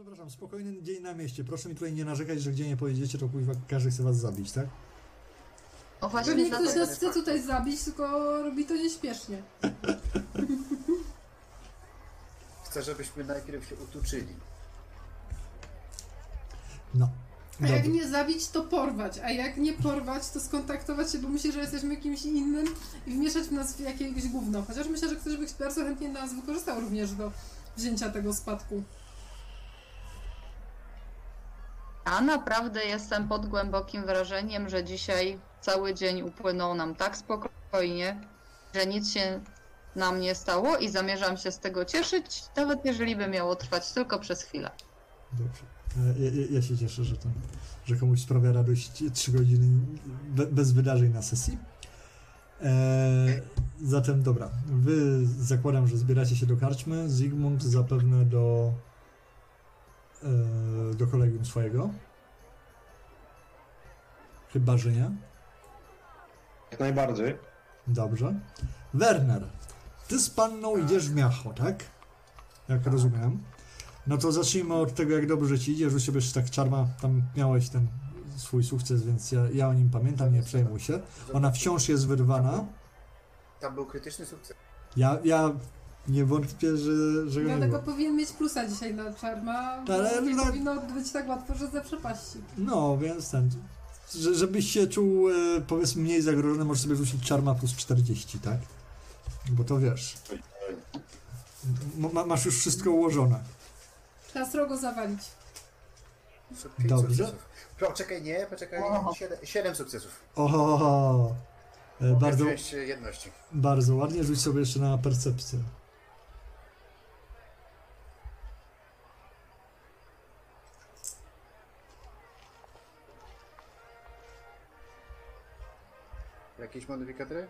Przepraszam, spokojny dzień na mieście. Proszę mi tutaj nie narzekać, że gdzie nie pojedziecie, to kuźwa każdy chce was zabić, tak? O właśnie Pewnie ktoś dlatego. nas chce tutaj zabić, tylko robi to nieśpiesznie. Chcę, żebyśmy najpierw się utuczyli. No. A jak nie zabić, to porwać, a jak nie porwać, to skontaktować się, bo myśli, że jesteśmy kimś innym i wmieszać w nas w jakieś gówno. Chociaż myślę, że ktoś by bardzo chętnie nas wykorzystał również do wzięcia tego spadku. A naprawdę jestem pod głębokim wrażeniem, że dzisiaj cały dzień upłynął nam tak spokojnie, że nic się nam nie stało i zamierzam się z tego cieszyć, nawet jeżeli by miało trwać tylko przez chwilę. Dobrze. E, Ja, ja, ja się cieszę, że, to, że komuś sprawia radość 3 godziny be, bez wydarzeń na sesji. E, zatem dobra, wy zakładam, że zbieracie się do karczmy, Zygmunt zapewne do do kolegium swojego. Chyba, że nie. Jak najbardziej. Dobrze. Werner, ty z panną idziesz w miacho, tak? Jak rozumiem. No to zacznijmy od tego, jak dobrze ci idzie. Rzuć sobie tak czarma, tam miałeś ten swój sukces, więc ja, ja o nim pamiętam, nie przejmuj się. Ona wciąż jest wyrwana. Tam był krytyczny sukces. Ja, ja nie wątpię, że, że go nie Dlatego powinien mieć plusa dzisiaj na czarma, Ale nie no- powinno być tak łatwo, że ze przepaści. No, więc ten... Że, żebyś się czuł, e, powiedzmy, mniej zagrożony, możesz sobie rzucić czarma plus 40, tak? Bo to wiesz. Ma, masz już wszystko ułożone. Trzeba srogo zawalić. Pięć Dobrze. sukcesów. Poczekaj, nie, poczekaj. Siedem, siedem sukcesów. Oho, e, bardzo, jedności. bardzo ładnie. Rzuć sobie jeszcze na percepcję. Jakieś modyfikatory?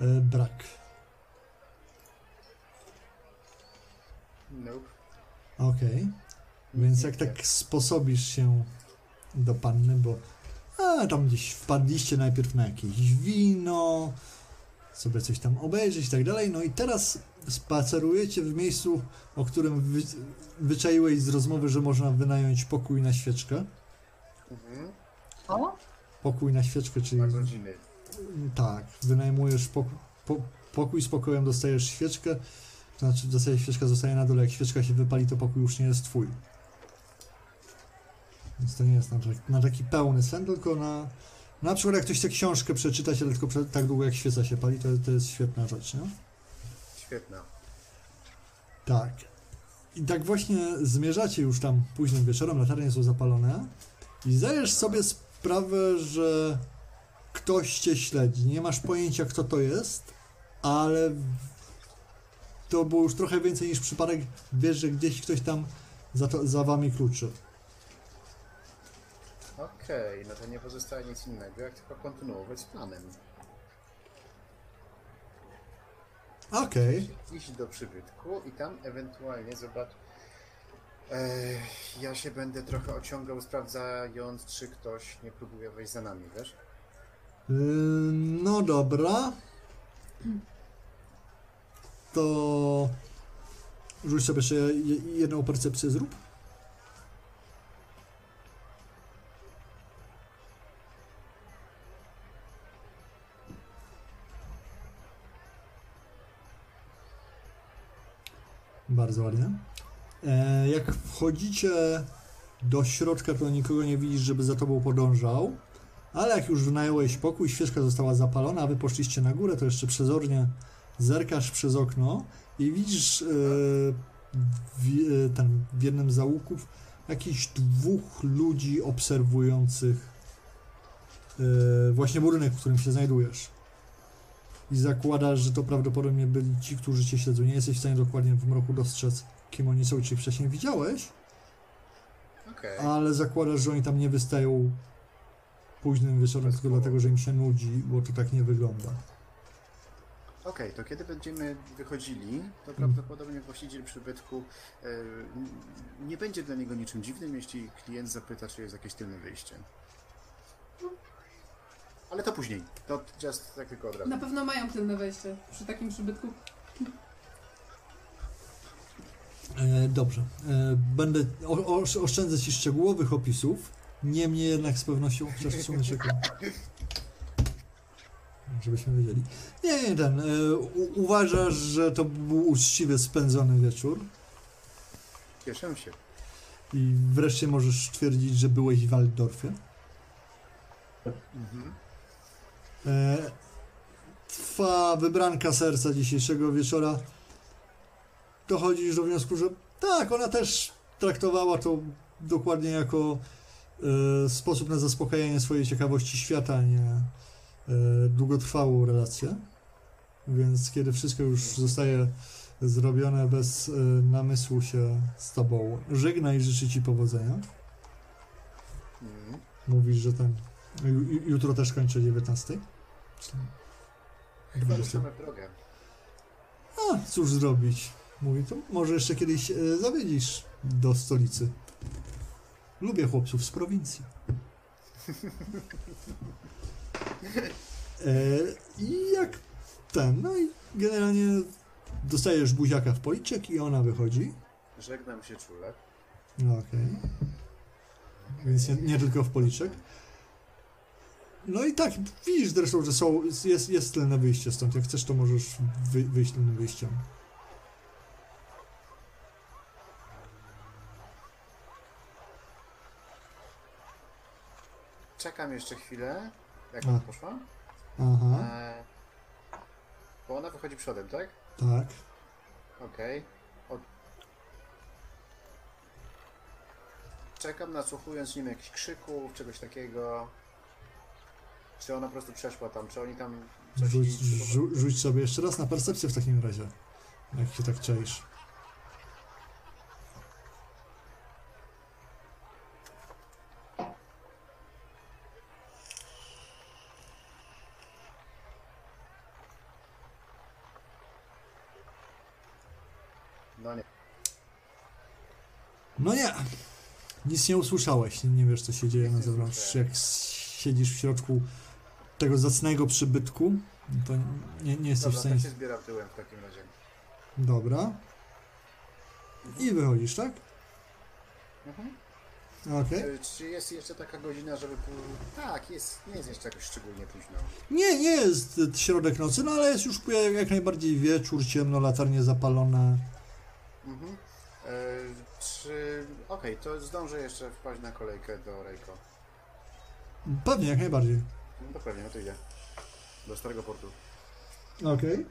E, brak. Nope. Okej. Więc jak tak sposobisz się do panny, bo a, tam gdzieś wpadliście najpierw na jakieś wino, sobie coś tam obejrzeć i tak dalej, no i teraz spacerujecie w miejscu, o którym wy, wyczaiłeś z rozmowy, że można wynająć pokój na świeczkę. Mhm. O, Pokój na świeczkę, czyli Na godziny. Tak, wynajmujesz pokój, po, pokój z pokojem, dostajesz świeczkę, to znaczy dostajesz świeczka, zostaje na dole, jak świeczka się wypali, to pokój już nie jest twój. Więc to nie jest na, na taki pełny sen, tylko na... Na przykład jak ktoś chce książkę przeczytać, ale tylko prze, tak długo jak świeca się pali, to, to jest świetna rzecz, nie? Świetna. Tak. I tak właśnie zmierzacie już tam późnym wieczorem, latarnie są zapalone i zdajesz sobie sprawę, że ktoś cię śledzi. Nie masz pojęcia, kto to jest, ale to było już trochę więcej niż przypadek. Wiesz, że gdzieś ktoś tam za, to, za wami kluczy. Okej, no to nie pozostaje nic innego, jak tylko kontynuować z planem. Okej. Iść do przybytku i tam ewentualnie zobacz. Ej, ja się będę trochę ociągał, sprawdzając, czy ktoś nie próbuje wejść za nami, wiesz? No dobra. To rzuć sobie jeszcze je- jedną percepcję zrób. Bardzo ładnie. E, jak wchodzicie do środka, to nikogo nie widzisz, żeby za tobą podążał. Ale jak już wynająłeś pokój, świeczka została zapalona, a wy poszliście na górę, to jeszcze przezornie zerkasz przez okno i widzisz e, w, e, ten, w jednym z załuków jakichś dwóch ludzi obserwujących e, właśnie budynek, w którym się znajdujesz. I zakładasz, że to prawdopodobnie byli ci, którzy cię śledzą. Nie jesteś w stanie dokładnie w mroku dostrzec, kim oni są, czy wcześniej widziałeś, Okej. ale zakładasz, że oni tam nie wystają późnym wieczorem tylko dlatego, że im się nudzi, bo to tak nie wygląda. Okej, to kiedy będziemy wychodzili, to prawdopodobnie właściciel przybytku e, nie będzie dla niego niczym dziwnym, jeśli klient zapyta, czy jest jakieś tylne wyjście. Ale to później. To just tak tylko od razu. Na pewno mają tylne wejście przy takim przybytku. E, dobrze. E, będę o, o, oszczędzę ci szczegółowych opisów. Niemniej jednak z pewnością, chociaż słoneczek. Żebyśmy wiedzieli. Nie, nie, ten. E, u, uważasz, że to był uczciwie spędzony wieczór Cieszę się. i wreszcie możesz twierdzić, że byłeś w Waldorfie. Mhm. E, twa wybranka serca dzisiejszego wieczora dochodzisz do wniosku, że tak, ona też traktowała to dokładnie jako e, sposób na zaspokajanie swojej ciekawości świata, a nie e, długotrwałą relację. Więc kiedy wszystko już zostaje zrobione bez e, namysłu się z tobą żegna i życzy ci powodzenia. Mhm. Mówisz, że ten ju, ju- jutro też kończę o 19. Chyba 20. ruszamy w drogę. A, cóż zrobić? Mówi, to może jeszcze kiedyś e, zawiedzisz do stolicy. Lubię chłopców z prowincji. E, I jak ten, no i generalnie dostajesz buziaka w policzek i ona wychodzi. Żegnam się czule. No okej. Więc nie, nie tylko w policzek. No i tak, widzisz zresztą, że są, jest, jest tylne wyjście stąd. Jak chcesz, to możesz wy, wyjść tylnym wyjściem. Czekam jeszcze chwilę. Jak A. ona poszła? Aha, E, bo ona wychodzi przodem, tak? tak. Okej. Od... Czekam nasłuchując nim jakichś krzyków, czegoś takiego. Czy ona po prostu przeszła tam, czy oni tam coś Rzuć, rzuć sobie jeszcze raz na percepcję w takim razie. Jak się tak czaisz. No nie. No nie. Nic nie usłyszałeś. Nie, nie wiesz, co się dzieje na zewnątrz. Jak siedzisz w środku tego zacnego przybytku, to nie, nie jesteś Dobra, w stanie... tak się zbieram tyłem w takim razie. Dobra. I wychodzisz, tak? Mhm. Okej. E, Czy jest jeszcze taka godzina, żeby... pół- Tak, jest, nie jest jeszcze jakoś szczególnie późno. Nie, nie jest środek nocy, no ale jest już jak, jak najbardziej wieczór, ciemno, latarnie zapalone. Mhm. E, czy... Okej, to zdążę jeszcze wpaść na kolejkę do Rejko. Pewnie, jak najbardziej. No to pewnie, no to idę. Do Starego Portu. Okej.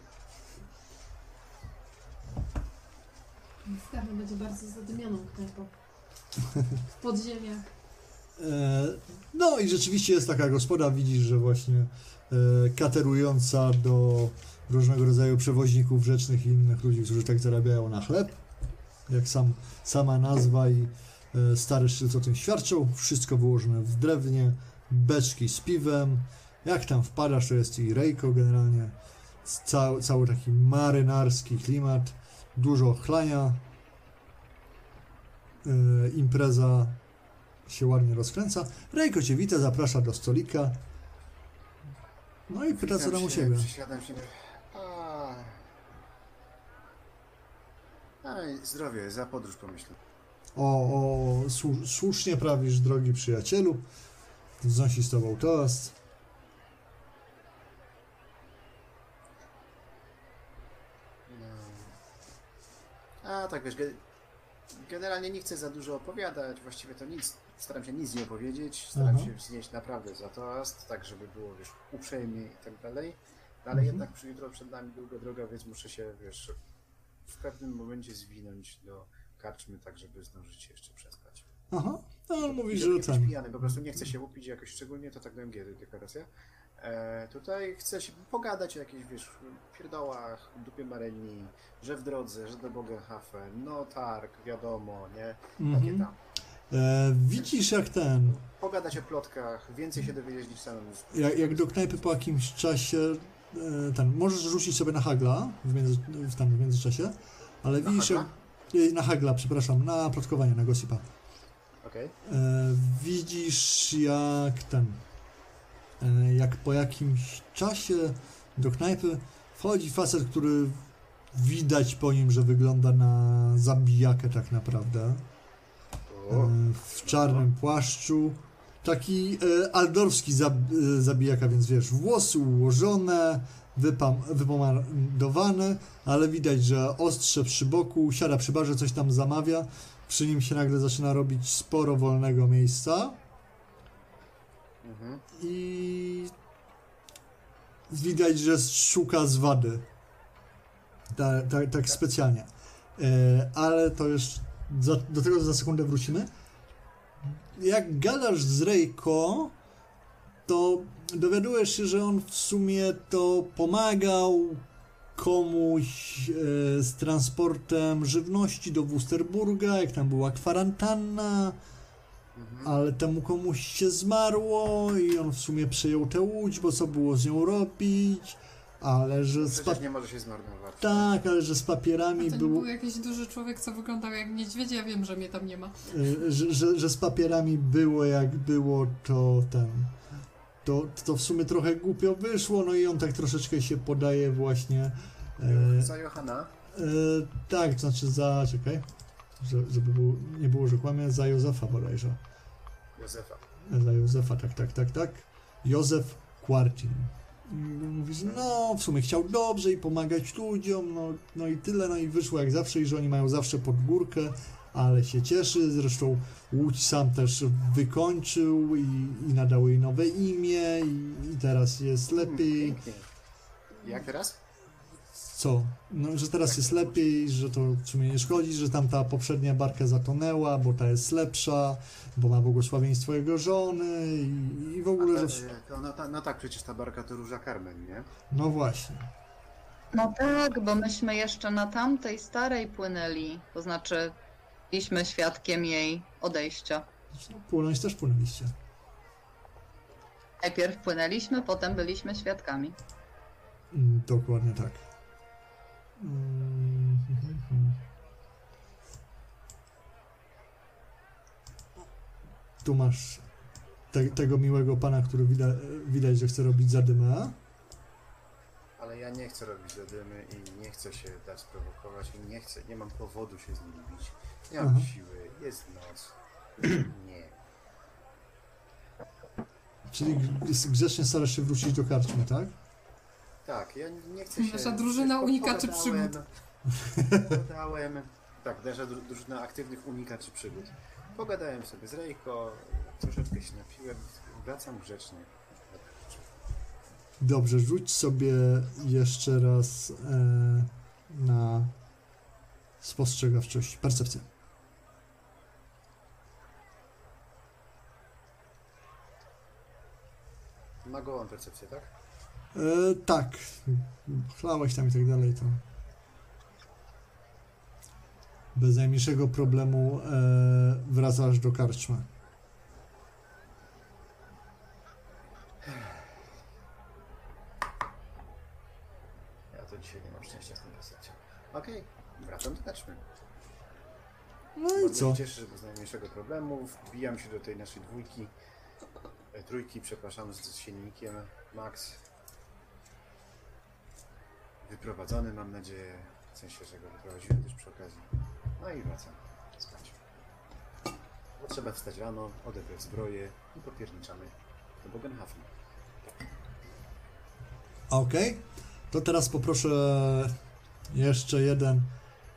Skarbem będzie bardzo zadymioną knajpą. W podziemiach. E, No i rzeczywiście jest taka gospoda, widzisz, że właśnie e, katerująca do różnego rodzaju przewoźników rzecznych i innych ludzi, którzy tak zarabiają na chleb. Jak sam, sama nazwa i e, stary sztyc o tym świadczą. Wszystko wyłożone w drewnie, beczki z piwem. Jak tam wpadasz, to jest i rejko generalnie. Cały, cały taki marynarski klimat. Dużo chlania. E, impreza się ładnie rozkręca. Rejko cię wita, zaprasza do stolika. No i pyta, co tam u. Przysiadam się. Aj, zdrowie, za podróż pomyślę. O, o słu- słusznie prawisz, drogi przyjacielu. Wznosi z tobą toast. No. A tak wiesz, ge- generalnie nie chcę za dużo opowiadać, właściwie to nic, staram się nic nie powiedzieć, staram Aha. się wznieść naprawdę za toast, tak żeby było wiesz, uprzejmie i tak dalej, ale Mhm. jednak przy jutro przed nami długa droga, więc muszę się wiesz, w pewnym momencie zwinąć do karczmy, tak żeby zdążyć się jeszcze przespać. Aha, no on mówi, że ten. pijany, po prostu nie chcę się upić jakoś szczególnie, to tak dałem G deklaracja. E, tutaj chcę się pogadać o jakichś, wiesz, pierdołach, dupie Marenii, że w drodze, że do Bogenhafen, no targ, wiadomo, nie? Takie Mhm. tam. E, widzisz jak ten, Pogadać o plotkach, więcej się dowiedzieć niż samemu. jak, jak do knajpy po jakimś czasie, ten, możesz rzucić sobie na hagla w, między, w, tam, w międzyczasie, ale Na widzisz jak, hagla? e, na hagla, przepraszam, na plotkowanie, na gossipa. Okej. E, widzisz jak ten, e, jak po jakimś czasie do knajpy wchodzi facet, który widać po nim, że wygląda na zabijakę tak naprawdę. E, w czarnym płaszczu. Taki e, aldorski zab, e, zabijaka, więc wiesz, włosy ułożone, wypam, wypomadowane, ale widać, że ostrze przy boku, siada przy barze, coś tam zamawia. Przy nim się nagle zaczyna robić sporo wolnego miejsca mhm. i widać, że szuka zwady. Ta, ta, tak specjalnie. E, ale to już za, do tego za sekundę wrócimy. Jak gadasz z Rejko, to dowiadujesz się, że on w sumie to pomagał komuś e, z transportem żywności do Wusterburga, jak tam była kwarantanna, Mhm. ale temu komuś się zmarło i on w sumie przejął tę łódź, bo co było z nią robić, ale że z, pa- nie może się zmarnować. tak, ale że z A papierami to nie było, był jakiś duży człowiek, co wyglądał jak niedźwiedź, ja wiem, że mnie tam nie ma. y, że, że, że z papierami było jak było, to ten. To, to w sumie trochę głupio wyszło, no i on tak troszeczkę się podaje właśnie. E, Za Johana. e, tak, to znaczy za. Czekaj, że, żeby było, nie było, że kłamie, za Józefa bodajże. Józefa. Za Józefa, tak, tak, tak, tak. Józef Kwarcin. Mówi, że no, w sumie chciał dobrze i pomagać ludziom, no, no i tyle, no i wyszło jak zawsze i że oni mają zawsze pod górkę, ale się cieszy, zresztą Łódź sam też wykończył i, i nadał jej nowe imię i, i teraz jest lepiej. Jak teraz? Co? No, że teraz jest lepiej, że to w sumie nie szkodzi, że tamta poprzednia barka zatonęła, bo ta jest lepsza, bo ma błogosławieństwo jego żony i, i w ogóle, że... no, ta, no tak, przecież ta barka to Róża Carmen, nie? No właśnie. No tak, bo myśmy jeszcze na tamtej starej płynęli. To znaczy, byliśmy świadkiem jej odejścia. No, Płynąć też płynęliście. Najpierw płynęliśmy, potem byliśmy świadkami. Mm, Dokładnie tak. Mm. Tu masz te, tego miłego pana, który widać, widać, że chce robić zadymę. Ale ja nie chcę robić zadymy i nie chcę się dać sprowokować i nie chcę, nie mam powodu się z nim bić. Nie mam Aha. siły, jest noc. Nie. Czyli grzecznie starasz się wrócić do karczmy, tak? Tak, ja nie chcę się... Nasza drużyna po- unikaczy przygód. Pogadałem... Tak, nasza dru- drużyna aktywnych unikaczy przygód. Pogadałem sobie z Rejko, troszeczkę się napiłem, wracam grzecznie. Dobrze, rzuć sobie jeszcze raz e, na spostrzegawczość, percepcję. Ma gołą percepcję, tak? E, tak, chlałeś tam i tak dalej, to bez najmniejszego problemu e, wracasz do karczmy. Ja to dzisiaj nie mam szczęścia z tym percepcją. Okej, wracam do karczmy. No i Bardzo co? się cieszę, że bez najmniejszego problemu wbijam się do tej naszej dwójki, e, trójki, przepraszam, z, silnikiem Max. Wyprowadzony mam nadzieję, w sensie, że go wyprowadziłem też przy okazji. No i wracam spać. Bo trzeba wstać rano, odebrać zbroję i popierniczamy do Bogenhafen. Okej, to teraz poproszę jeszcze jeden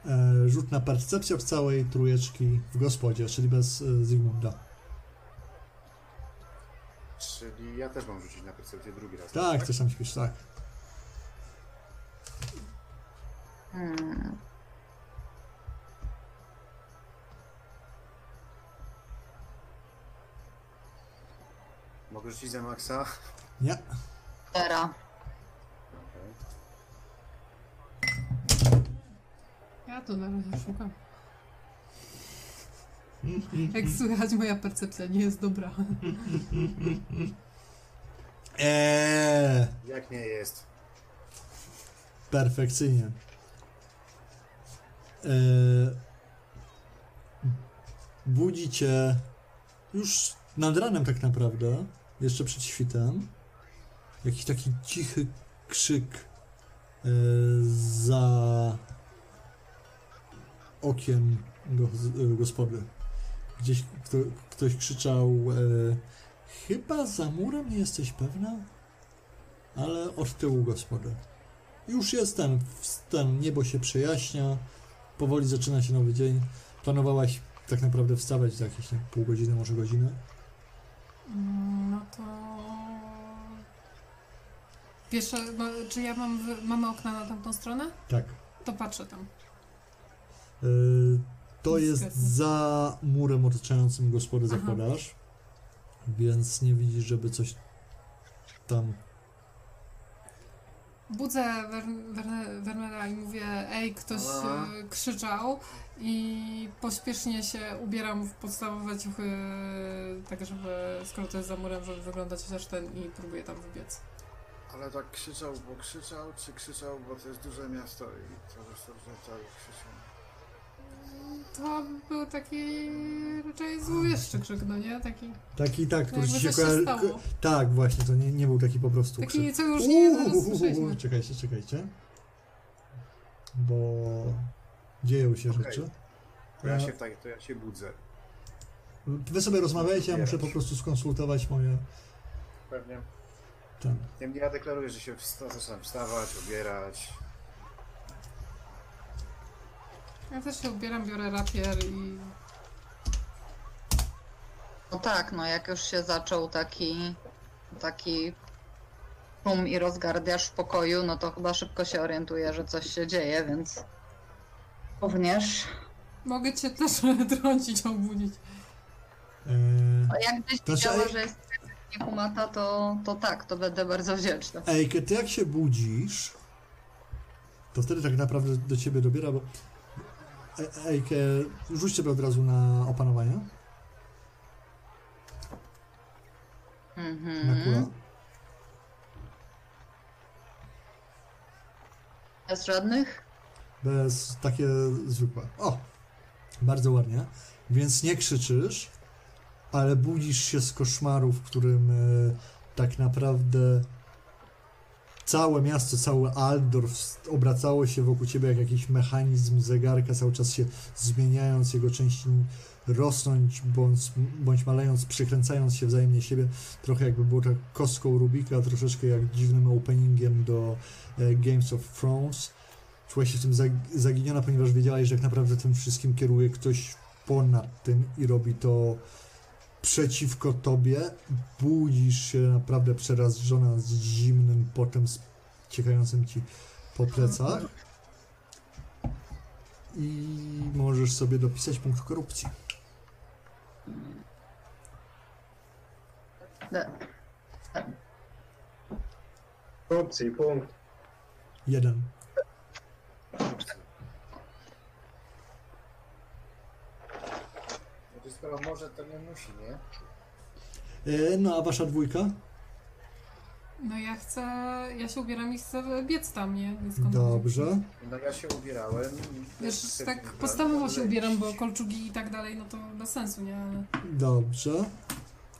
e, rzut na percepcję od całej trójeczki w gospodzie, czyli bez e, Zygmunda. Czyli ja też mam rzucić na percepcję drugi raz. Tak, coś tam śpisz, tak. Hmm. Mogę rzucić za Maxa? Nie. Okej. Ja to na razie szukam. Jak słychać, moja percepcja nie jest dobra. Eee, Jak nie jest? perfekcyjnie. Eee, budzi już nad ranem tak naprawdę, jeszcze przed świtem, jakiś taki cichy krzyk za okiem gospody. Gdzieś kto, ktoś krzyczał e, chyba za murem, nie jesteś pewna? Ale od tyłu gospody. Już jest ten, ten niebo się przejaśnia, powoli zaczyna się nowy dzień. Planowałaś tak naprawdę wstawać za jakieś nie, pół godziny, może godzinę? Mm, No to... Pierwsze, no, czy ja mam, mamy okna na tamtą stronę? Tak. To patrzę tam. E, to jest za murem otaczającym gospodę Aha. zakładasz, więc nie widzisz, żeby coś tam... Budzę Wern- Werne- Wernera i mówię, ej, ktoś Aha. e, krzyczał i pośpiesznie się ubieram w podstawowe ciuchy, tak żeby, skoro to jest za murem, żeby wyglądać chociaż ten i próbuję tam wybiec. Ale tak krzyczał, bo krzyczał, czy krzyczał, bo to jest duże miasto i to zresztą cały krzyczał. To był taki raczej złowieszczy krzyk, no nie? Taki, Taki tak, który ci się kojarzy... Tak, właśnie, to nie, nie był taki po prostu Taki, krzyk. co już nie słyszeliśmy. Czekajcie, czekajcie. Bo dzieją się Okej. rzeczy. To ja Ja- się, tak, to ja się budzę. Wy sobie rozmawiajcie, ja muszę po prostu skonsultować moje... Pewnie. Ten. Ja deklaruję, że się wsta zaczynam wstawać, ubierać. Ja też się ubieram, biorę rapier i No tak, no jak już się zaczął taki, taki szum i rozgardiasz w pokoju, no to chyba szybko się orientuję, że coś się dzieje, więc również. mogę cię też trącić, obudzić. E, A jakbyś To widziała, znaczy- że jest nie kumata, to, to tak, to będę bardzo wdzięczna. Ejke, ty jak się budzisz, to wtedy tak naprawdę do ciebie dobiera, bo E- Ejke, rzuć sobie od razu na opanowanie, Mhm. na kula. Bez żadnych? Bez takie zwykłe. O! Bardzo ładnie. Więc nie krzyczysz, ale budzisz się z koszmaru, w którym e, tak naprawdę całe miasto, cały Aldorf obracało się wokół ciebie jak jakiś mechanizm zegarka, cały czas się zmieniając, jego części rosnąć bądź, bądź malejąc, przykręcając się wzajemnie siebie. Trochę jakby było tak kostką Rubika, troszeczkę jak dziwnym openingiem do e, Games of Thrones czułaś się w tym zag- zaginiona, ponieważ wiedziałaś, że tak naprawdę tym wszystkim kieruje ktoś ponad tym i robi to przeciwko tobie. Budzisz się naprawdę przerażona z zimnym potem ciekającym ci po plecach. I możesz sobie dopisać punkt korupcji. Korupcji, punkt. Jeden. To skoro może, to nie musi, nie? E, no a wasza dwójka? No ja chcę, ja się ubieram i chcę biec tam, nie? Skąd- Dobrze. No ja się ubierałem. Wiesz, tak podstawowo się ubieram, bo kolczugi i tak dalej, no to bez sensu, nie? Ale Dobrze.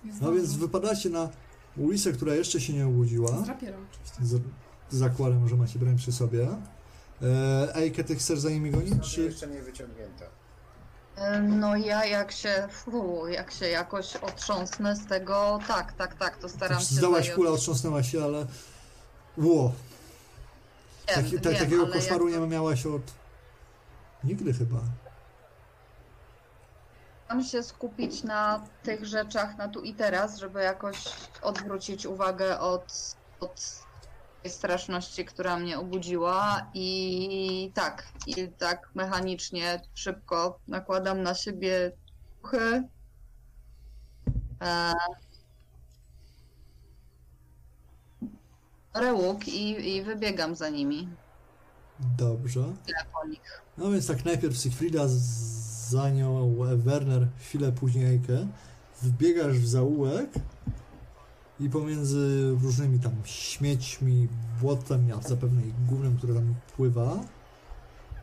jest No więc wypadacie na ulicę, która jeszcze się nie obudziła. Z rapierem oczywiście. Z zakładem, że macie broń przy sobie. E, Ejke, ty chcesz za nimi gonić, czy... jeszcze nie wyciągnięta. No ja jak się, fu, jak się jakoś otrząsnę z tego, tak, tak, tak, to staram się Zdałaś kulę, otrząsnęła się, ale... Ło, Wiem, taki, wiem, takiego koszmaru jak nie miałaś od... Nigdy chyba. Staram się skupić na tych rzeczach na tu i teraz, żeby jakoś odwrócić uwagę od, od straszności, która mnie obudziła i tak, i tak mechanicznie, szybko nakładam na siebie puchy. E, i, i wybiegam za nimi. Dobrze. Tyle po nich. No więc tak najpierw Siegfrieda, za nią Werner, chwilę później Ejke. Wbiegasz w zaułek i pomiędzy różnymi tam śmiećmi, błotem, a zapewne i gównem, które tam pływa,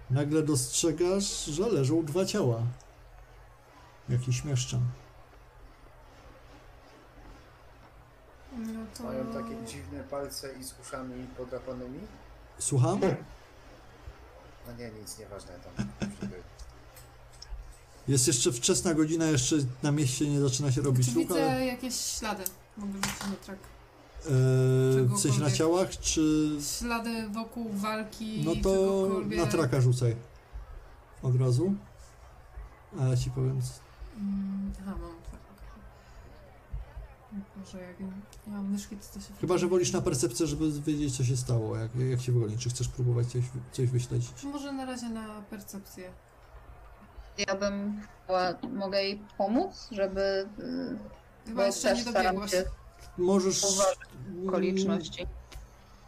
nagle dostrzegasz, że leżą dwa ciała. Jakiś mieszczan. No to... Mają takie dziwne palce i z uszami podrapanymi. Słucham? No nie, nic, nieważne tam. Jest jeszcze wczesna godzina, jeszcze na mieście nie zaczyna się robić Czy ruch, widzę ale jakieś ślady? Mogę rzucić na trak. e, w sensie na ciałach, czy... Ślady wokół walki, No to czegokolwiek. na traka rzucaj. Od razu. A ja ci powiem... Mm, Aha, mam. Może jak nie mam myszki, to to się... Chyba, że wolisz na percepcję, żeby wiedzieć, co się stało, jak, jak się wygoni. Czy chcesz próbować coś, coś wyśledzić? Czy może na razie na percepcję? Ja bym chciała, mogę jej pomóc, żeby. y, Chyba jeszcze nie dobiegłaś. się Możesz... uważać okoliczności.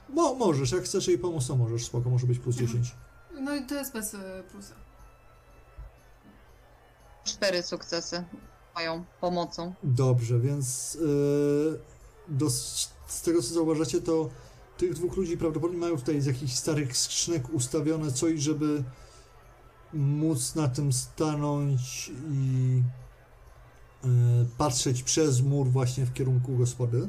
No, możesz, jak chcesz jej pomóc, to możesz, spoko, może być plus Mhm. 10. No i to jest bez e, plusa. Cztery sukcesy moją pomocą. Dobrze, więc yy, do, z tego co zauważacie, to tych dwóch ludzi prawdopodobnie mają tutaj z jakichś starych skrzynek ustawione coś, żeby móc na tym stanąć i patrzeć przez mur właśnie w kierunku gospody.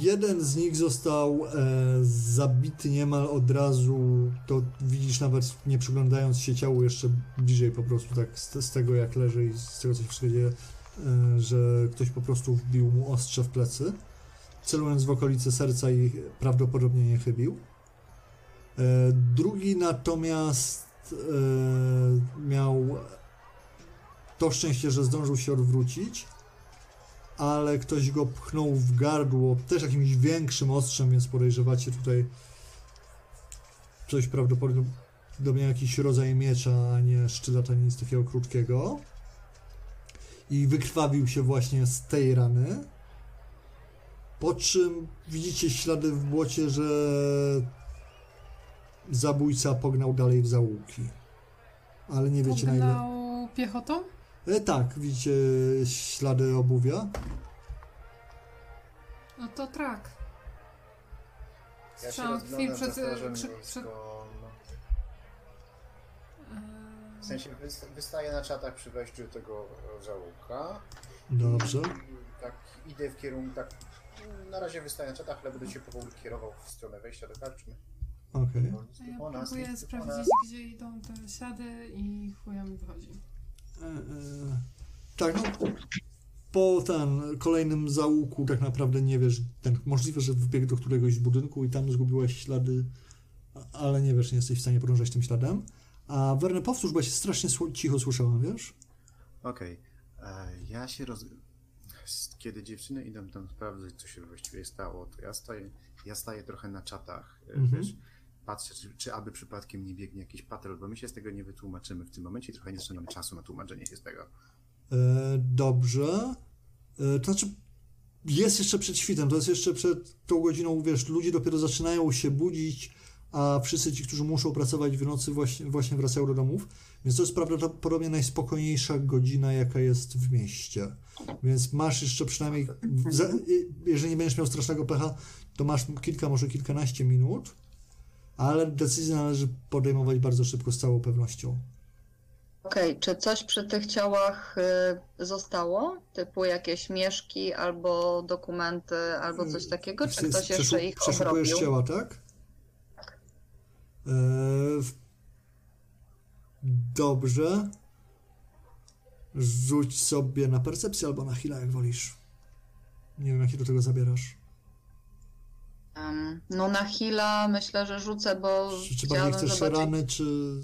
Jeden z nich został e, zabity niemal od razu. To widzisz nawet nie przyglądając się ciału jeszcze bliżej po prostu tak z, z tego jak leży i z tego co się dzieje, e, że ktoś po prostu wbił mu ostrze w plecy, celując w okolice serca i prawdopodobnie nie chybił. E, drugi natomiast e, miał to szczęście, że zdążył się odwrócić ale ktoś go pchnął w gardło, też jakimś większym ostrzem, więc podejrzewacie tutaj coś prawdopodobnie jakiś rodzaj miecza, a nie sztylet, ani nic takiego krótkiego. I wykrwawił się właśnie z tej rany. Po czym widzicie ślady w błocie, że zabójca pognał dalej w zaułki. Ale nie wiecie na ile. Pognał piechotą? E, tak, widzicie ślady obuwia. No to trak. Ja się rozglądam miejską, przed, no. e, W sensie wys- wystaję na czatach przy wejściu do tego e. Dobrze. I tak idę w kierunku, tak na razie wystaję na czatach, ale będę się powoli kierował w stronę wejścia do karczmy. Okej. Nic tu ja nas, próbuję nic tu po nas. sprawdzić, gdzie idą te ślady i chuja mi wychodzi. E, e, tak, no. Po ten kolejnym zaułku tak naprawdę nie wiesz, ten, możliwe, że wbiegł do któregoś budynku i tam zgubiłeś ślady, ale nie wiesz, nie jesteś w stanie podążać tym śladem. A Werne, powtórz, bo ja się strasznie cicho słyszałem, wiesz? Okej, e, ja się roz... Kiedy dziewczyny idą tam sprawdzać, co się właściwie stało, to ja staję, ja staję trochę na czatach, e, Mhm. wiesz, patrzę, czy, czy aby przypadkiem nie biegnie jakiś patrol, bo my się z tego nie wytłumaczymy w tym momencie i trochę nie mamy czasu na tłumaczenie się z tego. E, dobrze. E, to znaczy, jest jeszcze przed świtem, to jest jeszcze przed tą godziną, wiesz, ludzie dopiero zaczynają się budzić, a wszyscy ci, którzy muszą pracować w nocy, właśnie, właśnie wracają do domów, więc to jest prawdopodobnie najspokojniejsza godzina, jaka jest w mieście. Więc masz jeszcze przynajmniej, za, jeżeli nie będziesz miał strasznego pecha, to masz kilka, może kilkanaście minut, ale decyzję należy podejmować bardzo szybko, z całą pewnością. Okej, czy coś przy tych ciałach y, zostało? Typu jakieś mieszki albo dokumenty, albo coś takiego? Czy ktoś jeszcze ich Przeszukujesz obrobił? ciała, tak? W- dobrze. Rzuć sobie na percepcję albo na chwilę, jak wolisz. Nie wiem, jak się do tego zabierasz. Em, no na Hila myślę, że rzucę, bo Czy, czy bardziej chcesz zobaczyć... rany, czy...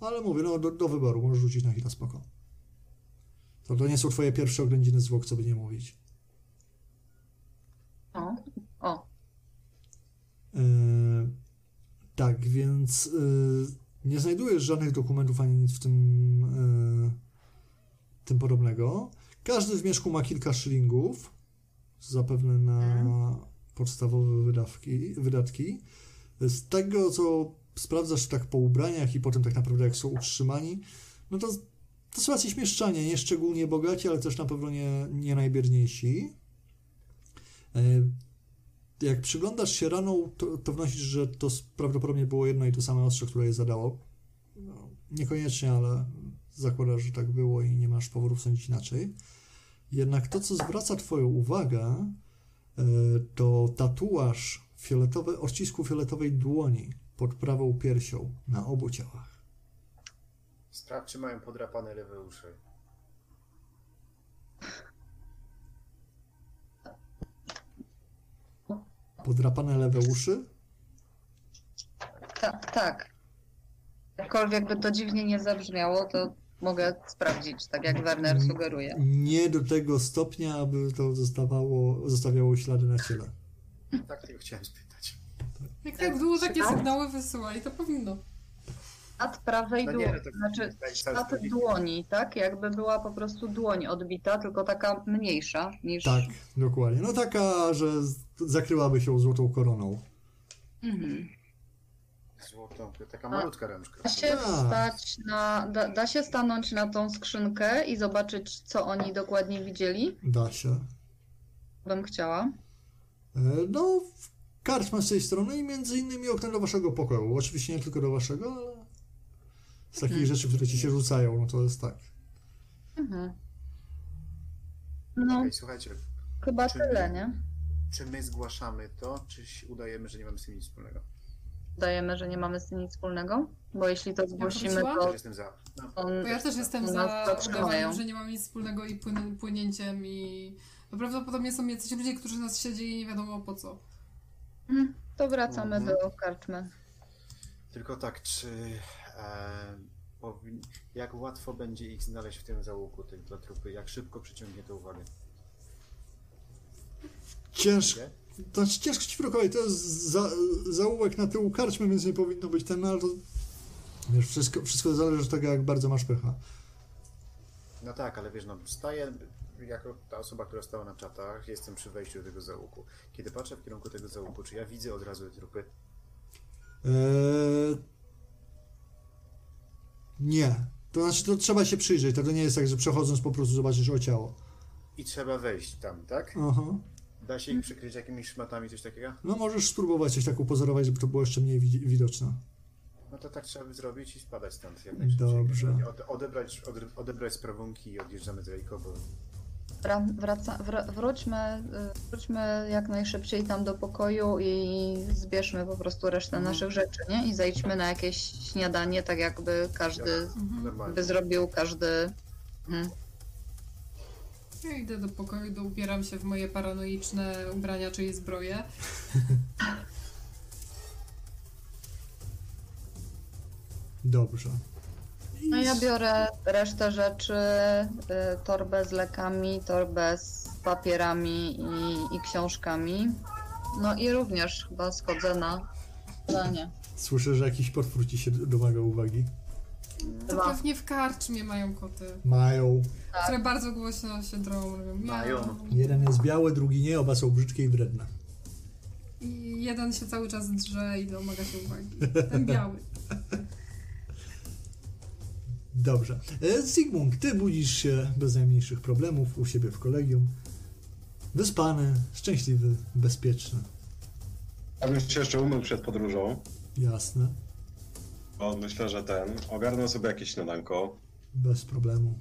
Ale mówię, no do, do wyboru, możesz rzucić na chwilę, spoko. To, to nie są twoje pierwsze oględziny zwłok, co by nie mówić. O, o, E, tak, więc e, nie znajdujesz żadnych dokumentów ani nic w tym, e, tym podobnego. Każdy w mieszku ma kilka szylingów, zapewne na podstawowe wydawki, wydatki. Z tego, co sprawdzasz tak po ubraniach i potem tak naprawdę jak są utrzymani, no to, to są jacyś mieszczanie, nie szczególnie bogaci, ale też na pewno nie, nie najbiedniejsi. E, jak przyglądasz się raną, to, to wnosisz, że to prawdopodobnie było jedno i to same ostrze, które je zadało. No, niekoniecznie, ale zakładasz, że tak było i nie masz powodów sądzić inaczej. Jednak to, co zwraca Twoją uwagę, to tatuaż fioletowy, odcisku fioletowej dłoni pod prawą piersią na obu ciałach. Sprawdź, czy mają podrapane lewe uszy. Podrapane lewe uszy? Tak, tak. Jakkolwiek by to dziwnie nie zabrzmiało, to mogę sprawdzić, tak jak Werner sugeruje. Nie do tego stopnia, aby to zostawało, zostawiało ślady na ciele. Tak tylko chciałem spytać. Jak tak długo takie Tak? sygnały wysyłali, to powinno. Od prawej No dłoni, no znaczy ślad dłoni, tak? Jakby była po prostu dłoń odbita, tylko taka mniejsza niż... Tak, dokładnie. No taka, że zakryłaby się złotą koroną. Mhm. Złotą, taka malutka rączka. Da się Tak. wstać na, da, da się stanąć na tą skrzynkę i zobaczyć, co oni dokładnie widzieli? Da się. Bym chciała. E, No, kartma z tej strony i między innymi oknem do waszego pokoju. Oczywiście nie tylko do waszego, ale z takich Mhm. rzeczy, które ci się rzucają, no to jest tak. Mhm. No, Okej, słuchajcie, chyba tyle, nie? czy my zgłaszamy to, czy się udajemy, że nie mamy z tym nic wspólnego? Dajemy, że nie mamy z tym nic wspólnego, bo jeśli to zgłosimy, wróciłam? Też to jestem za. No. on... Bo ja też jestem nas za zatrzymają. udawaniem, że nie mam nic wspólnego i płyn- płynięciem i no prawdopodobnie są jacyś ludzie, którzy nas siedzieli i nie wiadomo po co. Mhm, To wracamy Mhm. do karczmy. Tylko tak, czy e, powin... jak łatwo będzie ich znaleźć w tym załuku, tych dwa trupy? Jak szybko przyciągnie to uwagę? Ciężko. To ciężko ci wrokować, to jest za, zaułek na tyłu karczmy, więc nie powinno być ten, ale to wiesz, wszystko, wszystko zależy od tego, jak bardzo masz pecha. No tak, ale wiesz, no staję jako ta osoba, która stała na czatach, jestem przy wejściu do tego załuku. Kiedy patrzę w kierunku tego załuku, czy ja widzę od razu te trupy? Eee, nie. To znaczy, to trzeba się przyjrzeć, to nie jest tak, że przechodząc po prostu zobaczysz o ciało. I trzeba wejść tam, tak? Aha. Da się ich przykryć jakimiś szmatami, coś takiego? No możesz spróbować coś tak upozorować, żeby to było jeszcze mniej widzi- widoczne. No to tak trzeba by zrobić i spadać stąd jak najszybciej. Dobrze. Ode- Odebrać, ode, odebrać sprawunki i odjeżdżamy z Rejko, bo Wra- Wraca, wr- wróćmy, y, wróćmy jak najszybciej tam do pokoju i zbierzmy po prostu resztę Mhm. naszych rzeczy, nie? I zejdźmy na jakieś śniadanie, tak jakby każdy Mhm. by zrobił, każdy... Mhm. Ja idę do pokoju, do ubieram się w moje paranoiczne ubrania, czyli zbroję. Dobrze. I No ja biorę resztę rzeczy, y, torbę z lekami, torbę z papierami i, i książkami. No i również chyba schodzę na zadanie. Słyszę, że jakiś potwór ci się domaga uwagi. To Dwa. pewnie w karczmie mają koty, Mają. Tak. które bardzo głośno się drą. Robią miau. Mają. Jeden jest biały, drugi nie, oba są brzydkie i wredne. I jeden się cały czas drze i domaga się uwagi. Ten biały. Dobrze. E, Zygmunt, ty budzisz się bez najmniejszych problemów u siebie w kolegium. Wyspany, szczęśliwy, bezpieczny. Ja bym się jeszcze umył przed podróżą, Jasne. Bo myślę, że ten, ogarnę sobie jakieś śniadanko. Bez problemu.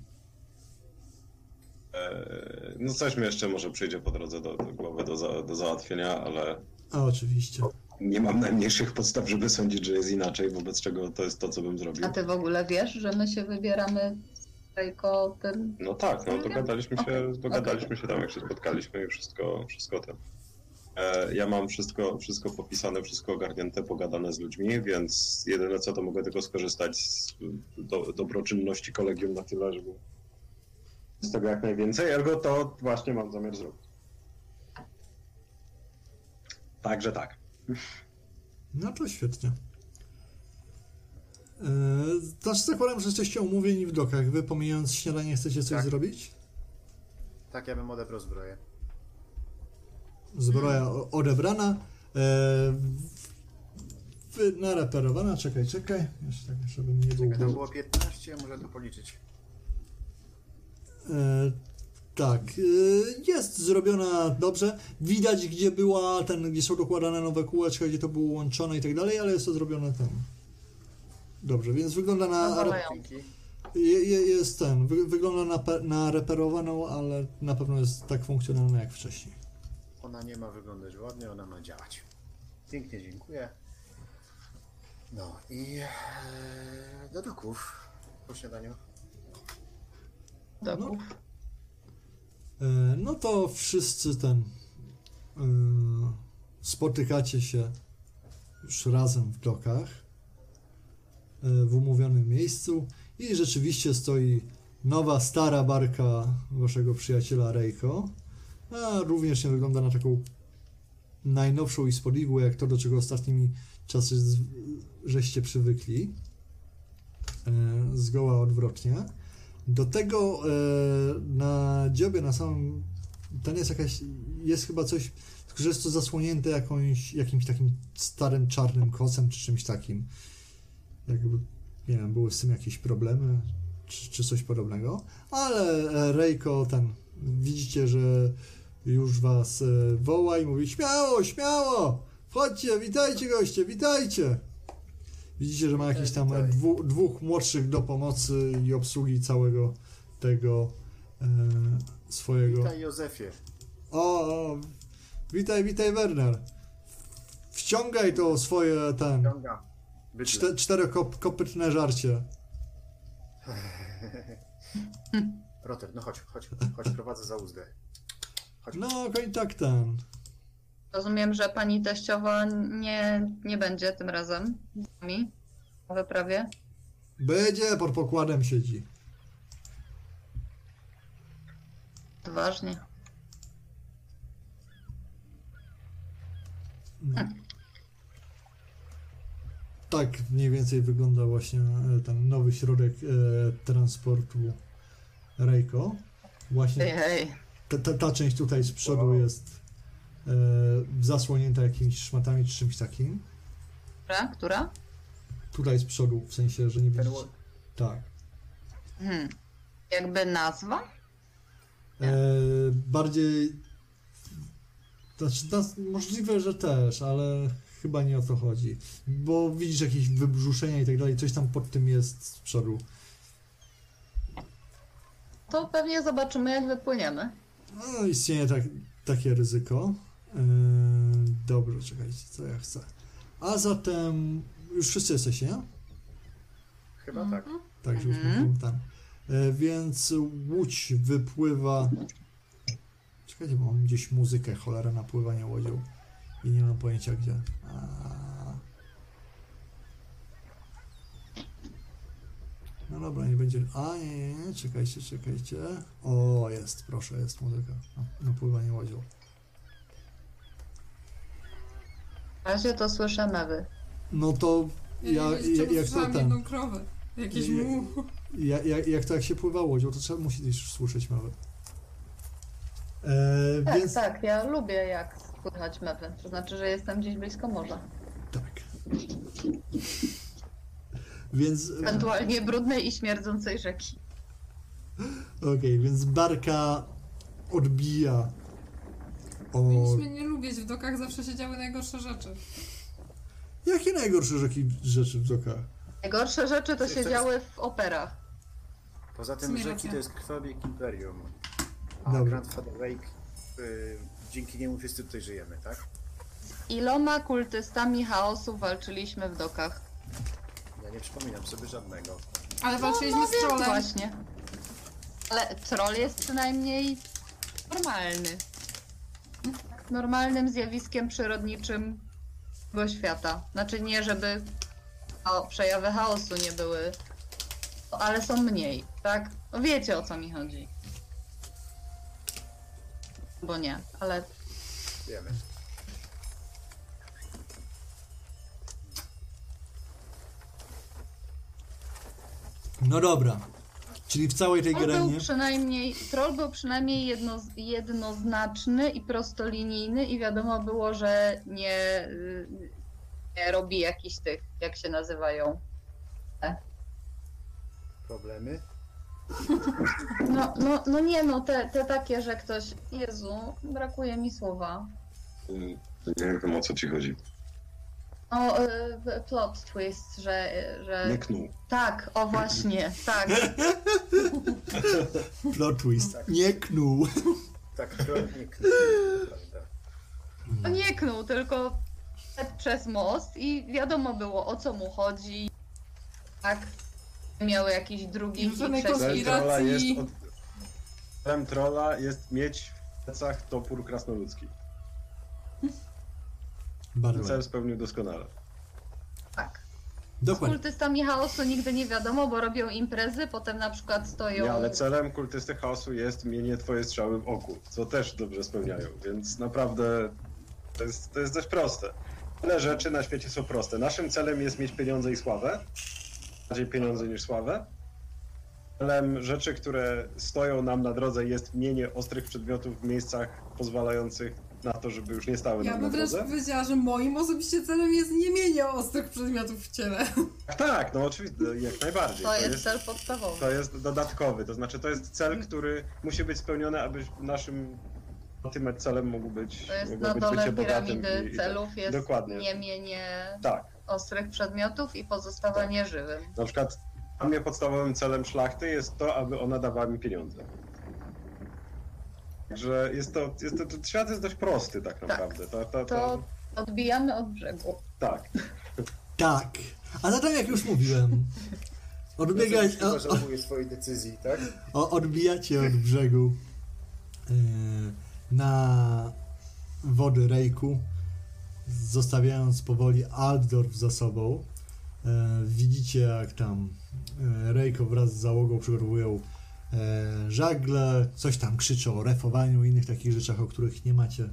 Eee, no coś mi jeszcze może przyjdzie po drodze do, do głowy do, za, do załatwienia, ale A oczywiście. nie mam najmniejszych podstaw, żeby sądzić, że jest inaczej, wobec czego to jest to, co bym zrobił. A ty w ogóle wiesz, że my się wybieramy tylko tym... No tak, no dogadaliśmy się, Okej, dogadaliśmy się tam, jak się spotkaliśmy i wszystko, wszystko ten. E, ja mam wszystko, wszystko popisane, wszystko ogarnięte, pogadane z ludźmi, więc jedyne co to mogę tylko skorzystać z do, dobroczynności kolegium na tyle, żeby z tego jak najwięcej, ergo to właśnie mam zamiar zrobić. Także tak. No to świetnie. E, Znaczy zakładam, że jesteście umówieni w dokach. Wy pomijając śniadanie chcecie coś Tak. zrobić? Tak, ja bym odebrał zbroję. Zbroja odebrana. E, wy- nareperowana. Czekaj, czekaj. Jeszcze tak, żeby nie Czekaj, tam było. było 15, ja muszę to policzyć. E, tak, e, jest zrobiona dobrze. Widać, gdzie była ten, gdzie są dokładane nowe kółeczka, gdzie to było łączone i tak dalej, ale jest to zrobione tam. Dobrze, więc wygląda na. Dzięki. Je, je, jest ten. Wy, wygląda na, na reperowaną, ale na pewno jest tak funkcjonalna jak wcześniej. Ona nie ma wyglądać ładnie, ona ma działać. Pięknie dziękuję. No i e, do doków po śniadaniu. Doków. E, No to wszyscy ten e, spotykacie się już razem w dokach w umówionym miejscu i rzeczywiście stoi nowa, stara barka waszego przyjaciela Reiko, a również nie wygląda na taką najnowszą i spodliwą, jak to, do czego ostatnimi czasy żeście przywykli. E, Zgoła odwrotnie. Do tego e, na dziobie, na samym, ten jest jakaś, jest chyba coś, tylko że jest to zasłonięte jakąś, jakimś takim starym czarnym kocem czy czymś takim. Jakby, nie wiem, były z tym jakieś problemy czy, czy coś podobnego, ale e, Rejko ten, widzicie, że już was e, woła i mówi śmiało, śmiało, wchodźcie, witajcie goście, witajcie. Widzicie, że ma jakichś tam dwu, dwóch młodszych do pomocy i obsługi całego tego e, swojego. Witaj Józefie. O, o, witaj, witaj Werner. Wciągaj to swoje ten Ciąga. Bydle. czte, czterokopytne żarcie. Roter, no chodź, chodź, chodź, prowadzę za uzdę. No, koń tak ten. Rozumiem, że pani teściowa nie, nie będzie tym razem z nami na wyprawie. Będzie pod pokładem siedzi. Odważnie. No. Tak mniej więcej wygląda właśnie e, ten nowy środek e, transportu Reiko. Właśnie Hej, hej. Ta, ta, ta część tutaj z przodu Wow. jest e, zasłonięta jakimiś szmatami czy czymś takim. Która? Która? Tutaj z przodu, w sensie, że nie ło- Tak. Hmm. Jakby nazwa? E, bardziej. Znaczy, nas, możliwe, że też, ale chyba nie o to chodzi. Bo widzisz jakieś wybrzuszenia i tak dalej, coś tam pod tym jest z przodu. To pewnie zobaczymy, jak wypłyniemy. No, istnieje tak, takie ryzyko. E, dobrze, czekajcie, co ja chcę. A zatem już wszyscy jesteście, nie? Chyba tak. Tak, że już Mhm. tam. E, więc łódź wypływa. Czekajcie, bo mam gdzieś muzykę, cholera, na pływanie łodzią. I nie mam pojęcia gdzie. A... No dobra, nie będzie. A nie, nie, nie, czekajcie, czekajcie. O, jest, proszę, jest muzyka. Na, na pływanie łodzią. W razie to słyszę mewy. No to Ja, ja, ja, ja, jak to ten. jedną krowę. Jakieś Ja- mu. Ja, ja, jak to jak się pływa łodzią, to trzeba musi też słyszeć małe. E, Tak, więc tak, ja lubię jak słychać mewy. To znaczy, że jestem gdzieś blisko morza. tak. Więc Ewentualnie brudnej i śmierdzącej rzeki. okej, więc barka odbija o Powinniśmy nie lubić, w dokach zawsze się działy najgorsze rzeczy. jakie najgorsze rzeki, rzeczy w dokach. Najgorsze rzeczy to się Jeszcze działy w operach. Poza tym rzeki to jest krwawiek imperium. A Dobra. Grandfather Wake, y, dzięki niemu wszyscy tutaj żyjemy, tak? Iloma kultystami chaosu walczyliśmy w dokach. Nie przypominam sobie żadnego. Ale walczyliśmy z Wiem trolem. Właśnie. Ale troll jest przynajmniej normalny. Normalnym zjawiskiem przyrodniczym tego świata. Znaczy nie, żeby o, przejawy chaosu nie były, ale są mniej, tak? No wiecie o co mi chodzi. Bo nie, ale Wiemy. No dobra. Czyli w całej tej troll granie był przynajmniej, troll był przynajmniej jedno, jednoznaczny i prostolinijny i wiadomo było, że nie, y, nie robi jakichś tych, jak się nazywają. Problemy? No, no, no nie no, te, te takie, że ktoś, Jezu, brakuje mi słowa. Mm, Nie wiem o co ci chodzi. No, y, plot twist, że, że... Nie knuł. Tak, o właśnie, tak. plot twist nie knuł. Tak, trochę nie prawda. nie knuł, tylko przez most i wiadomo było o co mu chodzi. Tak. Miał jakiś drugi trolla Konspiracji. Celem trolla jest mieć w plecach topór krasnoludzki. Bardzo Ten cel spełnił doskonale. Tak. Z Dokładnie. kultystami chaosu nigdy nie wiadomo, bo robią imprezy, potem na przykład stoją. Nie, ale celem kultysty chaosu jest mienie twoje strzały w oku, co też dobrze spełniają, więc naprawdę to jest, to jest dość proste. Wiele rzeczy na świecie są proste. Naszym celem jest mieć pieniądze i sławę. Bardziej pieniądze niż sławę. Celem rzeczy, które stoją nam na drodze jest mienie ostrych przedmiotów w miejscach pozwalających na to, żeby już nie stały Ja nam na bym wręcz drodze. powiedziała, że moim osobiście celem jest nie mienie ostrych przedmiotów w ciele. Tak, tak, no oczywiście, jak najbardziej. To jest cel podstawowy. To jest dodatkowy, to znaczy to jest cel, który musi być spełniony, aby naszym tym celem mógł być, To jest mogło na być dole bycie bogatym. piramidy i- i celów jest Dokładnie. nie mienie Tak, ostrych przedmiotów i pozostawanie żywym. na przykład dla mnie podstawowym celem szlachty jest to, aby ona dawała mi pieniądze. Także jest to, jest to, to świat jest dość prosty tak naprawdę. To, to, to, To odbijamy od brzegu. tak. Tak. A zatem, jak już mówiłem, odbiegać, Chyba o, o, żałuje swojej decyzji, tak? o, odbijacie od brzegu e, na wody Rejku, zostawiając powoli Altdorf za sobą. E, widzicie, jak tam e, Rejko wraz z załogą przygotowują żagle, coś tam krzyczą o refowaniu i innych takich rzeczach, o których nie macie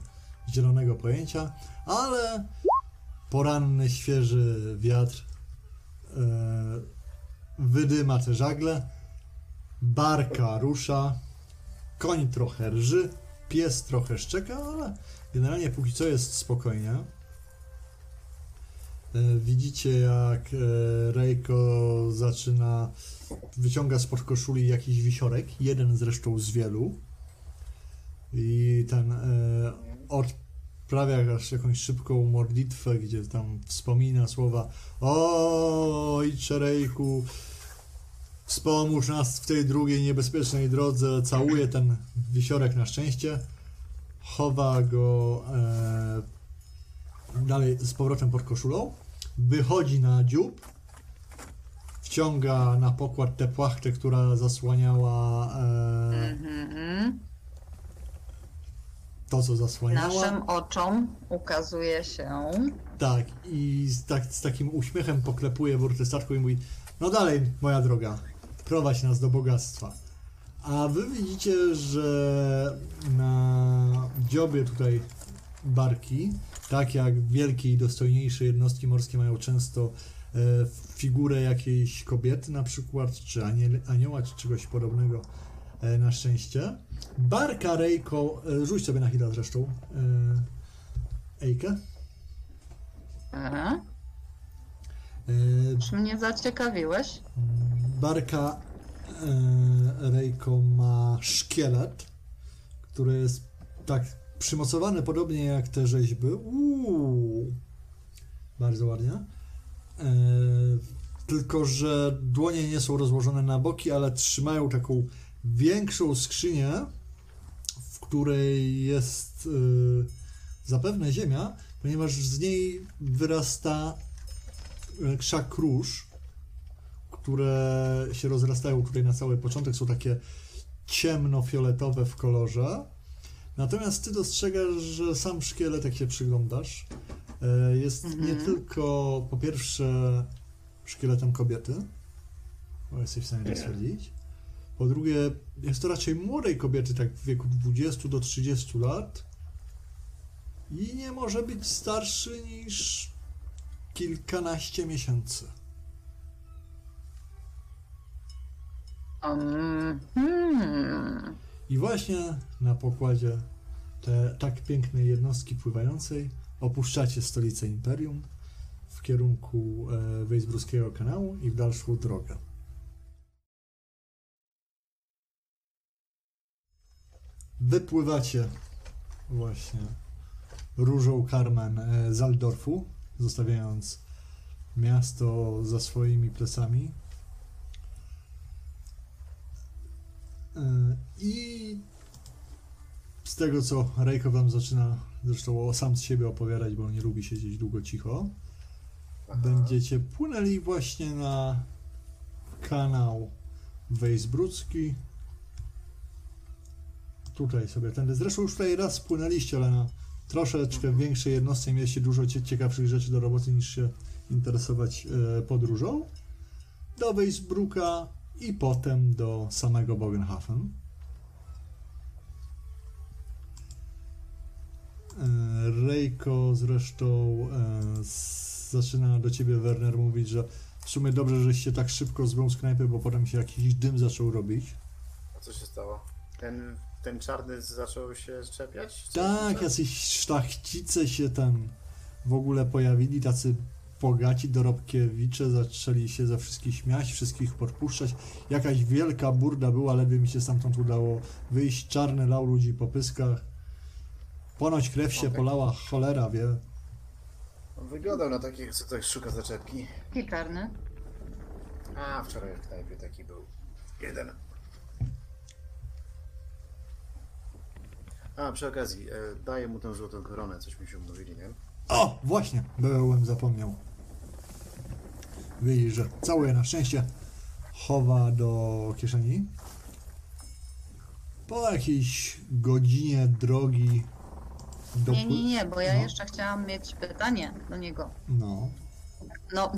zielonego pojęcia, ale poranny, świeży wiatr e, wydyma te żagle, barka rusza, koń trochę rży, pies trochę szczeka, ale generalnie póki co jest spokojnie. E, Widzicie jak e, Rejko zaczyna, wyciąga spod koszuli jakiś wisiorek, jeden zresztą z wielu. I ten e, odprawia aż jakąś szybką modlitwę, gdzie tam wspomina słowa Ojcze Rejku, wspomóż nas w tej drugiej niebezpiecznej drodze, całuje ten wisiorek na szczęście, chowa go e, dalej z powrotem pod koszulą, wychodzi na dziób, wciąga na pokład tę płachtę, która zasłaniała e, Mhm. to, co zasłaniała. Naszym oczom ukazuje się. Tak, i z, tak, z takim uśmiechem poklepuje burtę statku i mówi no dalej, moja droga, prowadź nas do bogactwa. A wy widzicie, że na dziobie tutaj barki, tak jak wielkie i dostojniejsze jednostki morskie mają często e, figurę jakiejś kobiety na przykład, czy aniel, anioła, czy czegoś podobnego e, na szczęście. Barka Rejko, e, rzuć sobie na chwilę zresztą, Ejkę. Już mnie zaciekawiłeś. Barka Rejko ma szkielet, który jest tak przymocowany podobnie jak te rzeźby. Uuu, bardzo ładnie. E, tylko, że dłonie nie są rozłożone na boki, ale trzymają taką większą skrzynię, w której jest e, zapewne ziemia, ponieważ z niej wyrasta e, krzak róż, które się rozrastają tutaj na cały początek, są takie ciemnofioletowe w kolorze. Natomiast ty dostrzegasz, że sam szkielet, jak się przyglądasz, e, jest Mhm. nie tylko po pierwsze szkieletem kobiety, bo jesteś w stanie to stwierdzić. Po drugie, jest to raczej młodej kobiety, tak w wieku 20 do 30 lat. I nie może być starszy niż kilkanaście miesięcy. Um, hmm. I właśnie na pokładzie te tak pięknej jednostki pływającej opuszczacie stolicę Imperium w kierunku e, Wejsbruskiego kanału i w dalszą drogę. Wypływacie właśnie różą Carmen e, z Aldorfu, zostawiając miasto za swoimi plecami. I z tego co Rejko wam zaczyna zresztą sam z siebie opowiadać, bo on nie lubi siedzieć długo cicho, Aha. będziecie płynęli właśnie na kanał Wejsbrudzki. Tutaj sobie tędy. Zresztą już tutaj raz spłynęliście, ale na troszeczkę większej jednostce mieliście dużo cie- ciekawszych rzeczy do roboty niż się interesować e, podróżą. Do Wejsbruka i potem do samego Bogenhafen. E, Rejko zresztą e, zaczyna do ciebie Werner mówić, że w sumie dobrze, żeście tak szybko zbył z knajpy, bo potem się jakiś dym zaczął robić. A co się stało? Ten, ten czarny zaczął się czepiać? Tak, jacyś szlachcice się tam w ogóle pojawili, tacy bogaci dorobkiewicze zaczęli się ze wszystkich śmiać, wszystkich podpuszczać. Jakaś wielka burda była, ledwie mi się stamtąd udało wyjść. Czarny lał ludzi po pyskach. Ponoć krew się Okej. polała, cholera wie. Wyglądał na takiego, co tak szuka zaczepki. Jaki czarny? A, wczoraj w knajpie taki był. Jeden. A, przy okazji, e, daję mu tę złotą koronę, coś mi się umówili, nie? O, właśnie, byłem zapomniał. Widzisz, że całuje na szczęście chowa do kieszeni. Po jakiejś godzinie drogi do... Nie, nie, nie, bo ja No. jeszcze chciałam mieć pytanie do niego. No, No,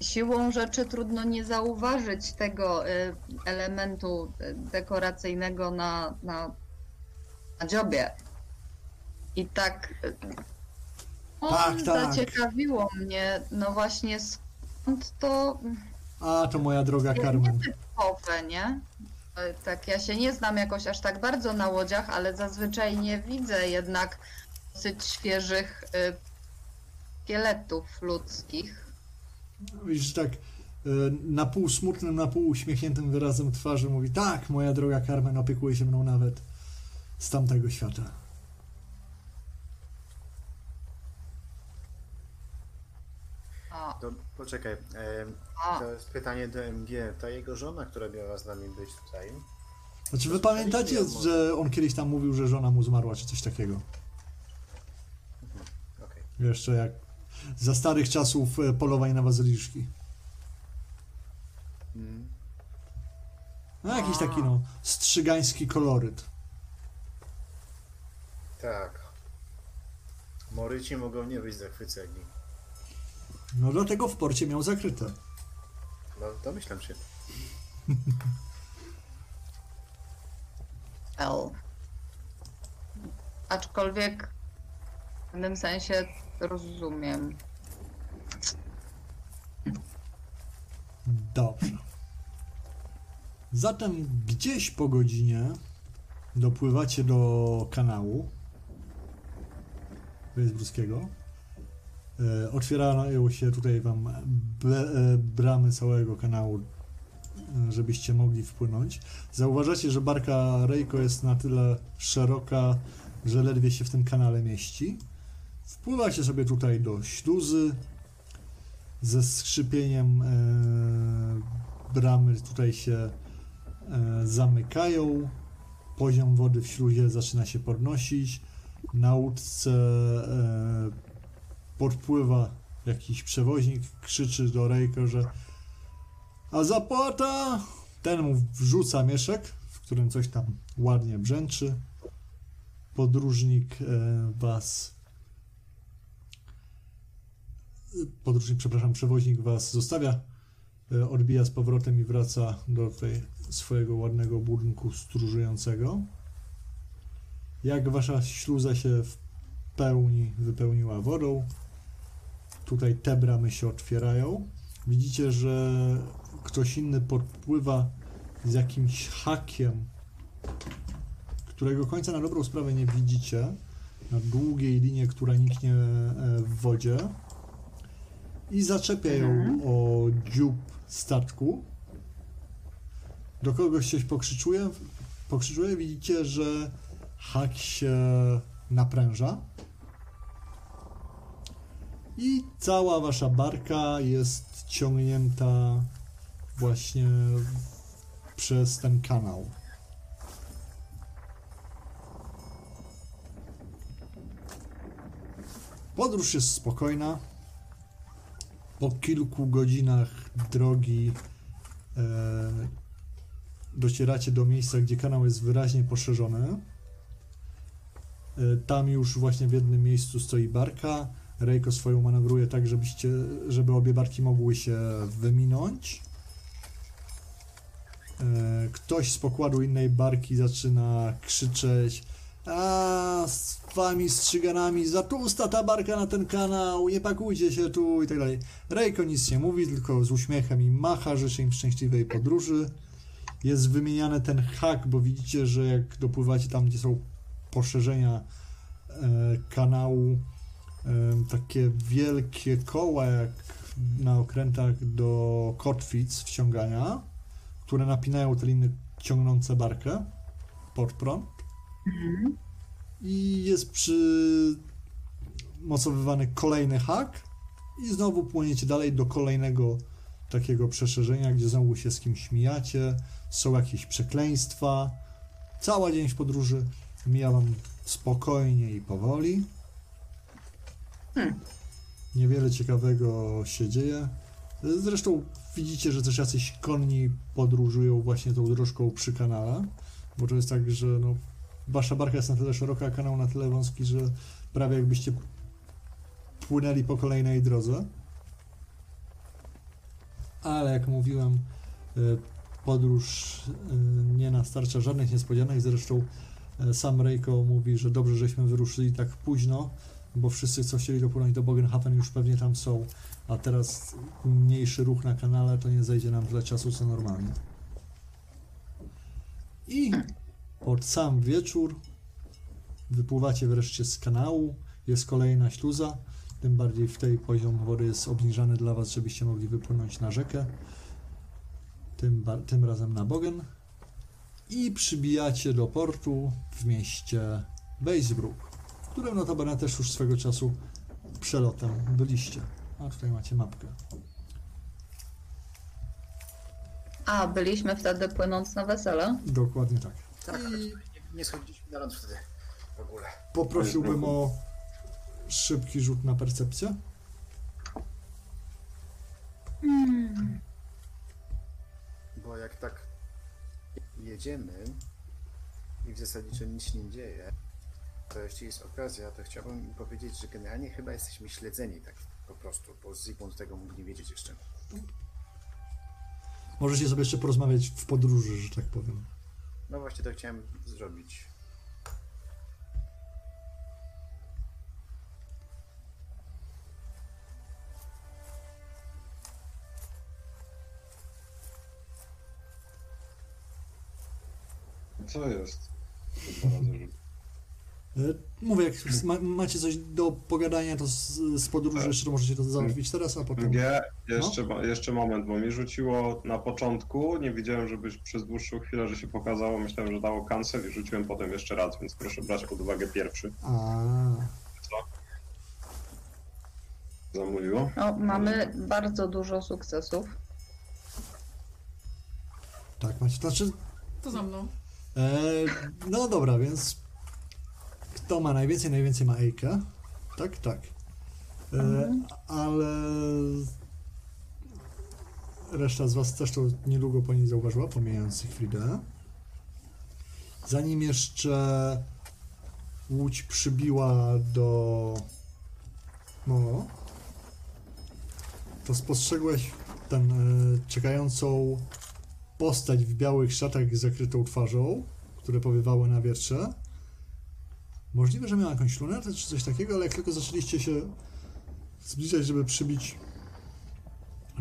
siłą rzeczy trudno nie zauważyć tego y, elementu y, dekoracyjnego na, na, na dziobie. I tak. y, On Tak, tak. zaciekawiło mnie, no właśnie skąd to a to moja droga Carmen. nietypowe, nie? Y, Tak, ja się nie znam jakoś aż tak bardzo na łodziach, ale zazwyczaj nie widzę jednak dosyć świeżych szkieletów ludzkich. Widzisz, tak e, na pół smutnym, na pół uśmiechniętym wyrazem twarzy mówi tak, moja droga Carmen opiekuje się mną nawet z tamtego świata. A, To poczekaj, e, a. to jest pytanie do MG. Ta jego żona, która miała z nami być tutaj, Znaczy wy pamiętacie, że on kiedyś tam mówił, że żona mu zmarła, czy coś takiego? okej. Jeszcze jak za starych czasów e, polowań na bazyliszki. Mm. No jakiś taki no, strzygański koloryt. Tak. Moryci mogą nie być zachwyceni. No dlatego w porcie miał zakryte. No, domyślam się. L. Aczkolwiek w pewnym sensie rozumiem. Dobrze. Zatem gdzieś po godzinie dopływacie do kanału Wejsbrzyskiego. E, otwierają się tutaj wam e, bramy całego kanału, e, żebyście mogli wpłynąć. Zauważacie, że barka Rejko jest na tyle szeroka, że ledwie się w tym kanale mieści. Wpływacie sobie tutaj do śluzy ze skrzypieniem bramy tutaj się zamykają. Poziom wody w śluzie zaczyna się podnosić. Na łódce podpływa jakiś przewoźnik, krzyczy do Rejko, że a zapłata! Ten mu wrzuca mieszek, w którym coś tam ładnie brzęczy. Podróżnik e, was podróżnik, przepraszam, przewoźnik was zostawia, e, odbija z powrotem i wraca do tej swojego ładnego budynku stróżującego. Jak wasza śluza się w pełni wypełniła wodą, tutaj te bramy się otwierają. Widzicie, że ktoś inny podpływa z jakimś hakiem, którego końca na dobrą sprawę nie widzicie, na długiej linie, która niknie e, w wodzie i zaczepia ją Mhm. o dziób statku. Do kogoś coś pokrzyczuje, pokrzyczuje, widzicie, że hak się napręża i cała wasza barka jest ciągnięta właśnie przez ten kanał. Podróż jest spokojna. Po kilku godzinach drogi e, docieracie do miejsca, gdzie kanał jest wyraźnie poszerzony. E, tam już właśnie w jednym miejscu stoi barka. Rejko swoją manewruje tak, żebyście, żeby obie barki mogły się wyminąć. E, Ktoś z pokładu innej barki zaczyna krzyczeć a z wami strzyganami za tłusta ta barka na ten kanał, nie pakujcie się tu i tak dalej. Rejko nic nie mówi, tylko z uśmiechem i macha, życzy im szczęśliwej podróży. Jest wymieniany ten hak, bo widzicie, że jak dopływacie tam, gdzie są poszerzenia e, kanału, takie wielkie koła, jak na okrętach do kotwic wciągania, które napinają te liny ciągnące barkę pod prąd i jest przymocowywany kolejny hak i znowu płyniecie dalej do kolejnego takiego przeszerzenia, gdzie znowu się z kimś mijacie, są jakieś przekleństwa. Cała dzień w podróży mija wam spokojnie i powoli. Niewiele ciekawego się dzieje. Zresztą widzicie, że też jacyś konni podróżują właśnie tą dróżką przy kanale, bo to jest tak, że no, wasza barka jest na tyle szeroka, a kanał na tyle wąski, że prawie jakbyście płynęli po kolejnej drodze. Ale jak mówiłem, y, podróż y, nie nastarcza żadnych niespodzianek. Zresztą y, sam Rejko mówi, że dobrze, żeśmy wyruszyli tak późno, bo wszyscy, co chcieli dopłynąć do Bogenhafen, już pewnie tam są. A teraz mniejszy ruch na kanale to nie zejdzie nam tyle czasu, co normalnie. I pod sam wieczór wypływacie wreszcie z kanału, jest kolejna śluza, tym bardziej w tej poziom wody jest obniżany dla Was, żebyście mogli wypłynąć na rzekę, tym, tym razem na Bogen i przybijacie do portu w mieście Basebrook, w którym notabene też już swego czasu przelotem byliście. A tutaj macie mapkę. A, byliśmy wtedy płynąc na wesele. Dokładnie tak. Tak, I nie, nie schodziliśmy na ląd wtedy w ogóle. poprosiłbym o szybki rzut na percepcję. Bo jak tak jedziemy i w zasadzie nic się nie dzieje, to jeśli jest okazja, to chciałbym im powiedzieć, że generalnie chyba jesteśmy śledzeni tak po prostu, bo Zygmunt tego mógł nie wiedzieć jeszcze. Możecie sobie jeszcze porozmawiać w podróży, że tak powiem. No właśnie to chciałem zrobić. Co jest? Mówię, jak ma, macie coś do pogadania, to z, z podróży jeszcze to możecie to załatwić teraz, a potem... Nie, jeszcze, mo- jeszcze moment, bo mi rzuciło na początku, nie widziałem, żebyś przez dłuższą chwilę, że się pokazało, myślałem, że dało cancel i rzuciłem potem jeszcze raz, więc proszę brać pod uwagę pierwszy. A, Zamówiło? No, mamy bardzo dużo sukcesów. tak, macie, to znaczy... To za mną. E, no dobra, więc kto ma najwięcej? Najwięcej ma Ejka. Tak, tak. E, ale reszta z was też to niedługo po niej zauważyła, pomijając Fridę. Zanim jeszcze łódź przybiła do no to spostrzegłeś ten e, czekającą postać w białych szatach z zakrytą twarzą, które powiewały na wietrze. Możliwe, że miała jakąś lunetę czy coś takiego, ale jak tylko zaczęliście się zbliżać, żeby przybić,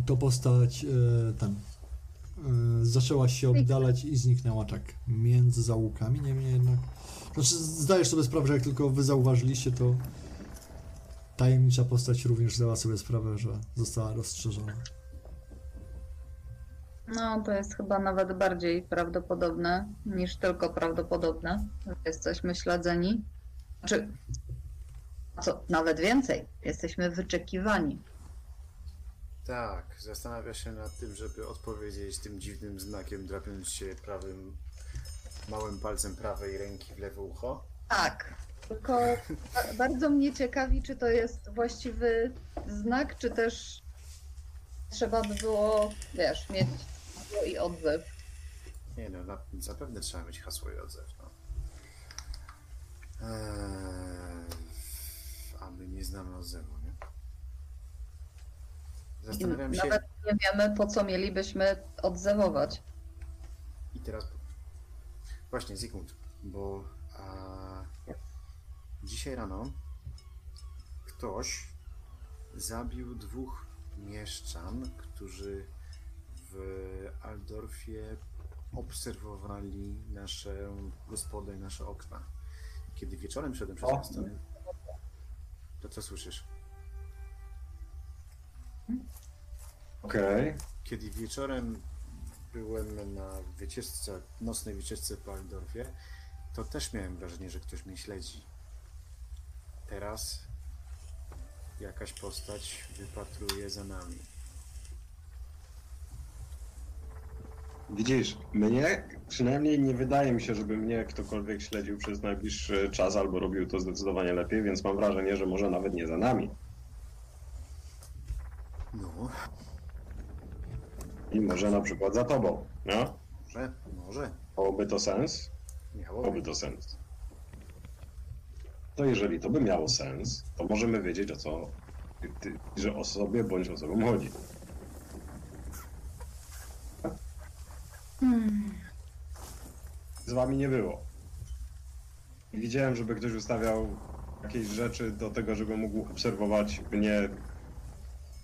to postać e, ten e, zaczęła się oddalać i zniknęła tak między zaułkami, niemniej jednak. Znaczy, zdajesz sobie sprawę, że jak tylko wy zauważyliście, to tajemnicza postać również zdała sobie sprawę, że została rozstrzeżona. No, to jest chyba nawet bardziej prawdopodobne niż tylko prawdopodobne, że jesteśmy śledzeni. Znaczy, co, nawet więcej, jesteśmy wyczekiwani. Tak, zastanawia się nad tym, żeby odpowiedzieć tym dziwnym znakiem, drapiąc się prawym, małym palcem prawej ręki w lewe ucho. Tak, Tylko ba- bardzo mnie ciekawi, czy to jest właściwy znak, czy też trzeba by było, wiesz, mieć hasło i odzew. Nie no, na, zapewne trzeba mieć hasło i odzew, no. Eee, a my nie znamy odzewu, nie? I Zastanawiam się... nawet nie wiemy, po co mielibyśmy odzewować. I teraz właśnie Zygmunt, bo a, dzisiaj rano ktoś zabił dwóch mieszczan, którzy w Aldorfie obserwowali naszą gospodę i nasze okna. Kiedy wieczorem szedłem przez miasto, to co słyszysz? Okej. Kiedy wieczorem byłem na wycieczce, nocnej wycieczce po Aldorfie, to też miałem wrażenie, że ktoś mnie śledzi. Teraz jakaś postać wypatruje za nami. Widzisz, mnie przynajmniej nie wydaje mi się, żeby mnie ktokolwiek śledził przez najbliższy czas albo robił to zdecydowanie lepiej, więc mam wrażenie, że może nawet nie za nami. No, I może na przykład za tobą. No? może, może. Miałoby to sens? Miało Miałoby to sens. To jeżeli to by miało sens, to możemy wiedzieć o co że osobie bądź osobom chodzi. Z wami nie było. Nie Widziałem, żeby ktoś ustawiał jakieś rzeczy do tego, żeby mógł obserwować mnie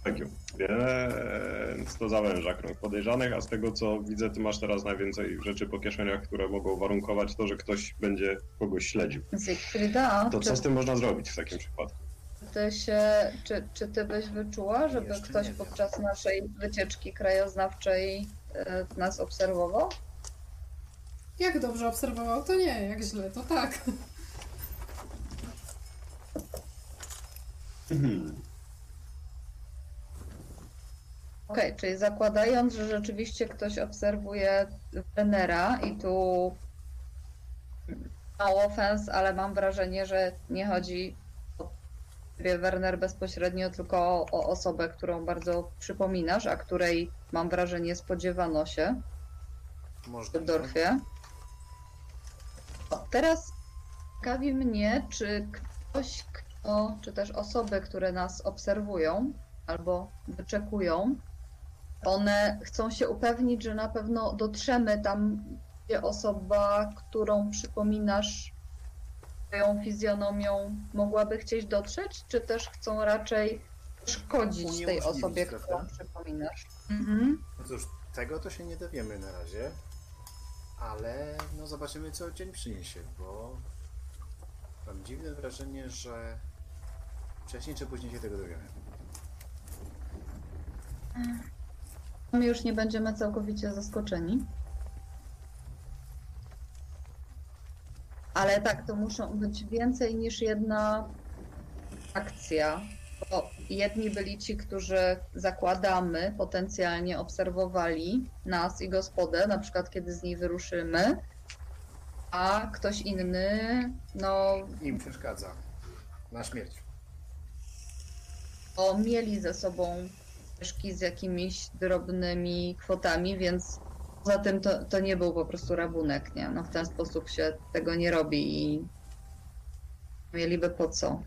Medium. Więc to zawęża krąg podejrzanych, a z tego co widzę, ty masz teraz najwięcej rzeczy po kieszeniach, które mogą warunkować to, że ktoś będzie kogoś śledził. Zygfrida, To czy co z tym można zrobić w takim przypadku? ty się, czy, czy ty byś wyczuła, żeby Jeszcze ktoś nie wiem. podczas naszej wycieczki krajoznawczej e, nas obserwował? Jak dobrze obserwował, to nie, jak źle, to tak. Mhm. Okej, czyli zakładając, że rzeczywiście ktoś obserwuje Wenera i tu mało offense, ale mam wrażenie, że nie chodzi o ciebie, Werner, bezpośrednio, tylko o, o osobę, którą bardzo przypominasz, a której mam wrażenie spodziewano się w. Dorfie. Teraz ciekawi mnie, czy ktoś, kto, czy też osoby, które nas obserwują albo wyczekują, one chcą się upewnić, że na pewno dotrzemy tam, gdzie osoba, którą przypominasz swoją fizjonomią, mogłaby chcieć dotrzeć, czy też chcą raczej szkodzić tej osobie, prawda? którą przypominasz. Mhm. No cóż, tego to się nie dowiemy na razie, ale no zobaczymy co dzień przyniesie, bo mam dziwne wrażenie, że wcześniej czy później się tego dowiemy. My już nie będziemy całkowicie zaskoczeni. Ale tak, to muszą być więcej niż jedna akcja. Bo jedni byli ci, którzy zakładamy, potencjalnie obserwowali nas i gospodę, na przykład kiedy z niej wyruszymy, a ktoś inny, no, Im przeszkadza. Na śmierć. bo mieli ze sobą ścieżki z jakimiś drobnymi kwotami, więc poza tym to, to nie był po prostu rabunek, nie? No w ten sposób się tego nie robi i mieliby po co.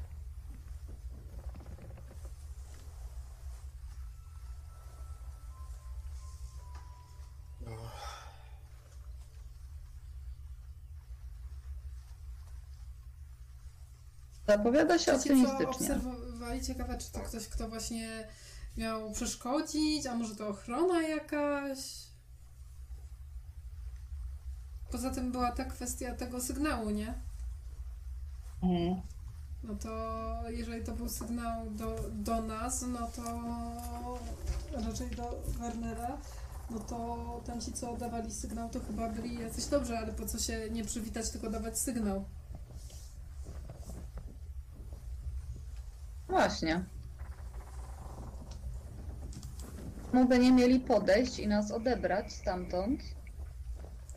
Zapowiada się optymistycznie. obserwowali, ciekawe, czy to ktoś, kto właśnie miał przeszkodzić, a może to ochrona jakaś? Poza tym była ta kwestia tego sygnału, nie? No to jeżeli to był sygnał do, do nas, no to raczej do Wernera, no to tamci, co dawali sygnał, to chyba byli jacyś dobrze, ale po co się nie przywitać, tylko dawać sygnał? Właśnie. By nie mieli podejść i nas odebrać stamtąd?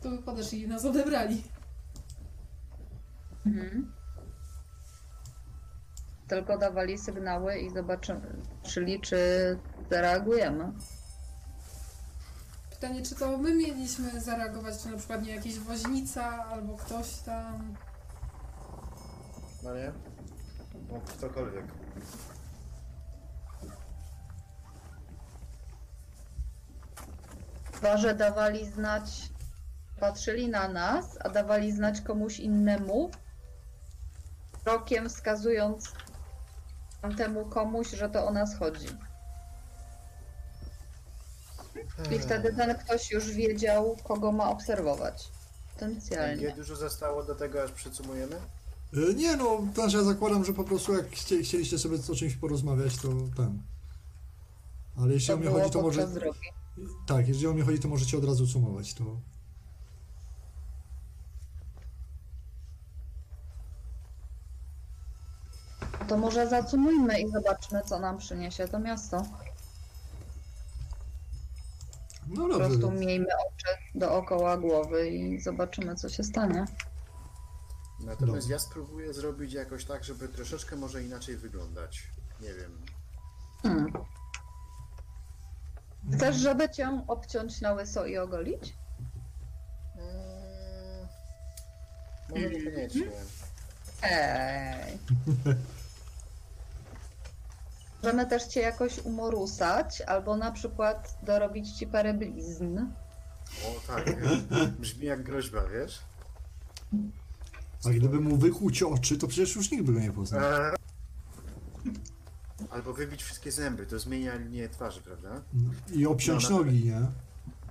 To by podeszli i nas odebrali. Mhm. tylko dawali sygnały i zobaczyli, czy zareagujemy. Pytanie, czy to my mieliśmy zareagować, czy na przykład nie jakiś woźnica albo ktoś tam. No nie? No, ktokolwiek. Chyba, że dawali znać, patrzyli na nas, a dawali znać komuś innemu, krokiem wskazując temu komuś, że to o nas chodzi. I wtedy ten ktoś już wiedział, kogo ma obserwować. Potencjalnie. Nie dużo zostało do tego, aż przycumujemy? E, Nie no, to znaczy ja zakładam, że po prostu jak chcie, chcieliście sobie o czymś porozmawiać, to ten. Ale jeśli To o mnie było chodzi, to może. drogi. Tak, jeżeli o mnie chodzi, to możecie od razu sumować to. To może zacumujmy i zobaczmy, co nam przyniesie to miasto. No Po dobrze. prostu miejmy oczy dookoła głowy i zobaczymy, co się stanie. Natomiast ja spróbuję zrobić jakoś tak, żeby troszeczkę może inaczej wyglądać. Nie wiem. Hmm. Chcesz, żeby cię obciąć na łyso i ogolić? Mm, może niekoniecznie. Ej. Możemy też cię jakoś umorusać, albo na przykład dorobić ci parę blizn. O tak, brzmi jak groźba, wiesz? A gdyby mu wykłuć oczy, to przecież już nikt by go nie poznał. Eee. Albo wybić wszystkie zęby, to zmienia linię twarzy, prawda? I obciąć No, no. nogi, nie?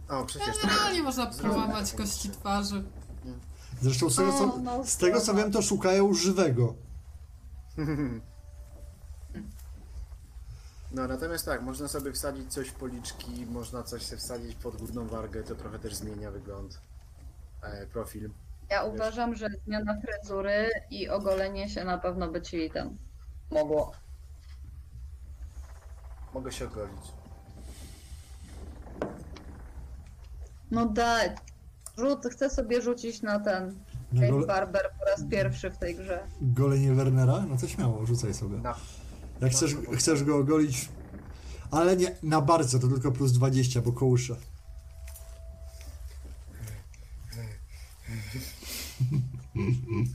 O, przecież to... Generalnie można taką kości twarzy. Zresztą z tego, co, O, no, z tego co wiem, to szukają żywego. No natomiast tak, można sobie wsadzić coś w policzki, można coś sobie wsadzić pod górną wargę, to trochę też zmienia wygląd, e, profil. Ja uważam, że zmiana fryzury i ogolenie się na pewno by ci ten mogło. Mogę się ogolić. No daj. Rzut, chcę sobie rzucić na ten Na Kate gole, Barber po raz pierwszy w tej grze. golenie Wernera? No to śmiało, rzucaj sobie. Na, Jak chcesz, chcesz go ogolić, ale nie na bardzo, to tylko plus 20, bo kołusze.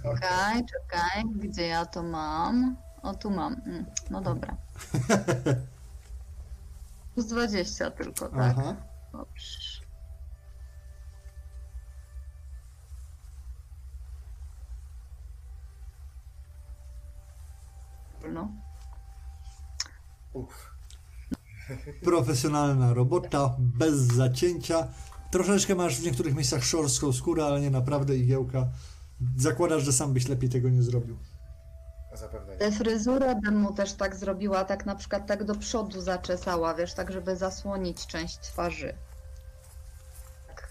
Czekaj, czekaj, gdzie ja to mam? O, tu mam. Mm, no dobra. Plus 20 tylko, tak? Aha. Dobrze. No. Profesjonalna robota, bez zacięcia. Troszeczkę masz w niektórych miejscach szorstką skórę, ale nie naprawdę igiełka. Zakładasz, że sam byś lepiej tego nie zrobił. Zapewne nie. Tę fryzurę bym mu też tak zrobiła, tak na przykład tak do przodu zaczesała, wiesz, tak żeby zasłonić część twarzy. Tak.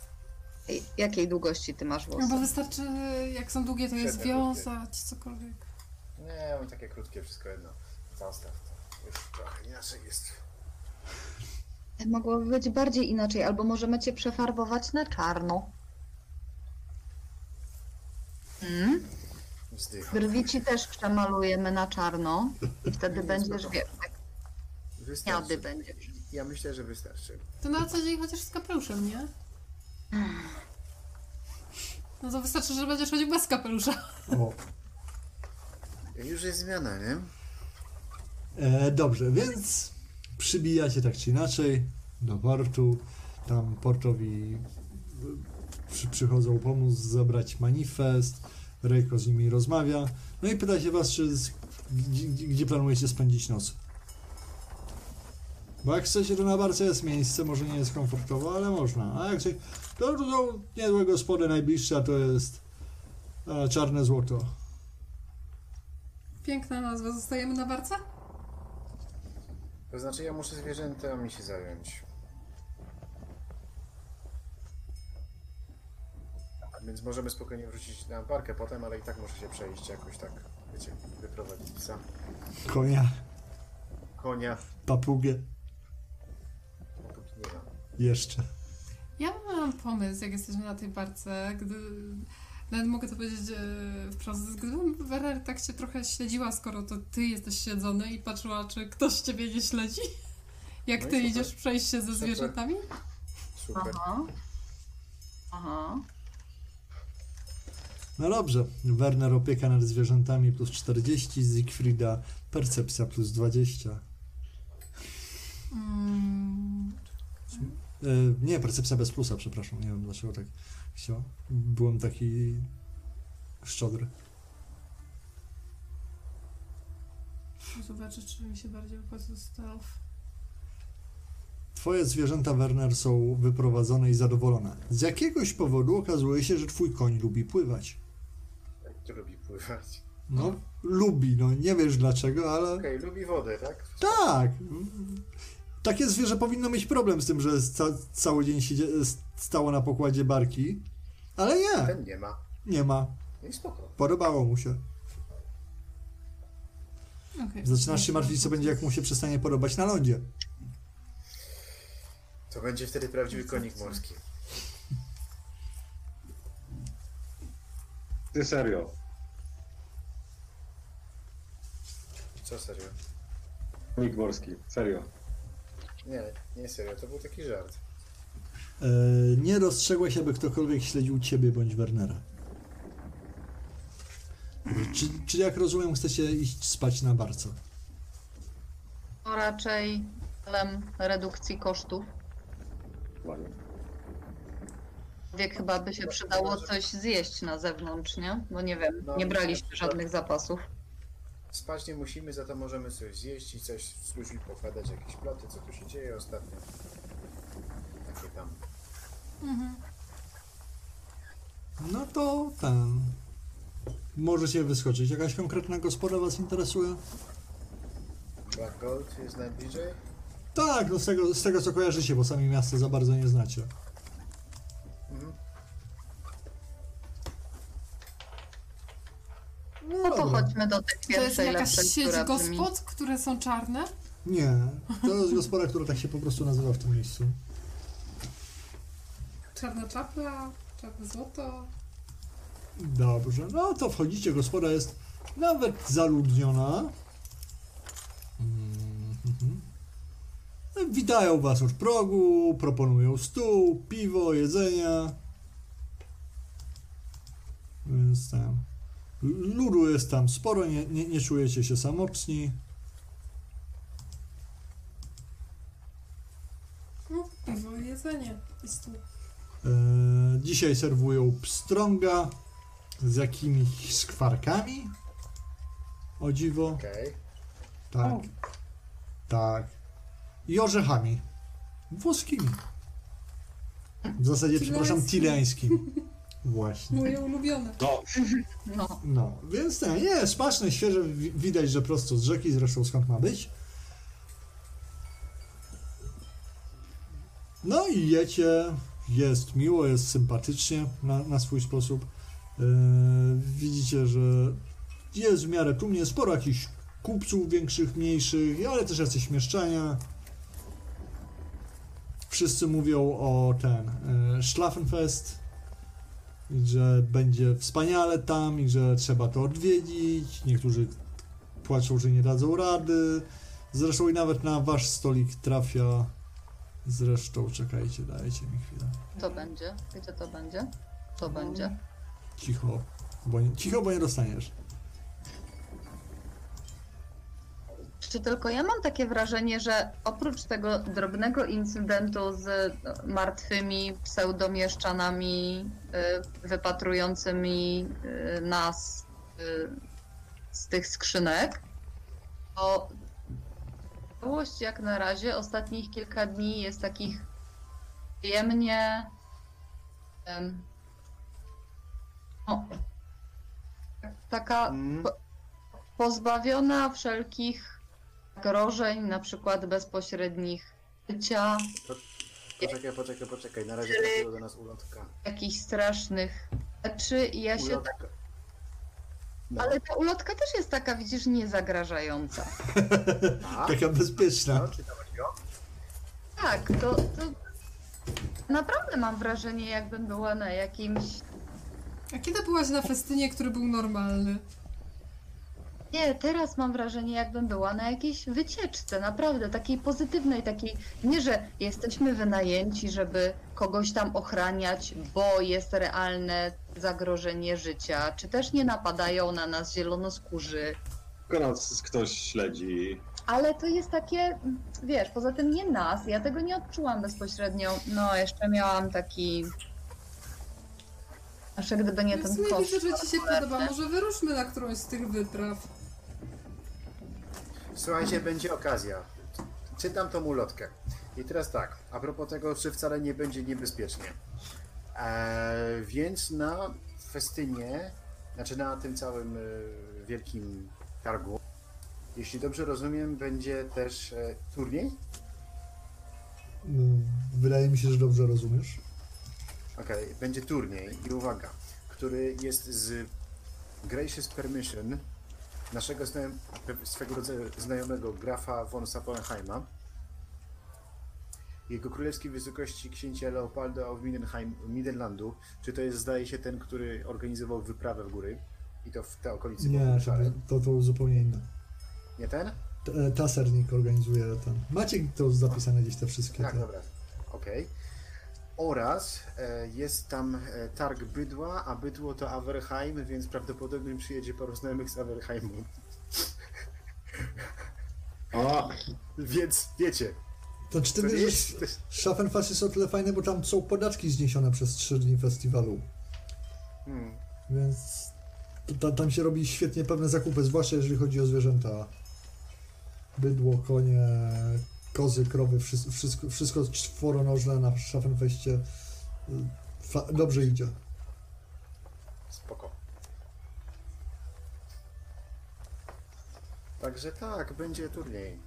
Ej, Jakiej długości ty masz No bo włosy? wystarczy, jak są długie, to je Średnio związać, cokolwiek. Nie, mam takie krótkie, wszystko jedno. Zostaw to. Już trochę inaczej jest. Mogłoby być bardziej inaczej, albo możemy cię przefarbować na czarno. Mm? Wzdycha. Brwi ci też przemalujemy na czarno i wtedy będziesz, tak Wystarczy. śniady będziesz. Ja myślę, że wystarczy. To na co dzień chociaż z kapeluszem, nie? No to wystarczy, że będziesz chodził bez kapelusza. O. Już jest zmiana, nie? E, dobrze, więc przybijacie tak czy inaczej do portu. Tam portowi e, przy, przychodzą pomóc zabrać manifest. Rejko z nimi rozmawia. No i pyta się was, czy gdzie, gdzie- planujecie spędzić noc. Bo jak chcecie, to na barce jest miejsce, może nie jest komfortowo, ale można. A jak chcecie, to tu są niezłe gospody najbliższe, to jest e, czarne złoto. Piękna nazwa. Zostajemy na barce? To znaczy ja muszę zwierzętami się zająć. Więc możemy spokojnie wrócić na parkę potem, ale i tak muszę się przejść jakoś tak, wiecie, wyprowadzić psa, Konia, konia, papugę, póki nie mam. jeszcze. Ja mam pomysł, jak jesteśmy na tej barce, gdy Nawet mogę to powiedzieć e, wprost. Gdybym Werner tak cię trochę śledziła, skoro to ty jesteś śledzony i patrzyła, czy ktoś ciebie nie śledzi. Jak No i ty super. idziesz przejść się ze Super. zwierzętami? Super. Aha. Aha. No dobrze. Werner opieka nad zwierzętami plus 40, Siegfrieda percepcja plus 20. Mm, E, nie, percepcja bez plusa, przepraszam. Nie wiem dlaczego tak chciał. Byłem taki szczodry. zobaczę, czy mi się bardziej opłaca stealth. Twoje zwierzęta, Werner, są wyprowadzone i zadowolone. Z jakiegoś powodu okazuje się, że twój koń lubi pływać. Jak tu lubi pływać. No, lubi, no nie wiesz dlaczego, ale Okej, lubi wodę, tak? tak. Takie zwierzę powinno mieć problem z tym, że ca cały dzień siedzie, stało na pokładzie barki, ale nie, Ten nie ma. nie ma. No i spoko. Podobało mu się. Okay. Zaczynasz się martwić, co będzie, jak mu się przestanie podobać na lądzie. To będzie wtedy prawdziwy konik morski. Ty serio. Co serio? Konik morski, serio. Nie, nie serio, to był taki żart. E, nie rozstrzegłeś, aby ktokolwiek śledził ciebie bądź Wernera. Czy, czy jak rozumiem, chcecie iść spać na barce? To raczej celem redukcji kosztów. Ładnie. Wiek chyba by się przydało coś zjeść na zewnątrz, nie? Bo nie wiem, No, nie braliśmy tak. żadnych zapasów. Spać nie musimy, za to możemy coś zjeść i coś z ludźmi pogadać, jakieś ploty, co tu się dzieje ostatnio. Takie tam. Mhm. No to ten. Możecie wyskoczyć. Jakaś konkretna gospoda Was interesuje? Black Gold jest najbliżej? Tak, no z tego, z tego co kojarzycie, bo sami miasta za bardzo nie znacie. No to dobra. chodźmy do tej To jest pierwszej jakaś lepszej, sieć która brzmi. gospod, które są czarne? Nie, to jest gospoda, która tak się po prostu nazywa w tym miejscu. Czarna czapla, czarne złoto. Dobrze, no to wchodzicie, gospoda jest nawet zaludniona. Mhm. No, Witają was od progu, proponują stół, piwo, jedzenia. Więc tam. Ludu jest tam sporo, nie, nie, nie czujecie się samotni. No, piwo jedzenie. I stół. E, dzisiaj serwują pstrąga z jakimiś skwarkami. O dziwo. Okej. Tak. O. Tak. I orzechami. Włoskimi. W zasadzie, przepraszam, tileńskimi. Właśnie. Moje ulubione. No, No, No, więc ten, nie, smaczne, świeże, wi- widać, że prosto z rzeki, zresztą skąd ma być. No i jecie, jest miło, jest sympatycznie na, na swój sposób. Yy, widzicie, że jest w miarę tłumnie, sporo jakichś kupców większych, mniejszych, ale też jacyś mieszczania. Wszyscy mówią o ten yy, Schlaffenfest, i że będzie wspaniale tam i że trzeba to odwiedzić. Niektórzy płaczą, że nie dadzą rady. Zresztą i nawet na wasz stolik trafia. Zresztą, czekajcie, dajcie mi chwilę. to będzie. Gdzie to będzie? To będzie. Cicho, bo nie, cicho, bo nie dostaniesz. Czy tylko ja mam takie wrażenie, że oprócz tego drobnego incydentu z martwymi pseudomieszczanami y, wypatrującymi y, nas y, z tych skrzynek, to całość jak na razie ostatnich kilka dni jest takich przyjemnie em, o, taka Mm. pozbawiona wszelkich zagrożeń, na przykład bezpośrednich życia, Poczekaj, poczekaj, poczekaj. Na razie trafiła do nas ulotka. jakichś strasznych rzeczy i ja się tak... Ulotka. No. Ale ta ulotka też jest taka, widzisz, niezagrażająca. A? Taka bezpieczna. No, czytałaś ją? Tak, to, to naprawdę mam wrażenie, jakbym była na jakimś A kiedy byłaś na festynie, który był normalny? Nie, teraz mam wrażenie, jakbym była na jakiejś wycieczce, naprawdę, takiej pozytywnej, takiej, nie, że jesteśmy wynajęci, żeby kogoś tam ochraniać, bo jest realne zagrożenie życia, czy też nie napadają na nas zielonoskórzy, Tylko nas ktoś śledzi. ale to jest takie, wiesz, poza tym nie nas, ja tego nie odczułam bezpośrednio, no jeszcze miałam taki... Jeszcze gdyby nie W ten kosz. widzę, że ci się podoba. Może wyruszmy na którąś z tych wypraw. Słuchajcie, będzie okazja. Czytam tą ulotkę. I teraz tak, a propos tego, czy wcale nie będzie niebezpiecznie. Eee, więc na festynie, znaczy na tym całym e, wielkim targu, jeśli dobrze rozumiem, będzie też e, turniej? Mm, Wydaje mi się, że dobrze rozumiesz. Okej, będzie turniej i uwaga, który jest z Gracious Permission naszego znajom- swego rodzaju znajomego grafa von Sappenheima. Jego królewskiej wysokości księcia Leopolda of Mindenheim, Midenlandu, czy to jest zdaje się ten, który organizował wyprawę w góry i to w te okolicy Nie, to, to, to zupełnie inne. Nie ten? T- e, Tasernik organizuje ten. Macie to zapisane gdzieś te wszystkie. Tak, te. dobra. Okej. Oraz e, jest tam e, targ bydła, a bydło to Averheim, więc prawdopodobnie przyjedzie paru znajomych z Averheimu. A, Więc wiecie, To czy ty wiesz, że jest... Schaffenfass jest o tyle fajne, bo tam są podatki zniesione przez 3 dni festiwalu. Hmm. Więc to, ta, tam się robi świetnie pewne zakupy, zwłaszcza jeżeli chodzi o zwierzęta. Bydło, konie, kozy, krowy, wszystko, wszystko, wszystko czworonożne na Schaffenfeście. dobrze idzie. Spoko. Także tak, będzie turniej.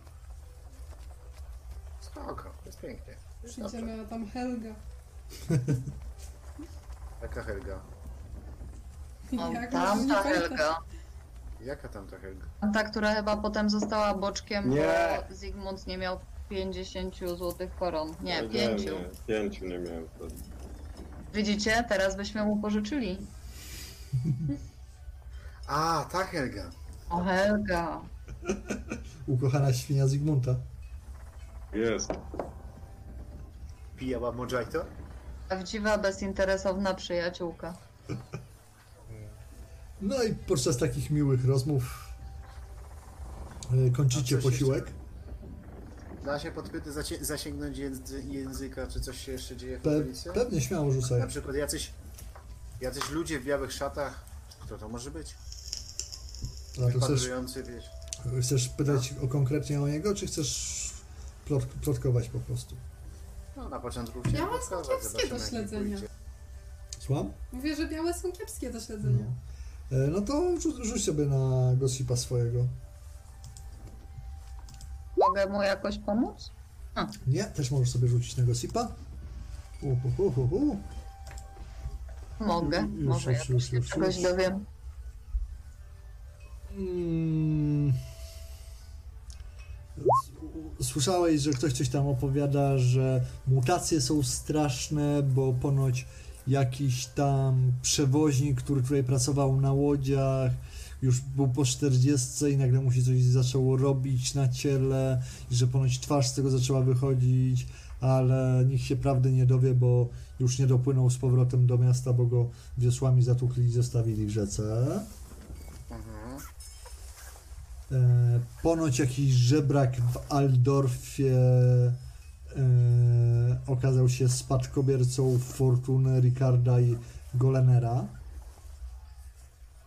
Spoko, jest pięknie. Jest Przyjdzie dobrze. miała tam Helga. Jaka Helga? O, Jak tam ta? Helga. Jaka tam ta Helga? Ta, która chyba potem została boczkiem, Nie. bo Zygmunt nie miał 50 złotych koron. Nie, nie, 5. Nie, pięciu nie miałem wtedy. Widzicie, teraz byśmy mu pożyczyli. A, ta Helga. O Helga. Ukochana świnia Zygmunta. Jest. Pijała Mojito? Prawdziwa, bezinteresowna przyjaciółka. No i podczas takich miłych rozmów y, kończycie posiłek. Da się podpyty zacie- zasięgnąć języ- języka, czy coś się jeszcze dzieje w Pe- okolicy? pewnie śmiało rzucaj. Na przykład jacyś, jacyś ludzie w białych szatach. Kto to może być? A to chcesz, Wypatrujący, wiesz. chcesz pytać o konkretnie o niego, czy chcesz plot, plotkować po prostu? No na początku chciałem Białe są kiepskie zobaczymy, do jak śledzenia. pójdzie. Słucham? Mówię, że białe są kiepskie do śledzenia. No. E, No to rzuć, rzuć sobie na gossipa swojego. Mogę mu jakoś pomóc? Nie, też możesz sobie rzucić na gossipa. Uhuhuhuhu. Mogę. Już, Może już, już, już, czegoś już. dowiem. Mm. Słyszałeś, że ktoś coś tam opowiada, że mutacje są straszne, bo ponoć jakiś tam przewoźnik, który tutaj pracował na łodziach, już był po 40 i nagle mu się coś zaczęło robić na ciele i że ponoć twarz z tego zaczęła wychodzić, ale nikt się prawdy nie dowie, bo już nie dopłynął z powrotem do miasta, bo go wiosłami zatukli i zostawili w rzece. E, ponoć jakiś żebrak w Aldorfie e, okazał się spadkobiercą fortuny Ricarda i Golenera.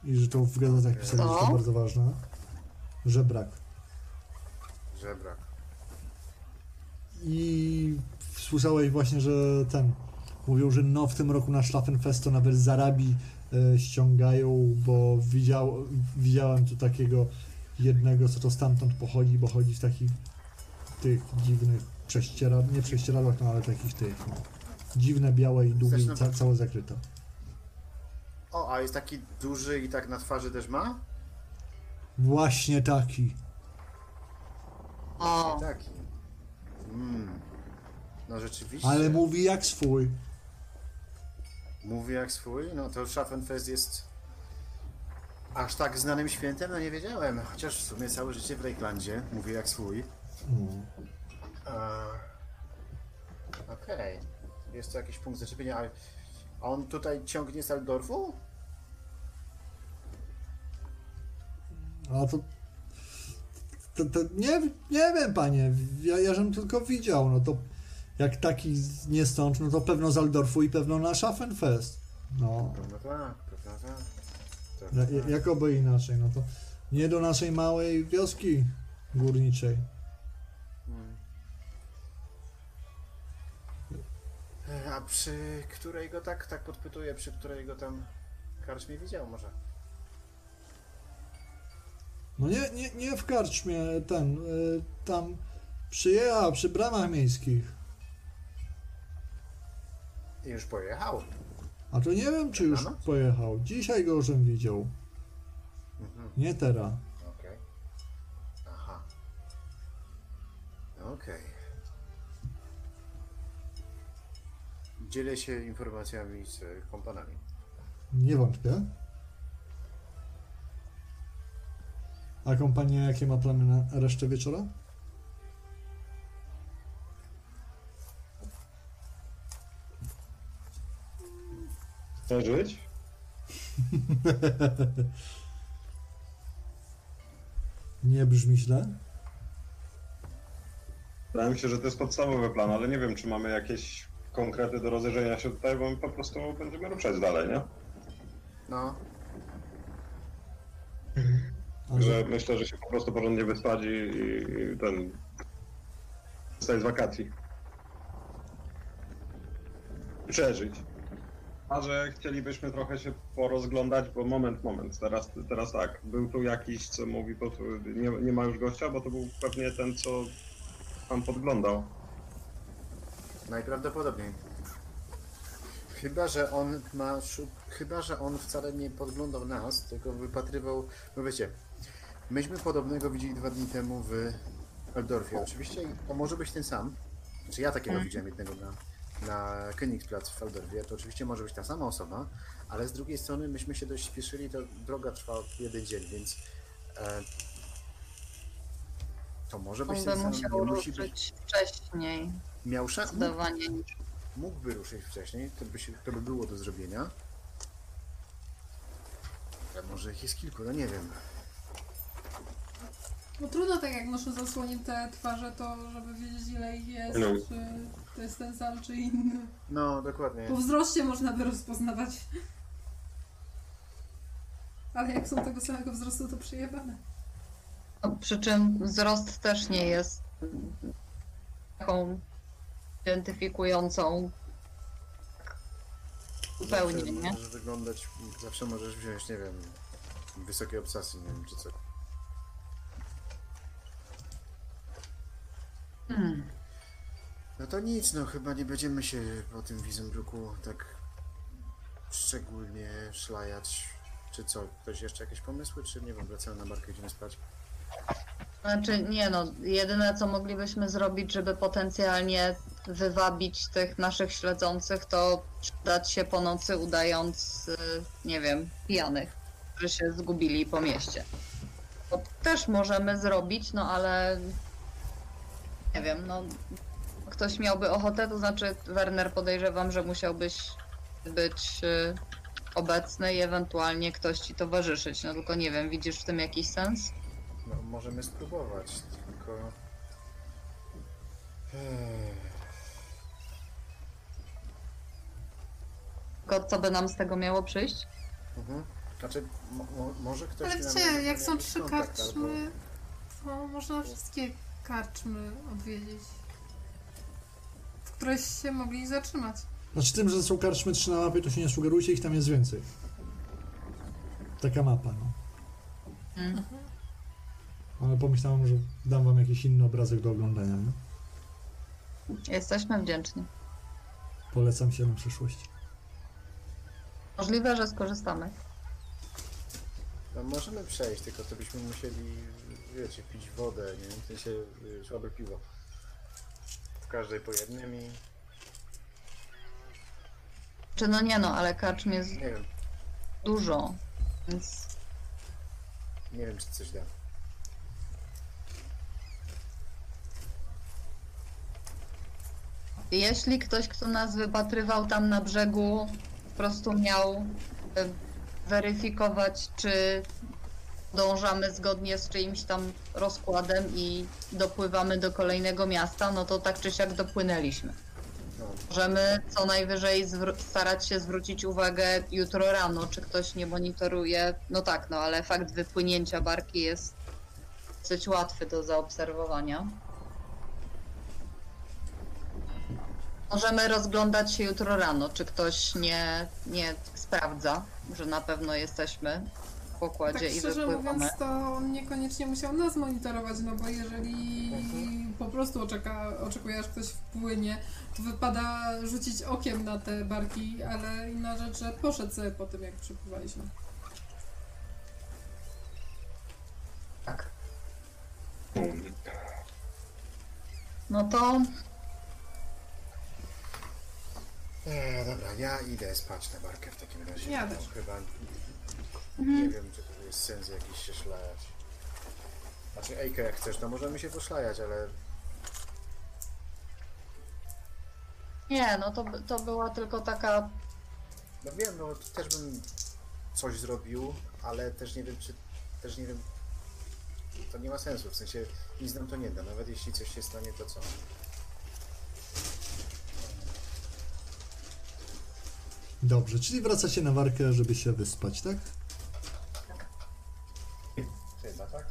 I że to w gazetach pisali, że to Co? bardzo ważne. Żebrak. Żebrak. I słyszałeś właśnie, że ten. Mówią, że no w tym roku na Schlaffenfest to nawet z Arabii e, ściągają, bo widział, widziałem tu takiego jednego, co to stamtąd pochodzi, bo chodzi w takich tych dziwnych prześcieradłach, nie prześcieradłach, no ale takich tych, no. Dziwne, białe i długie, i ca, całe zakryte. O, a jest taki duży i tak na twarzy też ma? Właśnie taki. O, Taki. Mm. No rzeczywiście. Ale mówi jak swój. Mówi jak swój, no to Schaffenfest jest aż tak znanym świętem, no nie wiedziałem. Chociaż w sumie całe życie w Lakelandzie mówi jak swój. No. A, Okej. Jest to jakiś punkt zaczepienia, ale a on tutaj ciągnie z Aldorfu? A to, to, to nie, nie wiem, panie. Ja, ja żem tylko widział. No to jak taki nie stąd, no to pewno z Aldorfu i pewno na Schaffenfest. No, Pewno tak, pewno tak. Pewno ja- tak. jakoby inaczej. No to nie do naszej małej wioski górniczej. A przy której go tak, tak podpytuję, przy której go tam karczmie widział może? No nie, nie, nie w karczmie ten, y, tam przyjechał przy bramach miejskich. I już pojechał. A to nie wiem, czy już Na noc? pojechał. Dzisiaj go żem widział. Mhm. Nie teraz. Okej. Aha. Okej. Dzielę się informacjami z e, kompanami. Nie wątpię. A kompania jakie ma plany na resztę wieczora? Chcesz żyć? Nie brzmi źle. Wydaje mi się, że to jest podstawowy plan, ale nie wiem, czy mamy jakieś konkrety do rozejrzenia się tutaj, bo my po prostu będziemy ruszać dalej, nie? No, Że że, myślę, że się po prostu porządnie wyspać i, i ten... Zostać z wakacji. Przeżyć. A że chcielibyśmy trochę się porozglądać, bo moment, moment, teraz, teraz tak, był tu jakiś, co mówi, bo tu nie, nie ma już gościa, bo to był pewnie ten, co pan podglądał. Najprawdopodobniej. Chyba, że on ma. szu- Chyba, że on wcale nie podglądał nas, tylko wypatrywał. No wiecie, myśmy podobnego widzieli dwa dni temu w Eldorfie. Oczywiście to może być ten sam. Znaczy ja takiego widziałem jednego na, na Königsplatz w Eldorfie. To oczywiście może być ta sama osoba, ale z drugiej strony myśmy się dość spieszyli, to droga trwała jeden dzień, więc. E, to może być On ten sam. musiał nie musi być, ruszyć wcześniej. Miał szans. Zdecydowanie. mógłby ruszyć wcześniej, to by, się, to by było do zrobienia. Ale może ich jest kilku, no nie wiem. No trudno tak jak noszę zasłonięte twarze, to żeby wiedzieć ile ich jest, No. czy to jest ten sam, czy inny. No, dokładnie. Po wzroście można by rozpoznawać. Ale jak są tego samego wzrostu, to przyjebane. No, przy czym wzrost też nie jest taką identyfikującą zupełnie, zawsze nie? możesz wyglądać, zawsze możesz wziąć, nie wiem, wysokie obsasy, nie wiem, czy co. Hmm. No to nic, no chyba nie będziemy się po tym Wizenbruku tak szczególnie szlajać. Czy co? Ktoś jeszcze jakieś pomysły, czy nie wiem, wracamy na barkę, idziemy spać? Znaczy, nie no, jedyne co moglibyśmy zrobić, żeby potencjalnie wywabić tych naszych śledzących, to dać się po nocy udając, y, nie wiem, pijanych, którzy się zgubili po mieście. To też możemy zrobić, no ale nie wiem, no ktoś miałby ochotę, to znaczy Werner podejrzewam, że musiałbyś być y, obecny i ewentualnie ktoś ci towarzyszyć, no tylko nie wiem, widzisz w tym jakiś sens? No, możemy spróbować, tylko... Ech. Tylko co by nam z tego miało przyjść? Mhm. Znaczy, mo, mo, może ktoś... Ale ma jak są trzy kontakt, karczmy, to można wszystkie karczmy odwiedzić. W któreś się mogli zatrzymać. Znaczy tym, że są karczmy 3 na mapie, to się nie sugerujcie, ich tam jest więcej. Taka mapa, no. Mm. Ale pomyślałem, że dam wam jakiś inny obrazek do oglądania, nie? Jesteśmy wdzięczni. Polecam się na przyszłość. Możliwe, że skorzystamy. No, możemy przejść, tylko to byśmy musieli, wiecie, pić wodę, nie wiem, w sensie y, słabe piwo. W każdej po jednym i... Czy no nie no, ale karczm jest Nie wiem, dużo, więc nie wiem, czy coś da. jeśli ktoś, kto nas wypatrywał tam na brzegu, prostu miał e, weryfikować, czy dążamy zgodnie z czyimś tam rozkładem i dopływamy do kolejnego miasta, no to tak czy siak dopłynęliśmy. Możemy co najwyżej starać się zwrócić uwagę jutro rano, czy ktoś nie monitoruje. No tak, no ale fakt wypłynięcia barki jest dosyć łatwy do zaobserwowania. Możemy rozglądać się jutro rano, czy ktoś nie, nie sprawdza, że na pewno jesteśmy w Tak pokładzie i szczerze wypływamy. mówiąc, to on niekoniecznie musiał nas monitorować, no bo jeżeli po prostu oczeka, oczekuje aż ktoś wpłynie, to wypada rzucić okiem na te barki, ale inna rzecz, że poszedł sobie po tym, jak przypływaliśmy. Tak. No to Eee, dobra, ja idę spać na barkę w takim razie. Ja bo też. Chyba Mhm. nie wiem, czy to jest sens jakiś się szlajać. Znaczy, Ejka, jak chcesz, to możemy się poszlajać, ale nie, no to, by- to była tylko taka no wiem, no też bym coś zrobił, ale też nie wiem, czy też nie wiem. To nie ma sensu, w sensie nic nam to nie da, nawet jeśli coś się stanie, to co? Dobrze, czyli wracacie na warkę, żeby się wyspać, tak? Chyba, tak?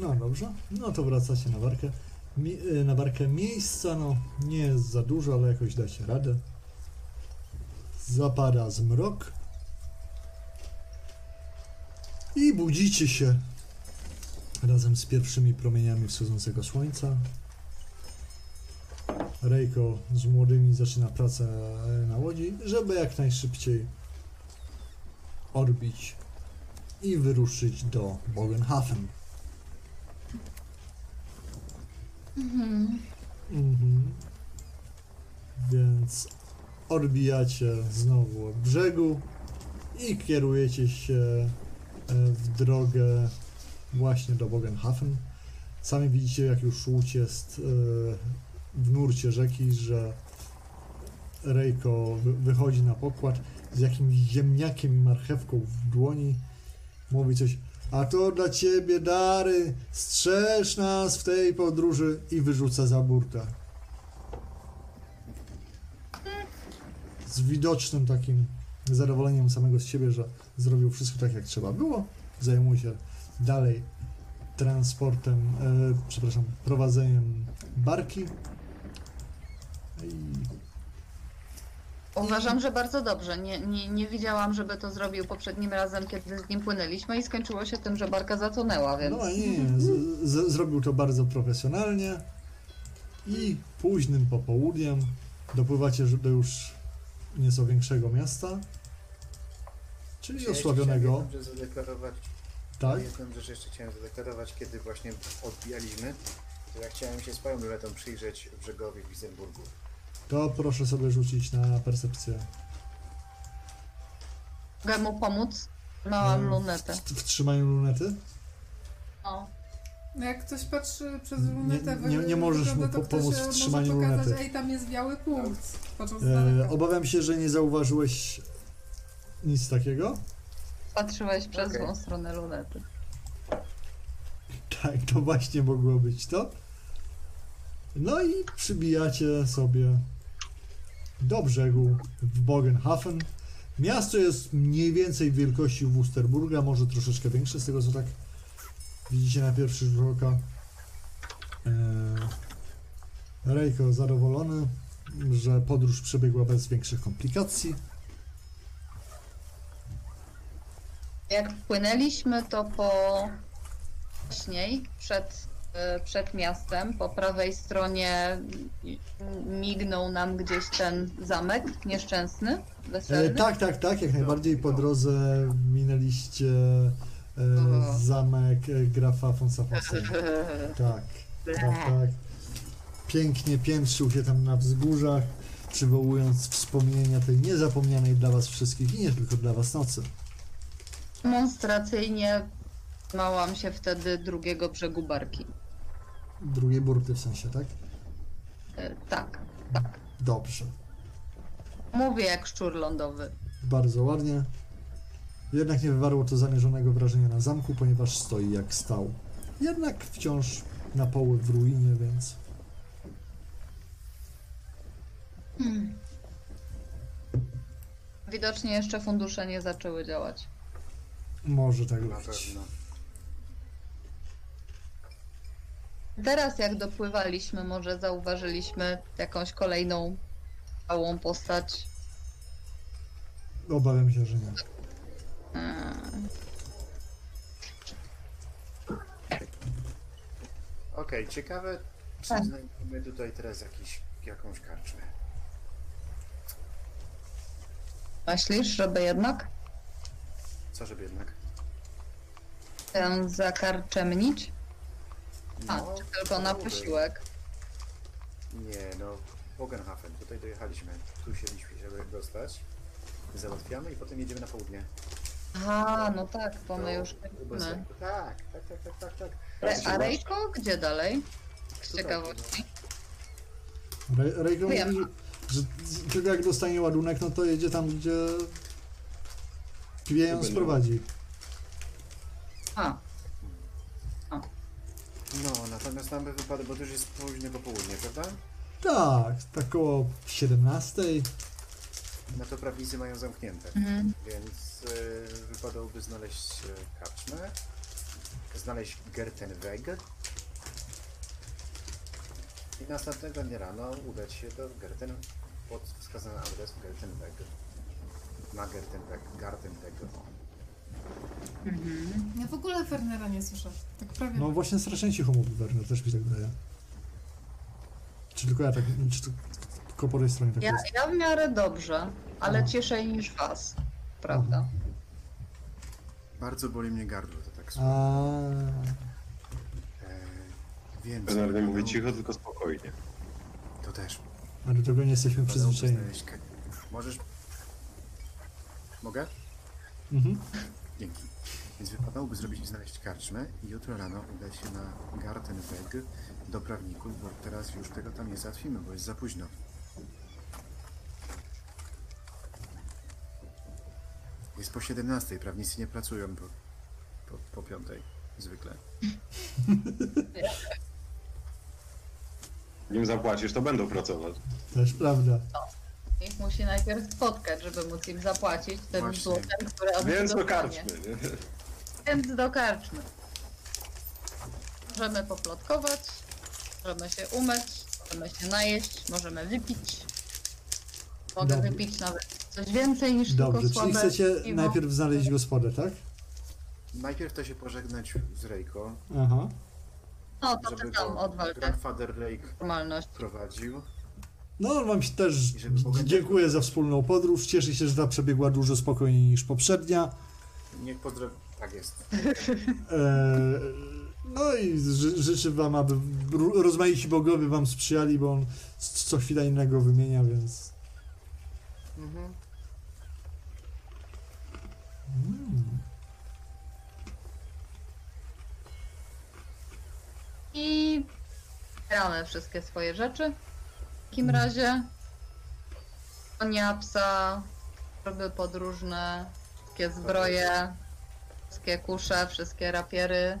No dobrze, no to wracacie na warkę. Mi, y, na warkę miejsca, no nie jest za dużo, ale jakoś dacie radę. Zapada zmrok. I budzicie się razem z pierwszymi promieniami wschodzącego słońca. Rejko z młodymi zaczyna pracę na łodzi, żeby jak najszybciej odbić i wyruszyć do Bogenhafen. Mhm. Więc odbijacie znowu od brzegu i kierujecie się e, w drogę właśnie do Bogenhafen. Sami widzicie, jak już łódź jest e, w nurcie rzeki, że Rejko wy- wychodzi na pokład z jakimś ziemniakiem i marchewką w dłoni. Mówi coś, a to dla ciebie dary, strzeż nas w tej podróży i wyrzuca za burtę. Z widocznym takim zadowoleniem samego z siebie, że zrobił wszystko tak jak trzeba było. Zajmuje się dalej transportem, e, przepraszam, prowadzeniem barki. I Uważam, że bardzo dobrze. Nie, nie, nie widziałam, żeby to zrobił poprzednim razem, kiedy z nim płynęliśmy i skończyło się tym, że barka zatonęła, więc No nie, nie. Z, z, zrobił to bardzo profesjonalnie i późnym popołudniem dopływacie do już nieco większego miasta, czyli Ja jeszcze osławionego, chciałem zadeklarować, tak? jedną rzecz jeszcze chciałem zadeklarować, kiedy właśnie odbijaliśmy, to ja chciałem się z panią Luletą przyjrzeć brzegowi w Wizemburgu. To proszę sobie rzucić na percepcję. mogę mu pomóc. Małam E, lunetę. W, w trzymaniu lunety? No. No jak ktoś patrzy przez Nie- lunetę, nie- nie możesz mu po- pomóc w może trzymaniu pokazać, lunety. Ej, tam jest biały punkt, patrząc E, obawiam się, że nie zauważyłeś nic takiego. Patrzyłeś przez Okej. złą stronę lunety. Tak, to właśnie mogło być to. No i przybijacie sobie do brzegu w Bogenhafen. Miasto jest mniej więcej wielkości Wusterburga, może troszeczkę większe, z tego co tak widzicie na pierwszy rzut oka. Eee, Rejko zadowolony, że podróż przebiegła bez większych komplikacji. Jak wpłynęliśmy, to po wcześniej, przed, e, przed miastem, po prawej stronie mignął nam gdzieś ten zamek nieszczęsny, E, weselny. tak, tak, tak, jak najbardziej po drodze minęliście e, zamek e, grafa von Safosen. Tak, tak, tak. Pięknie piętrzył się tam na wzgórzach. przywołując wspomnienia tej niezapomnianej dla was wszystkich i nie tylko dla was nocy. Demonstracyjnie małam się wtedy drugiego brzegu barki. Drugiej burty w sensie, tak? E, tak, tak. Dobrze. Mówię jak szczur lądowy. Bardzo ładnie. Jednak nie wywarło to zamierzonego wrażenia na zamku, ponieważ stoi jak stał. Jednak wciąż na poły w ruinie, więc Widocznie jeszcze fundusze nie zaczęły działać. może tak Na być. pewno. Teraz jak dopływaliśmy, może zauważyliśmy jakąś kolejną małą postać. Obawiam się, że nie. Mm, Okej, ciekawe, czy Tak. znajdziemy tutaj teraz jakiś, jakąś karczmę. Myślisz, żeby jednak Co, żeby jednak? tę zakarczemnić? A, No, tylko na posiłek? Nie, no, Bogenhafen, tutaj dojechaliśmy. Tu siedliśmy, żeby dostać. Załatwiamy i potem jedziemy na południe. Aha, no tak, bo my już bez kończymy. Tak, tak, tak, tak, tak, tak. Re- A Rejko gdzie dalej? Z Tutaj, ciekawości. Re- Rejko mówi, Wiem. że, że tylko jak dostanie ładunek, no to jedzie tam, gdzie Pwie ją Będą. sprowadzi. A, No, natomiast nam by wypadło, bo to już jest późne popołudnie, prawda? Tak, tak koło 17. No to prawnicy mają zamknięte, mhm. więc y, wypadałoby znaleźć y, karczmę, znaleźć Gertenweg i następnego dnia rano udać się do Gerten, pod wskazany adres Gertenweg. Na Gertenweg, Gartenweg. Mhm. Ja w ogóle Wernera nie słyszę. Tak prawie. No właśnie strasznie cicho mówi Werner, też mi tak wydaje. Czy tylko ja tak, czy to tylko po tej stronie tak ja, jest? ja w miarę dobrze, ale Aha. ciszej niż was. Prawda? Bardzo boli mnie gardło, to tak A, E, więc Bernard nie mówi wypadało- cicho, tylko spokojnie. To też. ale do tego nie jesteśmy przyzwyczajeni. znaleźć ka- Możesz... Mogę? Mhm. Dzięki. Więc wypadałoby zrobić znaleźć karczmę i jutro rano udać się na Gartenweg do prawników, bo teraz już tego tam nie załatwimy, bo jest za późno. Jest po 17, prawnicy nie pracują po, po, po 5 zwykle. Nim zapłacisz, to będą pracować. Też prawda. Ich musi najpierw spotkać, żeby móc im zapłacić Właśnie. złotem, które on Więc do dostanie. karczmy. nie? Więc do karczmy. Możemy poplotkować, możemy się umyć, możemy się najeść, możemy wypić. Mogę Dobrze. wypić nawet coś więcej niż Dobrze, tylko czyli słabe chcecie piwo. najpierw znaleźć gospodę, tak? Najpierw to się pożegnać z Rejko, Aha. No to żeby ty tam go odwal Grandfather Lake prowadził. No, wam się też dziękuję za wspólną podróż. Cieszę się, że ta przebiegła dużo spokojniej niż poprzednia. Niech pozdraw... Tak jest. Eee, no i ży, życzę wam, aby rozmaici bogowie wam sprzyjali, bo on co chwila innego wymienia, więc... Mhm. Mm. I zbieramy wszystkie swoje rzeczy. W takim razie konia, psa, roby podróżne, wszystkie zbroje, wszystkie kusze, wszystkie rapiery,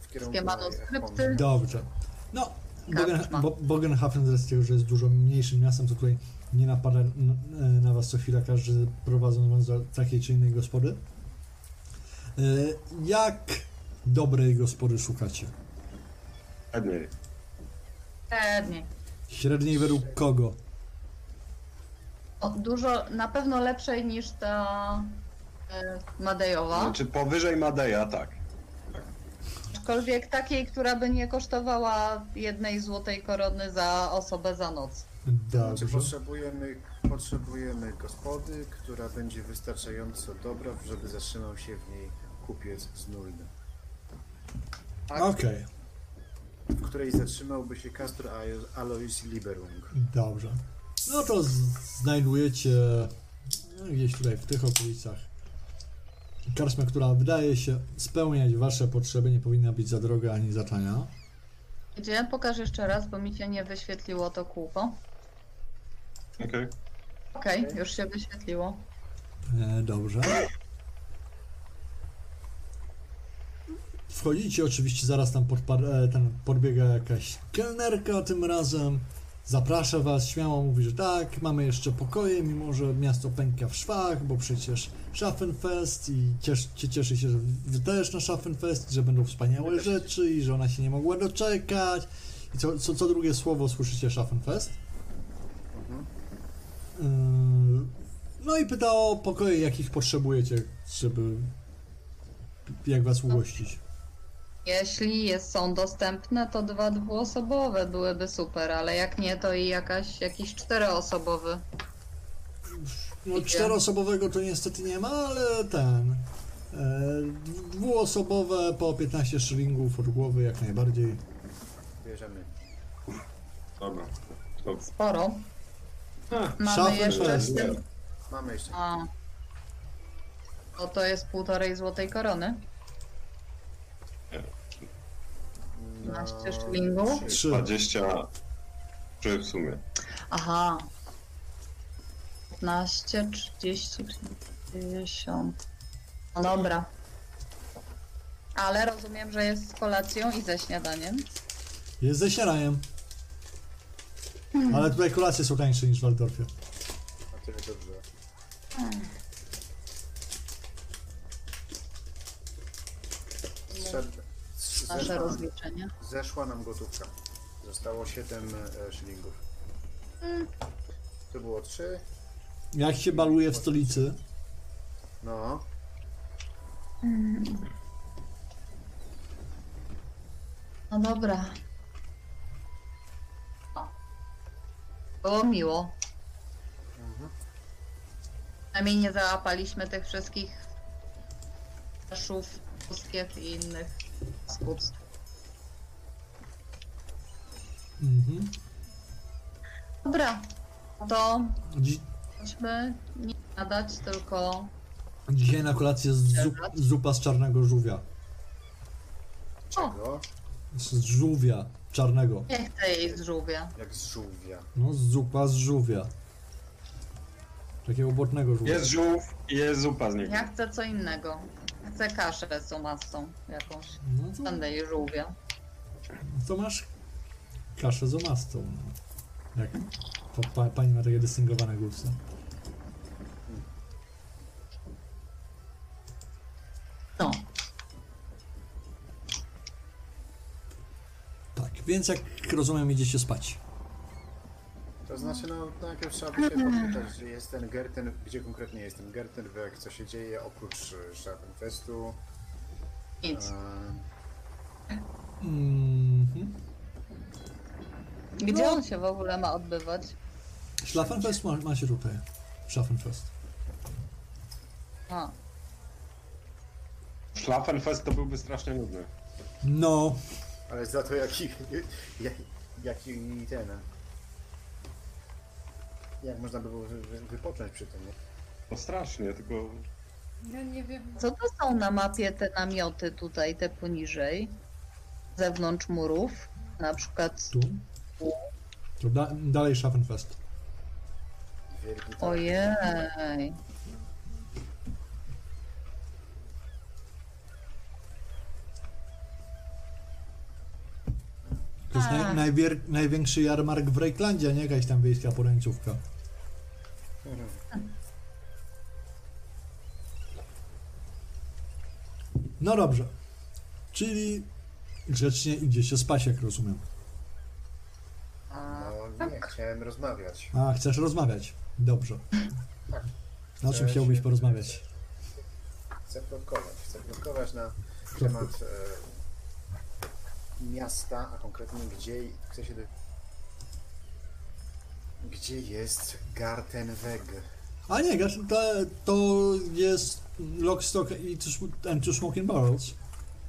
W wszystkie manuskrypty. Dobrze. No, Bogen, Karczma. Bo, Bogenhafen z racji tego, że jest dużo mniejszym miastem, to tutaj nie napada n- e, na was co chwila każdy prowadząc was do takiej czy innej gospody. E, Jak dobrej gospody szukacie? Ładnie. Średniej. Średniej według kogo? O, dużo, na pewno lepszej niż ta e, Madejowa. Znaczy powyżej Madeja, tak. Aczkolwiek takiej, która by nie kosztowała jednej złotej korony za osobę za noc. Znaczy Dobrze. potrzebujemy, potrzebujemy gospody, która będzie wystarczająco dobra, żeby zatrzymał się w niej kupiec z Nulny. Tak? Okej. W której zatrzymałby się Castor Alo- Alois Liberung. Dobrze. No to znajdujecie no, gdzieś tutaj w tych okolicach karczmę, która wydaje się spełniać wasze potrzeby, nie powinna być za droga ani za tania. Gdzie? Pokaż jeszcze raz, bo mi się nie wyświetliło to kółko. Okej. Okej, Okej. już się wyświetliło. E, dobrze. Wchodzicie, oczywiście zaraz tam podpa- e, ten podbiega jakaś kelnerka tym razem. Zaprasza was, śmiało mówi, że tak, mamy jeszcze pokoje, mimo że miasto pęka w szwach, bo przecież Schaffenfest i ciesz, cie- cieszy się, że wy też na Schaffenfest, że będą wspaniałe rzeczy i że ona się nie mogła doczekać. I co, co, co drugie słowo słyszycie Schaffenfest? Yy, No i pyta o pokoje, jakich potrzebujecie, żeby jak was ugościć. Jeśli jest, są dostępne, to dwa dwuosobowe byłyby super, ale jak nie, to i jakaś, jakiś czteroosobowy. No czteroosobowego to niestety nie ma, ale ten. E, dwuosobowe po 15 szylingów od głowy jak najbardziej. Bierzemy. Dobra. To... Sporo. A, Mamy Szafy jeszcze w tym... Mamy jeszcze. A. To jest półtorej złotej korony. 15 szylingów? trzy. Trzy. 20 czy w sumie. Aha. 15, 30, 50. No dobra. Ale rozumiem, że jest z kolacją i ze śniadaniem. Jest ze śniadaniem. Ale tutaj kolacje są tańsze niż w Waldorfie. A tyle dobrze. Zszedł- z- Nasze Zeszła, rozliczenie. zeszła nam gotówka. Zostało 7 e, szylingów. To było 3. Jak się baluje w stolicy, No. No dobra. O. Było miło. Mhm. Przynajmniej nie załapaliśmy tych wszystkich szów, puskiew i innych skutstw. mhm. Dobra, to Dzi- chodźmy nie nadać, tylko dzisiaj na kolację zup, zupa z czarnego żółwia. Czego? Z żółwia czarnego. nie chcę jej z żółwia. Jak z żółwia. No, zupa z żółwia. Takiego błotnego żółwia. Jest żółw i jest zupa z niego. Ja chcę co innego. Chcę kaszę z omastą jakąś. No to, Będę jej żółwia. to masz kaszę z omastą. No. Jak to pa, pani ma takie dystyngowane gusty. No. Tak, więc jak rozumiem idziecie spać. To znaczy, no najpierw trzeba by się podpytać, gdzie jest ten Gerten, gdzie konkretnie jest ten Gertenweg, co się dzieje oprócz e, Schaffenfestu. Nic. E, Mhm. Gdzie No. on się w ogóle ma odbywać? Schlaffenfest ma, macie tutaj. Schaffenfest. A, Schlaffenfest to byłby strasznie nudny. No, ale za to jaki, jak, jaki ten... Jak można by było wy- wy- wypocząć przy tym, nie? No strasznie, tylko Ja nie wiem. co to są na mapie te namioty tutaj, te poniżej? Zewnątrz murów? Na przykład. tu. To da, dalej Schaffenfest. Wielki tak. Ojej. To jest naj, A. najwier, największy jarmark w Rejklandzie, nie jakaś tam wiejska porańcówka. Mhm. No dobrze. Czyli grzecznie idzie się spać, jak rozumiem. A, No nie, chciałem rozmawiać. A, chcesz rozmawiać? Dobrze. Tak. Na czym chciałbyś się- porozmawiać? Chcę plotkować. Chcę plotkować na temat e, miasta, a konkretnie gdzie chcę się do... Gdzie jest Gartenweg? A nie, to, to jest Lockstock i Two Sm- and Two Smoking Barrels.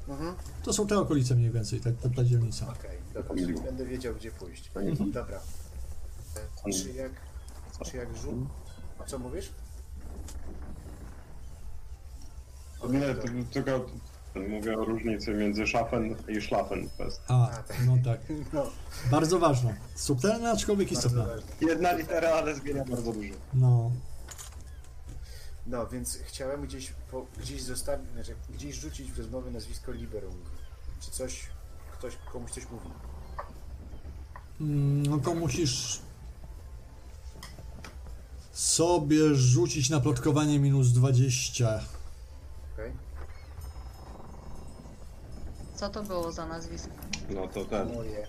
Mhm. To są te okolice mniej więcej, ta, ta, ta dzielnica. Okej, Dobra, Pomyliło. czyli będę wiedział, gdzie pójść. Mhm. Dobra. Czy jak, czy jak rzut... A co mówisz? Nie, to, tylko mówię o różnicy między Schaffen i Schlafenfest. A, tak. no tak. No, Bardzo ważne. Subtelne, aczkolwiek bardzo ważne. Jedna litera, ale zmienia bardzo dużo. No. No, więc chciałem gdzieś, po, gdzieś zostawić, znaczy gdzieś rzucić w rozmowie nazwisko Liberung. Czy coś, ktoś komuś coś mówi. Mm, No to musisz sobie rzucić na plotkowanie minus 20. Okej? Co to było za nazwisko? No to ten. Moje.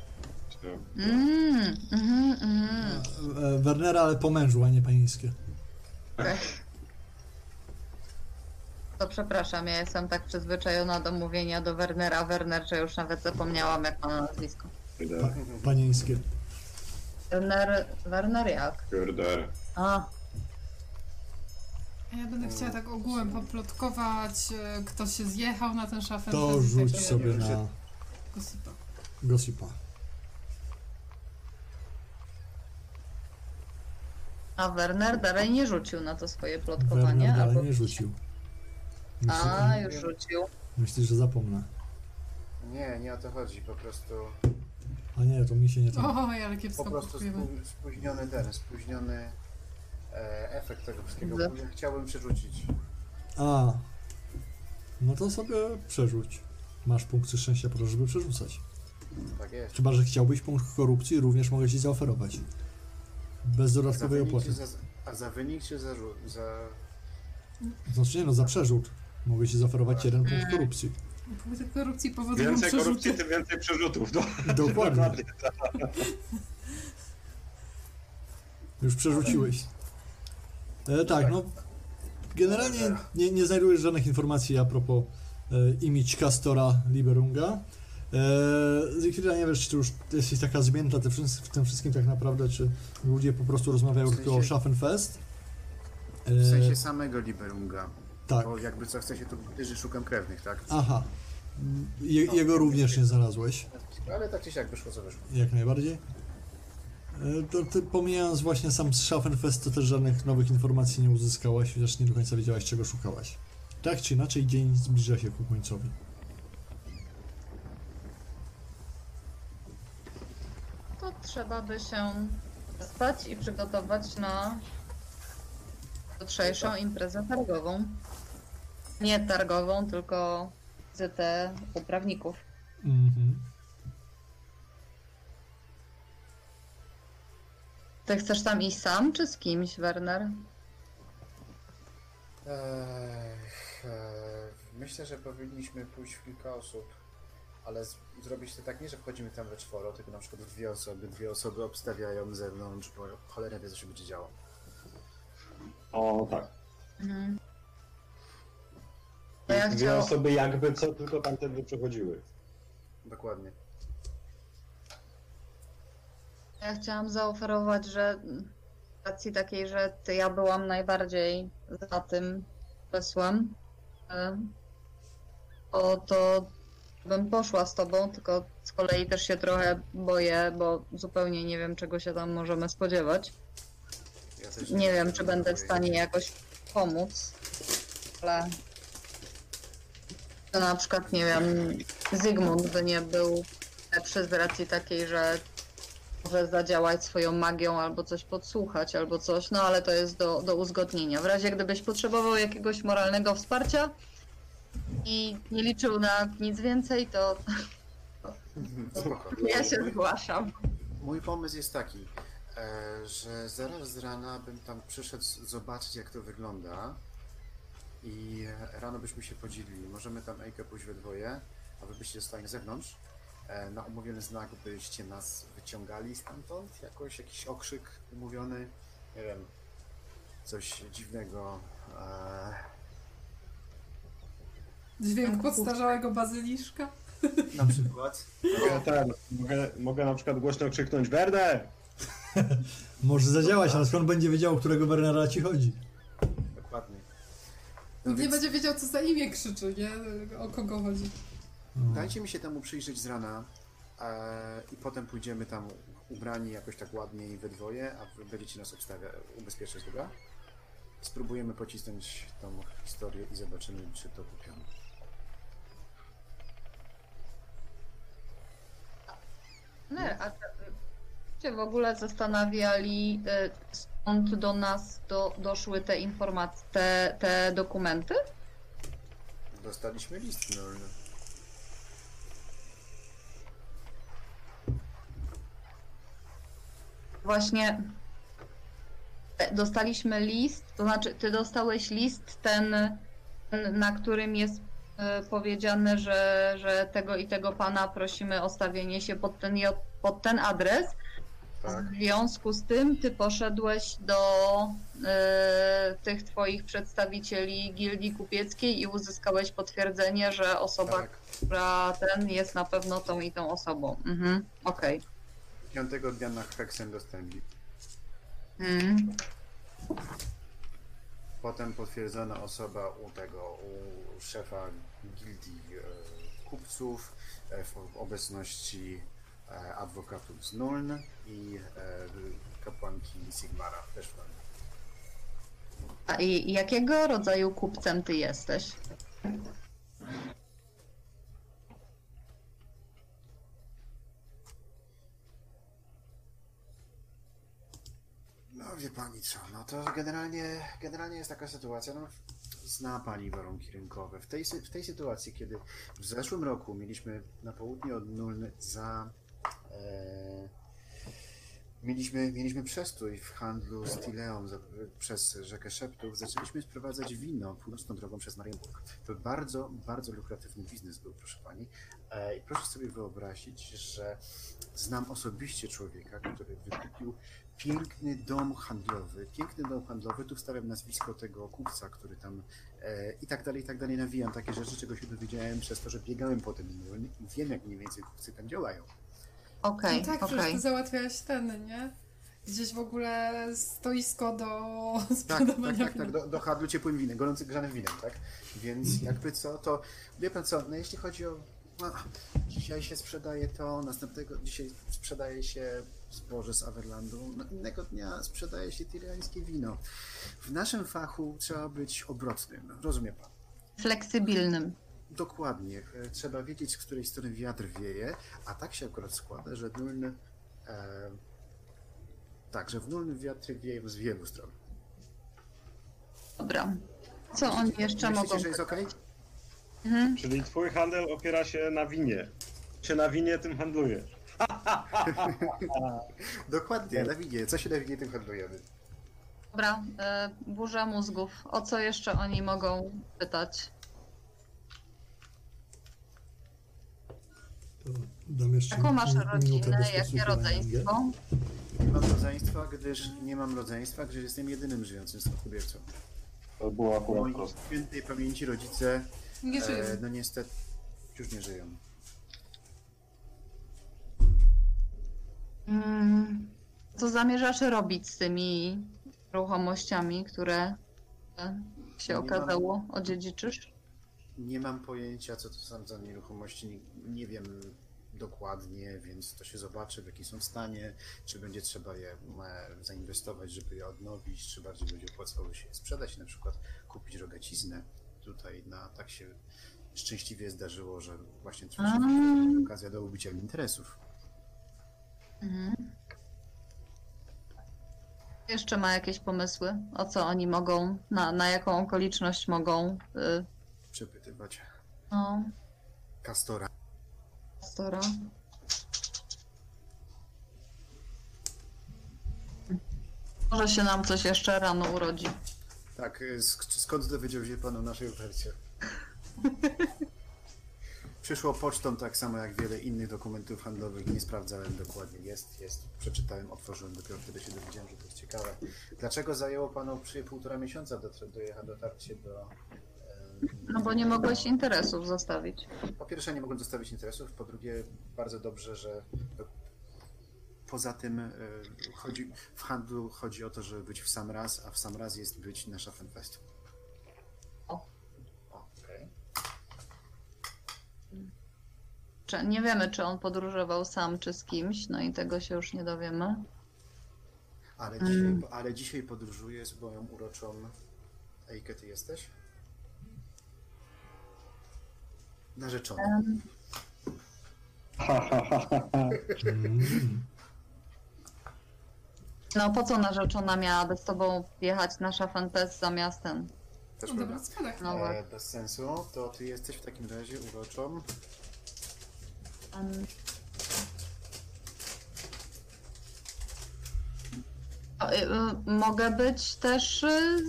Mmm, mhm, mhm. E, Wernera, ale po mężu, a nie panieńskie. Okej. To przepraszam, ja jestem tak przyzwyczajona do mówienia do Wernera Werner, że już nawet zapomniałam jak ma na nazwisko. Kurde, Panieńskie. Werner, Werner jak? kurde. A ja będę chciała tak ogółem poplotkować, e, kto się zjechał na ten szafę. To rzuć sobie na Gossipa. gossipa. a Werner dalej nie rzucił na to swoje plotkowanie? Werner dalej albo... nie rzucił. A, już rzucił. myślisz, że zapomnę. Nie, nie o to chodzi, po prostu, A nie, to mi się nie to. O, ale po kiepsko prostu plotkujemy. spó- spóźniony ten, spóźniony efekt tego wszystkiego. Ze- Później Chciałbym przerzucić. A. No to sobie przerzuć. Masz punkty szczęścia po to, żeby przerzucać. Tak jest. Chyba, że chciałbyś punkt korupcji, również mogę ci zaoferować. Bez dodatkowej wynik, opłaty. czy za, a za wynik czy za, rzut- za... Znaczy nie no, za przerzut. Mogę ci zaoferować jeden punkt Mm. korupcji. Punkty korupcji powodują Więcej przerzuty. korupcji, tym więcej przerzutów. No, Dokładnie. Już przerzuciłeś. E, tak, no. Generalnie nie, nie znajdujesz żadnych informacji a propos e, image Castora Liberunga. E, Zygfrida, nie wiesz, czy już jesteś taka zmięta w tym wszystkim tak naprawdę, czy ludzie po prostu rozmawiają W tylko o sensie- Schaffenfest. E, W sensie samego Liberunga. tak. Bo jakby co, w sensie tu że szukam krewnych, tak? Aha. Je, jego również nie znalazłeś. Ale tak czy siak wyszło co wyszło. Jak najbardziej. E, To ty pomijając właśnie sam Schaffenfest, to też żadnych nowych informacji nie uzyskałaś, chociaż nie do końca wiedziałaś, czego szukałaś. Tak czy inaczej, dzień zbliża się ku końcowi. To trzeba by się spać i przygotować na jutrzejszą imprezę targową. Nie targową, tylko wizytę uprawników. Mhm. Ty chcesz tam iść sam, czy z kimś, Werner? Ech, e, myślę, że powinniśmy pójść w kilka osób, ale z, zrobić to tak nie, że wchodzimy tam we czworo, tylko na przykład dwie osoby, dwie osoby obstawiają zewnątrz, bo cholera wie co się będzie działo. O tak. Mhm. To ja Dwie chciał... osoby jakby co tylko tamtędy przechodziły. Dokładnie. Ja chciałam zaoferować, że z racji takiej, że ty, ja byłam najbardziej za tym pomysłem, e, o to bym poszła z tobą, tylko z kolei też się trochę boję, bo zupełnie nie wiem, czego się tam możemy spodziewać. Ja też Nie wiem, czy będę w stanie jakoś pomóc, ale to na przykład, nie wiem, Zygmunt by nie był lepszy z racji takiej, że może zadziałać swoją magią albo coś podsłuchać, albo coś, no ale to jest do, do uzgodnienia. W razie gdybyś potrzebował jakiegoś moralnego wsparcia i nie liczył na nic więcej, to Spoko. ja się zgłaszam. Mój pomysł jest taki, e, że zaraz z rana bym tam przyszedł zobaczyć jak to wygląda i rano byśmy się podzielili. Możemy tam Ejkę pójść we dwoje, a wy byście zostali na zewnątrz. E, na umówiony znak byście nas wyciągali stamtąd, jakoś jakiś okrzyk umówiony, nie wiem, coś dziwnego. E, Dźwięk podstarzałego bazyliszka. na przykład. Mogę, ten, mogę, mogę na przykład głośno krzyknąć Werder! Może zadziałać, ale skąd będzie wiedział, o którego Wernera ci chodzi? Dokładnie. No Nikt nie więc będzie wiedział, co za imię krzyczy, nie? O kogo chodzi. Dajcie mi się temu przyjrzeć z rana, I potem pójdziemy tam ubrani jakoś tak ładnie i we dwoje, a będziecie nas obstawia, ubezpieczać, dobra? Spróbujemy pocisnąć tą historię i zobaczymy, czy to kupione. Nie, a się w ogóle zastanawiali, y, skąd do nas do, doszły te informacje, te, te dokumenty? Dostaliśmy list, no. Właśnie dostaliśmy list, to znaczy ty dostałeś list ten, na którym jest e, powiedziane, że, że tego i tego pana prosimy o stawienie się pod ten, pod ten adres. Tak. W związku z tym ty poszedłeś do e, tych twoich przedstawicieli gildii kupieckiej i uzyskałeś potwierdzenie, że osoba, Tak. która ten jest na pewno tą i tą osobą. Mhm, okej. Piątego dnia na Heksem dostępni. Mhm. Potem potwierdzona osoba u tego, u szefa gildii e, kupców e, w obecności e, adwokatów z Nuln i e, kapłanki Sigmara też w Nuln. A i jakiego rodzaju kupcem ty jesteś? No wie pani co, no to generalnie, generalnie jest taka sytuacja, no zna pani warunki rynkowe. W tej, w tej sytuacji, kiedy w zeszłym roku mieliśmy na południe od Nuln za... E, mieliśmy, mieliśmy przestój w handlu z Tileą za, przez rzekę Szeptów, zaczęliśmy sprowadzać wino północną drogą przez Marienburg. To bardzo, bardzo lukratywny biznes był, proszę pani. E, I proszę sobie wyobrazić, że znam osobiście człowieka, który wykupił piękny dom handlowy, piękny dom handlowy, tu wstawiam nazwisko tego kupca, który tam e, i tak dalej, i tak dalej nawijam takie rzeczy, czego się dowiedziałem przez to, że biegałem po tym i wiem, jak mniej więcej kupcy tam działają. Okej, No tak, okej. przecież ty załatwiałeś ten, nie? Gdzieś w ogóle stoisko do Tak, sprzedawania tak, tak, tak do, do handlu ciepłym winem, gorącym grzanym winem, tak? Więc jakby co, to wie pan co, no jeśli chodzi o no, dzisiaj się sprzedaje to, następnego dzisiaj sprzedaje się zboże z Averlandu, no innego dnia sprzedaje się tiriańskie wino. W naszym fachu trzeba być obrotnym, rozumie pan? Fleksybilnym. Dokładnie. E, Trzeba wiedzieć, z której strony wiatr wieje, a tak się akurat składa, że Nuln... E, tak, że w Nuln wiatry wieją z wielu stron. Dobra. Co oni jeszcze Myślicie, mogą... że jest okej? Mhm. Czyli twój handel opiera się na winie. Się na winie tym handlujesz. Dokładnie, na winie. Co się na winie tym handlujemy? Dobra, e, burza mózgów. O co jeszcze oni mogą pytać? To dam jeszcze Jaką masz mi- minutę rodzinę? Jakie rodzeństwo? Nie mam rodzeństwa, gdyż nie mam rodzeństwa, gdyż jestem jedynym żyjącym spadkobiercą. To było akurat Moi proste. świętej pamięci rodzice, Nie żyją. e, no niestety, już nie żyją. Co zamierzasz robić z tymi ruchomościami, które e, się Nie okazało odziedziczysz? Nie mam pojęcia, co to są za nieruchomości, nie, nie wiem dokładnie, więc to się zobaczy, w jakim są stanie, czy będzie trzeba je e, zainwestować, żeby je odnowić, czy bardziej będzie opłacało się je sprzedać, na przykład kupić rogaciznę. Tutaj na, tak się szczęśliwie zdarzyło, że właśnie A. przyszła okazja do ubicia interesów. Mhm. Jeszcze ma jakieś pomysły? O co oni mogą, na, na jaką okoliczność mogą y, Przepytywać no, Kastora. pastora? Może się nam coś jeszcze rano urodzi. Tak, y, sk- skąd dowiedział się pan o naszej ofercie? Przyszło pocztą tak samo jak wiele innych dokumentów handlowych. Nie sprawdzałem dokładnie. Jest, jest. Przeczytałem, otworzyłem, dopiero wtedy się dowiedziałem, że to jest ciekawe. Dlaczego zajęło panu przy półtora miesiąca dotre- dojechać dotarcie do... em, No bo nie mogłeś interesów zostawić. Po pierwsze, nie mogłem zostawić interesów. Po drugie, bardzo dobrze, że poza tym y, chodzi, w handlu chodzi o to, żeby być w sam raz, a w sam raz jest być na Schaffenfest. O. Okej. Czy, nie wiemy, czy on podróżował sam, czy z kimś, no i tego się już nie dowiemy. Ale Mm. dzisiaj, ale dzisiaj podróżuję z moją uroczą... Ejke, ty jesteś? Narzeczony. Mm. No po co narzeczona miałaby z tobą jechać na szafentest zamiast ten? Też No dobra. No E, bez sensu. To ty jesteś w takim razie uroczą. Y, Mogę być też, y,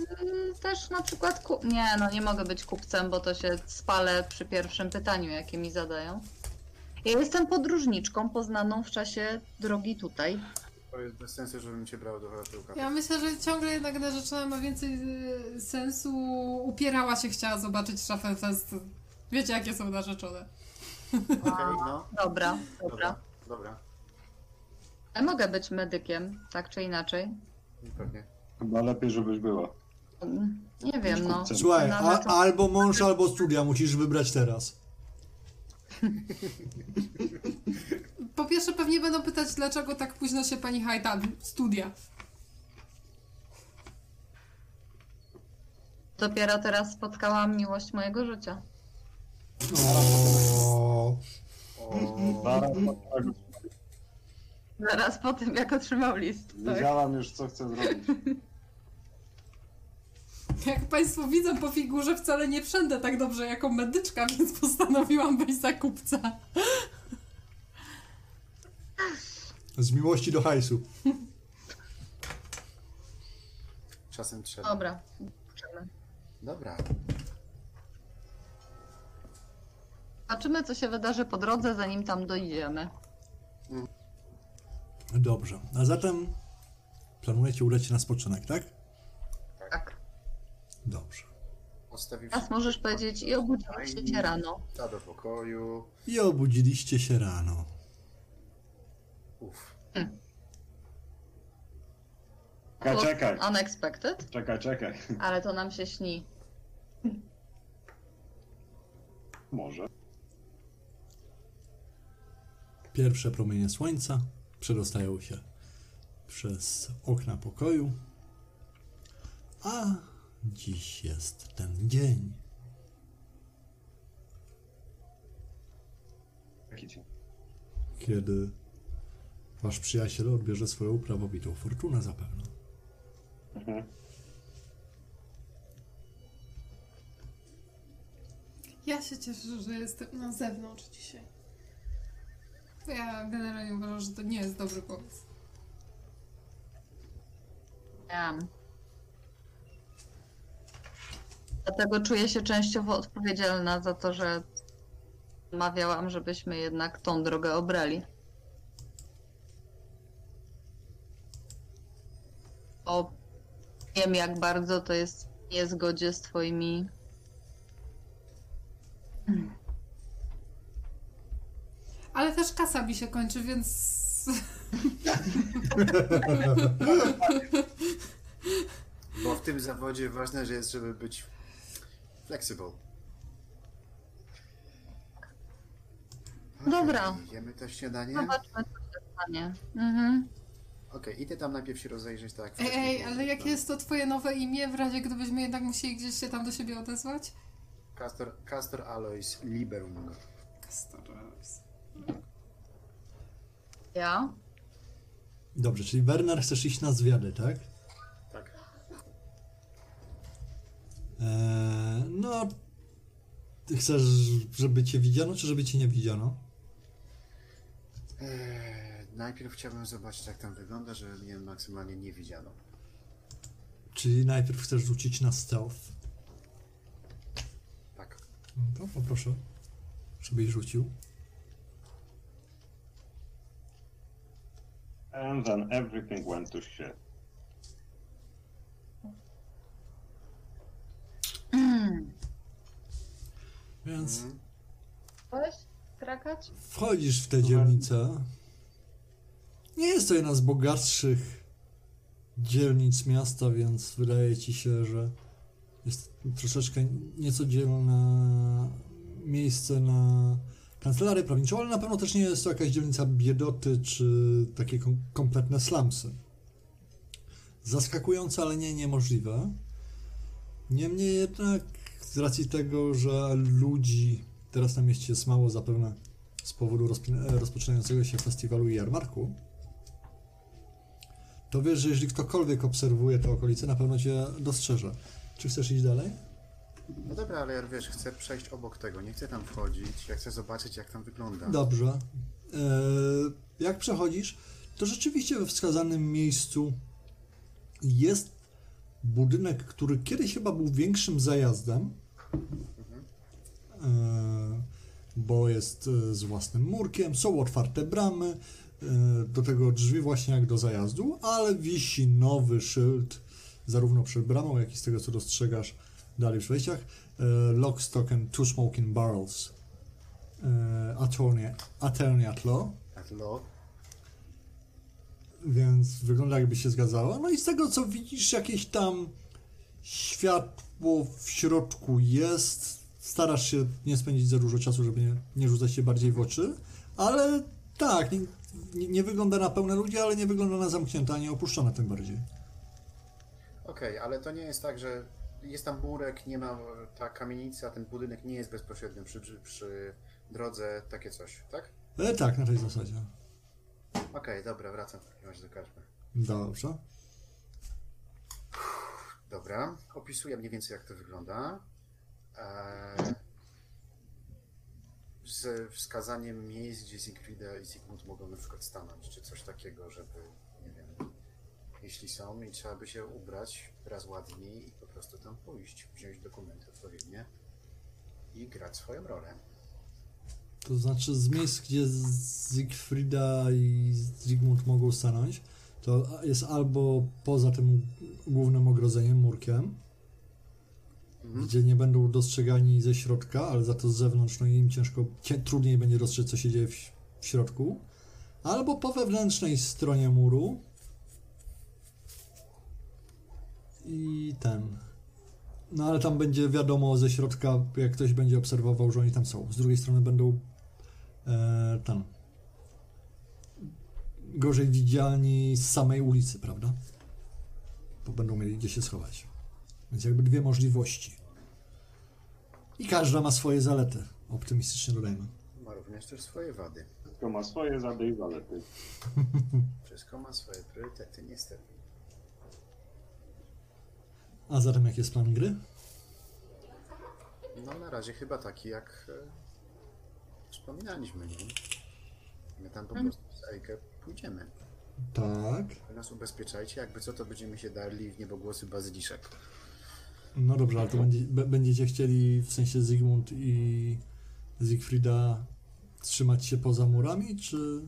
też na przykład. Ku... Nie, no nie mogę być kupcem, bo to się spalę przy pierwszym pytaniu, jakie mi zadają. Ja jestem podróżniczką poznaną w czasie drogi tutaj. To jest bez sensu, żebym cię brał do tyłka. Ja myślę, że ciągle jednak narzeczona ma więcej sensu. Upierała się, chciała zobaczyć szafę test. Wiecie, jakie są narzeczone. Okej, no. Dobra, dobra. Dobra. Dobra. Ja mogę być medykiem, tak czy inaczej. Pewnie. Chyba lepiej, żebyś była. Mm, Nie wiem, no. Słuchaj, a, albo mąż, albo studia, musisz wybrać teraz. Po pierwsze, pewnie będą pytać, dlaczego tak późno się pani hajta. Studia. Dopiero teraz spotkałam miłość mojego życia. O, Zaraz po tym, jak otrzymał list. Tak. Wiedziałam już, co chcę zrobić. Jak Państwo widzą po figurze, wcale nie wszędę tak dobrze jako medyczka, więc postanowiłam wejść za kupca. z miłości do hajsu. czasem trzeba. Dobra. Dobra. Zobaczymy, co się wydarzy po drodze, zanim tam dojdziemy. Dobrze. A zatem planujecie udać się na spoczynek, tak? Tak. Dobrze. Teraz możesz powiedzieć i obudziłeś się rano. Ta do pokoju. I obudziliście się rano. Uff. Czekaj, czekaj. Unexpected, Czekaj, czekaj. ale to nam się śni. Może. Pierwsze promienie słońca przedostają się przez okna pokoju. A dziś jest ten dzień. Jaki dzień? kiedy wasz przyjaciel odbierze swoją prawowitą fortunę zapewne. Mhm. Ja się cieszę, że jestem na zewnątrz dzisiaj. Ja generalnie uważam, że to nie jest dobry pomysł. Wiem. Dlatego czuję się częściowo odpowiedzialna za to, że mawiałam, żebyśmy jednak tą drogę obrali. Bo wiem, jak bardzo to jest w niezgodzie z twoimi Ale też kasa mi się kończy, więc... Bo w tym zawodzie ważne, że jest, żeby być flexible. Dobra. Jemy to śniadanie? Zobaczmy, co się stanie. Mhm. Okej, idę tam najpierw się rozejrzeć, tak. Ej, ej, ale jakie jest to twoje nowe imię, w razie gdybyśmy jednak musieli gdzieś się tam do siebie odezwać? Castor, Castor Alois Liberung. Castorows. Ja? Dobrze, czyli Werner chcesz iść na zwiady, tak? Tak. Eee, no, ty chcesz, żeby cię widziano, czy żeby cię nie widziano? Eee, najpierw chciałbym zobaczyć, jak tam wygląda, żeby mnie maksymalnie nie widziano. Czyli najpierw chcesz rzucić na stealth. Tak. No to poproszę, żebyś rzucił. And then everything went to shit. Więc Mhm. Krakać? wchodzisz w tę dzielnicę. Nie jest to jedna z bogatszych dzielnic miasta, więc wydaje ci się, że jest troszeczkę nieco dzielne miejsce na kancelarię prawniczą, ale na pewno też nie jest to jakaś dzielnica biedoty czy takie kom- kompletne slumsy. Zaskakujące, ale nie niemożliwe. Niemniej jednak, z racji tego, że ludzi teraz na mieście jest mało, zapewne z powodu rozpoczynającego się festiwalu i jarmarku, to wiesz, że jeżeli ktokolwiek obserwuje te okolice, na pewno cię dostrzeże. Czy chcesz iść dalej? No dobra, ale ja wiesz, chcę przejść obok tego, nie chcę tam wchodzić, ja chcę zobaczyć jak tam wygląda. Dobrze. E, Jak przechodzisz, to rzeczywiście we wskazanym miejscu jest budynek, który kiedyś chyba był większym zajazdem, e, bo jest e, z własnym murkiem, są otwarte bramy, e, do tego drzwi właśnie jak do zajazdu, ale wisi nowy szyld, zarówno przed bramą, jak i z tego co dostrzegasz dalej w wejściach, e, Lock, Stock and Two Smoking Barrels e, attorney, attorney at law, At law. więc wygląda jakby się zgadzało. No i z tego co widzisz, jakieś tam światło w środku jest. Starasz się nie spędzić za dużo czasu, żeby nie, nie rzucać się bardziej w oczy, ale tak, nie, nie, nie wygląda na pełne ludzi, ale nie wygląda na zamknięte, ani opuszczone tym bardziej. Okej, ale to nie jest tak, że jest tam murek, nie ma ta kamienica, ten budynek nie jest bezpośrednio przy, przy drodze, takie coś, tak? E, tak, na tej zasadzie. Okej, dobra, wracam w takim razie do karczmy. Dobrze. Dobra, opisuję mniej więcej jak to wygląda. Eee, z wskazaniem miejsc, gdzie Siegfrieda i Sigmund mogą na przykład stanąć, czy coś takiego, żeby, jeśli są i trzeba by się ubrać raz ładniej i po prostu tam pójść, wziąć dokumenty odpowiednie i grać swoją rolę. To znaczy z miejsc, gdzie Siegfrieda i Zygmunt mogą stanąć, to jest albo poza tym głównym ogrodzeniem, murkiem, Mhm. gdzie nie będą dostrzegani ze środka, ale za to z zewnątrz, no im ciężko, trudniej będzie dostrzec, co się dzieje w, w środku, albo po wewnętrznej stronie muru i ten. No ale tam będzie wiadomo ze środka, jak ktoś będzie obserwował, że oni tam są. Z drugiej strony będą e, tam gorzej widzialni z samej ulicy, prawda? Bo będą mieli gdzie się schować. Więc jakby dwie możliwości. I każda ma swoje zalety. Optymistycznie dodajmy. Ma również też swoje wady. Wszystko ma swoje zady i zalety. Wszystko ma swoje priorytety, niestety. A zatem jaki jest plan gry? No na razie chyba taki jak e, wspominaliśmy, nie? My tam po prostu z Ejkę pójdziemy. Tak. Wy nas ubezpieczajcie, jakby co to będziemy się darli w niebogłosy bazyliszek. No dobrze, ale to będzie, b- będziecie chcieli w sensie Zygmunt i Siegfrieda trzymać się poza murami, czy...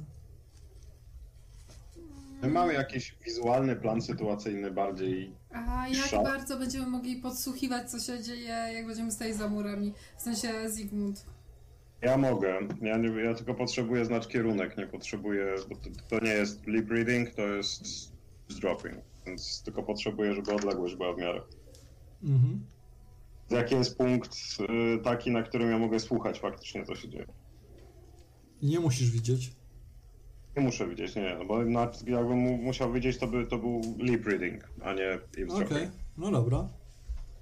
My mamy jakiś wizualny plan sytuacyjny bardziej. A jak Szał. bardzo będziemy mogli podsłuchiwać, co się dzieje, jak będziemy stali za murami? W sensie Zygmunt. Ja mogę. Ja, nie, ja tylko potrzebuję znać kierunek, nie potrzebuję. Bo to, to nie jest lip reading, to jest dropping. Więc tylko potrzebuję, żeby odległość była w miarę. Mhm. Jaki jest punkt y, taki, na którym ja mogę słuchać faktycznie, co się dzieje? I nie musisz widzieć. Nie muszę widzieć, nie, no bo na, jakbym mu, musiał widzieć, to by to był lip reading, a nie Okej, eavesdropping. no dobra.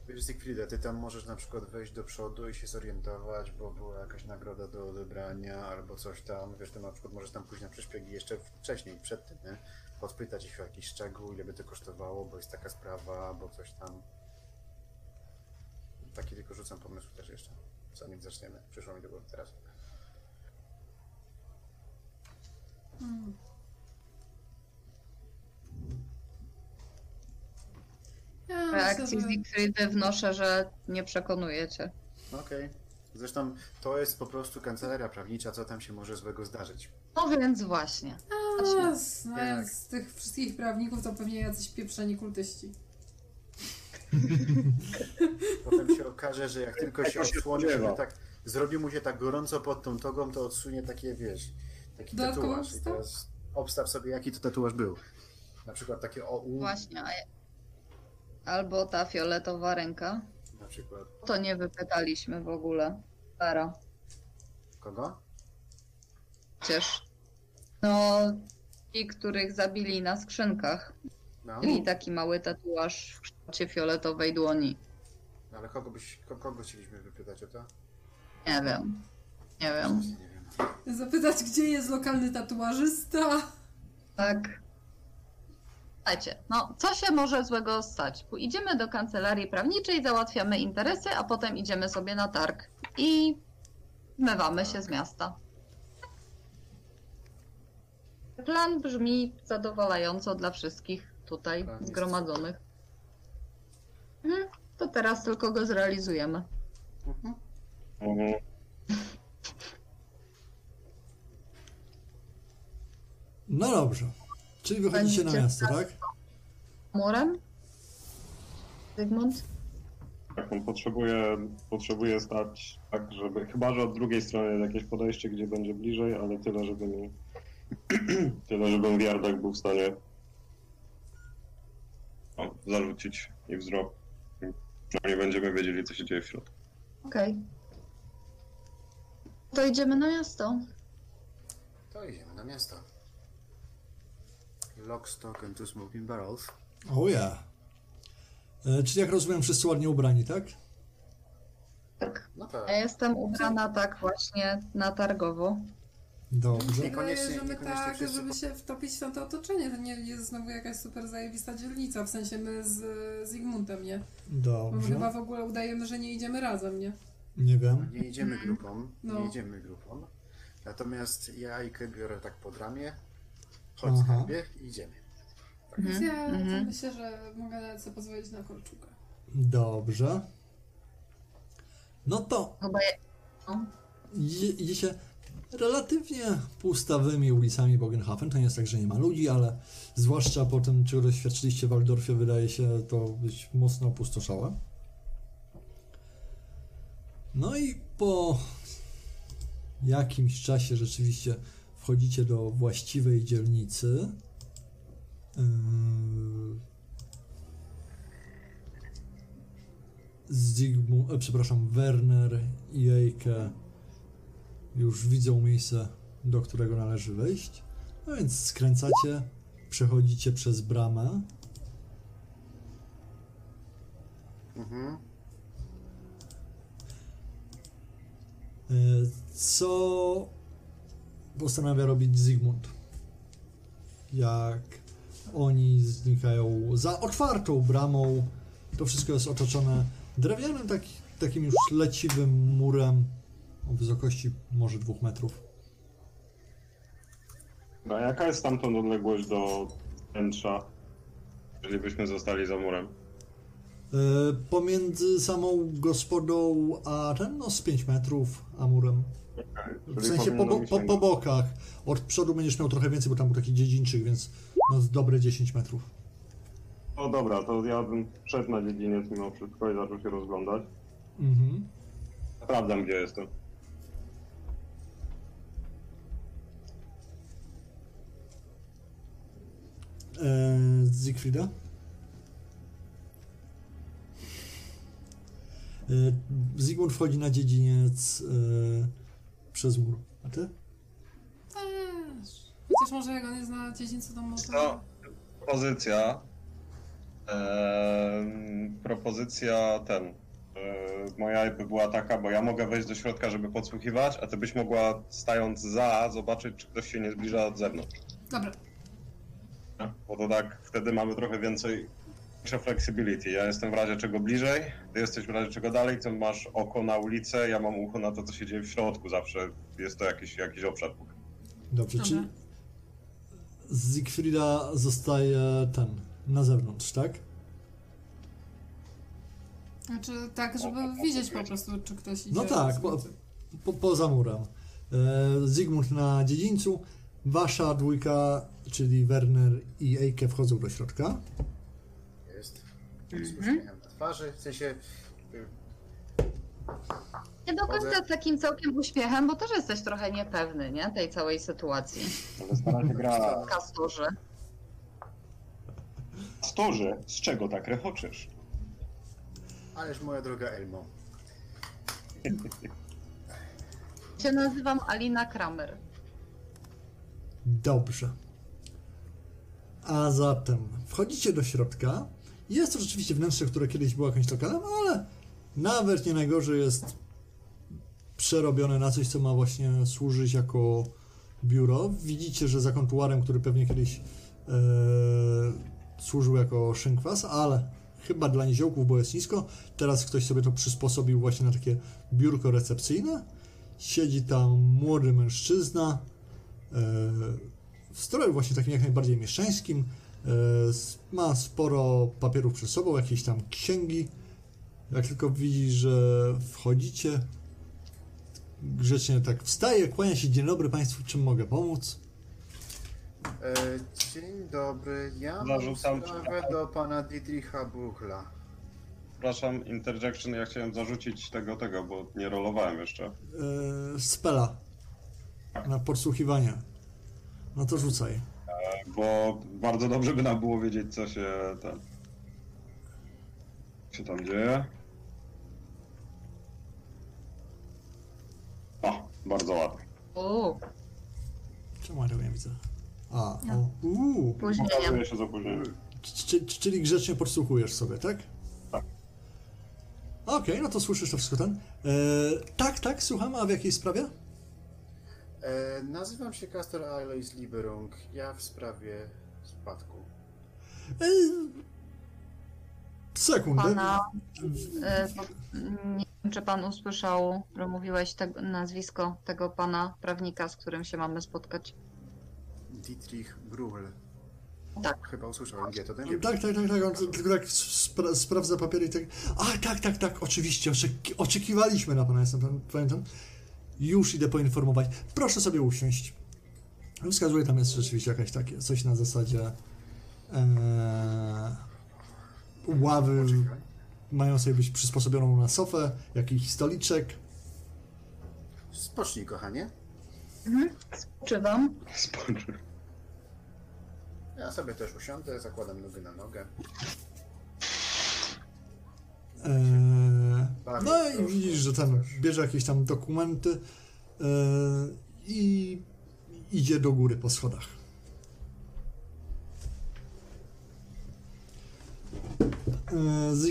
Wiesz, Siegfrieda, ty tam możesz na przykład wejść do przodu i się zorientować, bo była jakaś nagroda do odebrania albo coś tam. Wiesz, ty na przykład możesz tam pójść na przeszpiegi jeszcze wcześniej, przed tym, nie? Podpytać ich o jakiś szczegół, ile by to kosztowało, bo jest taka sprawa, albo coś tam. Taki tylko rzucam pomysł też jeszcze, zanim zaczniemy. Przyszło mi do głowy teraz. Hmm. Ja reakcji że- Siegfriedy wnoszę, że nie przekonujecie. Okej. Zresztą to jest po prostu kancelaria prawnicza, co tam się może złego zdarzyć. No więc właśnie. A, znając tych wszystkich prawników, to pewnie jacyś pieprzeni kultyści. Potem się okaże, że jak tylko się Tego się odsłoni, spodziewa. że tak zrobi mu się tak gorąco pod tą togą, to odsunie takie, wiesz, taki Dodatkowy tatuaż. I obstaw? teraz obstaw sobie, jaki to tatuaż był. Na przykład takie o u, Właśnie. a ja- Albo ta fioletowa ręka. na przykład. To nie wypytaliśmy w ogóle. Fera. Kogo? przecież. No, ci, których zabili na skrzynkach. No, Mieli taki mały tatuaż w kształcie fioletowej dłoni. no ale kogo, byś, ko- kogo chcieliśmy wypytać o to? Nie wiem. Nie wiem. Zapytać, gdzie jest lokalny tatuażysta? Tak. Słuchajcie, no co się może złego stać? Idziemy do kancelarii prawniczej, załatwiamy interesy, a potem idziemy sobie na targ i zmywamy się z miasta. Plan brzmi zadowalająco dla wszystkich tutaj Plan jest- zgromadzonych. Mhm, To teraz tylko go zrealizujemy. Mhm. Mhm. No dobrze. Czyli wychodzicie na miasto, tak? Murem? Zygmunt? Tak, on potrzebuje, potrzebuje stać tak, żeby. Chyba, że od drugiej strony jest jakieś podejście, gdzie będzie bliżej, ale tyle, żeby mi. tyle, żebym w yardach był w stanie. O, zarzucić i wzrok. Przynajmniej będziemy wiedzieli, co się dzieje w środku. Okej. To idziemy na miasto. To idziemy na miasto. Lock, stock and two smoking barrels. Oh yeah. E, czyli jak rozumiem, wszyscy ładnie ubrani, tak? Tak. No tak. Ja jestem ubrana tak właśnie na targowo. Dobrze. Niekoniecznie- Wydaje, że my niekoniecznie tak, wszyscy żeby się wtopić w tamto otoczenie. To nie jest znowu jakaś super zajebista dzielnica, w sensie my z Zygmuntem, nie? Bo my Dobrze. chyba w ogóle udajemy, że nie idziemy razem, nie? Nie wiem. Nie idziemy grupą, No. nie idziemy grupą. Natomiast ja Ike biorę tak pod ramię. Chodź Aha. skarbie i idziemy. Więc Mhm, ja to mhm. myślę, że mogę sobie pozwolić na kolczugę. Dobrze. No to Chyba je... no. idzie- idziecie relatywnie pustawymi ulicami Bogenhafen. To nie jest tak, że nie ma ludzi, ale zwłaszcza po tym, czego doświadczyliście w Waldorfie, wydaje się to być mocno opustoszałe. No i po jakimś czasie rzeczywiście wchodzicie do właściwej dzielnicy. Yy, Zygmunt, e, przepraszam, Werner i Eike już widzą miejsce, do którego należy wejść. No więc skręcacie, przechodzicie przez bramę. Mhm. E, Co postanawia robić Zygmunt? Jak oni znikają za otwartą bramą, to wszystko jest otoczone drewnianym taki, takim już leciwym murem o wysokości może dwóch metrów. A jaka jest tamtąd odległość do wnętrza, jeżeli byśmy zostali za murem? E, Pomiędzy samą gospodą a ten, no z 5 metrów, a murem. W Czyli sensie po, po, po bokach. Od przodu będziesz miał trochę więcej, bo tam był taki dziedzińczyk, więc no z dobre 10 metrów. No dobra, to ja bym wszedł na dziedziniec mimo wszystko i zaczął się rozglądać. Mhm. Sprawdzam, gdzie jestem. E, Zygfrida? Zygmunt wchodzi na dziedziniec e, przez mur. A ty? Też. Chociaż może jak on jest na dziedzińcu, to może... No. Propozycja. Propozycja ten. E, moja by była taka, bo ja mogę wejść do środka, żeby podsłuchiwać, a ty byś mogła stając za zobaczyć, czy ktoś się nie zbliża od zewnątrz. Dobra, Bo to tak wtedy mamy trochę więcej większe flexibility. Ja jestem w razie czego bliżej, ty jesteś w razie czego dalej, ty masz oko na ulicę, ja mam ucho na to, co się dzieje w środku. Zawsze jest to jakiś, jakiś obszar. Dobrze, Dobra. czyli Zygfrida zostaje ten, na zewnątrz, tak? Znaczy tak, żeby O, o, widzieć po prostu, czy ktoś idzie. No tak, bo, po, poza murem. E, Zygmunt na dziedzińcu, wasza dwójka, czyli Werner i Eike wchodzą do środka. Jest. Z uśmiechem na twarzy. W sensie. Nie do końca z takim całkiem uśmiechem, bo też jesteś trochę niepewny, nie? Tej całej sytuacji. Ale stara się gra. Kasturze. Storze, z czego tak rechoczesz? Ależ moja droga Elmo. Się nazywam Alina Kramer. Dobrze. A zatem wchodzicie do środka. Jest to rzeczywiście wnętrze, które kiedyś było jakimś lokalem, ale nawet nie najgorzej jest przerobione na coś, co ma właśnie służyć jako biuro. Widzicie, że za kontuarem, który pewnie kiedyś e, służył jako szynkwas, ale chyba dla niziołków, bo jest nisko. Teraz ktoś sobie to przysposobił właśnie na takie biurko recepcyjne. Siedzi tam młody mężczyzna e, w stroju właśnie takim jak najbardziej mieszczańskim. E, ma sporo papierów przed sobą, jakieś tam księgi. Jak tylko widzi, że wchodzicie, grzecznie tak wstaje, kłania się. Dzień dobry Państwu, czym mogę pomóc? E, dzień dobry, ja mam Zarzucam sprawę do pana Dietricha Buchla. Przepraszam, interjection, ja chciałem zarzucić tego, tego, bo nie rolowałem jeszcze. E, spela na podsłuchiwanie. No to rzucaj. Bo bardzo dobrze by nam było wiedzieć, co się tam. Co się tam dzieje. O, bardzo ładnie. O, Czemu ja tego nie widzę? A, No. o, uuu. później. Pokazuje się z opóźnieniem. C- c- Czyli grzecznie podsłuchujesz sobie, tak? Tak. Okej, no to słyszysz to wszystko ten. E, tak, tak, słucham, a w jakiej sprawie? E, nazywam się Castor Alois Liberung. Ja w sprawie spadku. E, sekundę. Pana, e, nie wiem, czy pan usłyszał, że mówiłeś tego, nazwisko tego pana prawnika, z którym się mamy spotkać. Dietrich Bruhl. Tak. Chyba usłyszałem G, to ten nie Tak, tak, tak, tak, on tylko tak spra- sprawdza papiery i tak. A, tak, tak, tak, oczywiście, oczeki- oczekiwaliśmy na pana, jestem, pamiętam. Już idę poinformować. Proszę sobie usiąść. Wskazuję, tam jest rzeczywiście jakaś takie, coś na zasadzie e, ławy Poczekaj. mają sobie być przysposobioną na sofę, jakiś stoliczek. Spocznij, kochanie. Spoczywam. Spojrzę. Ja sobie też usiądę, zakładam nogę na nogę. E, No i widzisz, że ten bierze jakieś tam dokumenty e, i idzie do góry po schodach.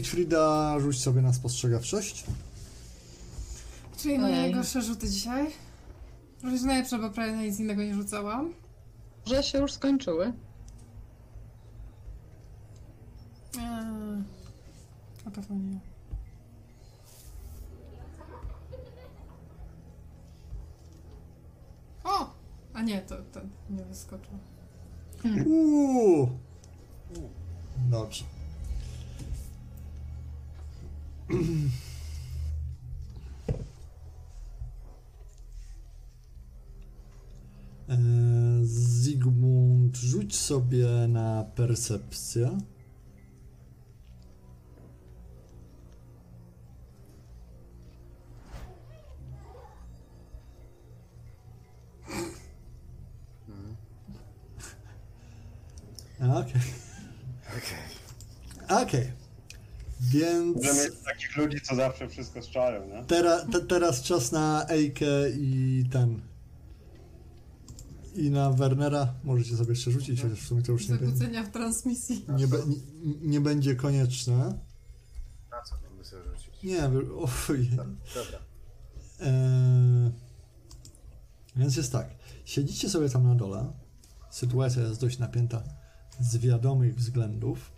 Siegfrieda, rzuć sobie na spostrzegawczość. Czyli moje Ojej. najgorsze rzuty dzisiaj. Rzuć najlepsze, bo prawie na nic innego nie rzucałam. Że się już skończyły. Eee, na pewno nie. O! A nie, to ten nie wyskoczył. Uuu. Dobrze. E, Zygmunt, rzuć sobie na percepcję. Okej. Okej. Okej. Więc Możemy mieć takich ludzi, co zawsze wszystko strzają, nie? tera, te, teraz czas na Ejkę i ten. I na Wernera. Możecie sobie jeszcze rzucić, chociaż w sumie to już nie, be- Zakłócenia w transmisji. nie, be, nie, nie będzie konieczne. Na co mamy sobie rzucić? Nie, oj. Dobra. Eee, więc jest tak. Siedzicie sobie tam na dole. Sytuacja jest dość napięta z wiadomych względów.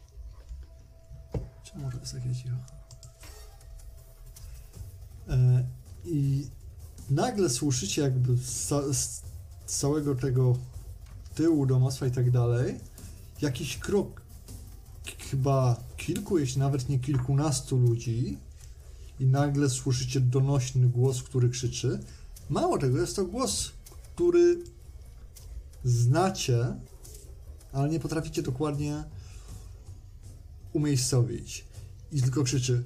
Czemu to jest takie cicho? Eee, I nagle słyszycie jakby z, z całego tego tyłu domostwa i tak dalej jakiś krok chyba kilku, jeśli nawet nie kilkunastu ludzi i nagle słyszycie donośny głos, który krzyczy. Mało tego, jest to głos, który znacie, ale nie potraficie dokładnie umiejscowić. I tylko krzyczy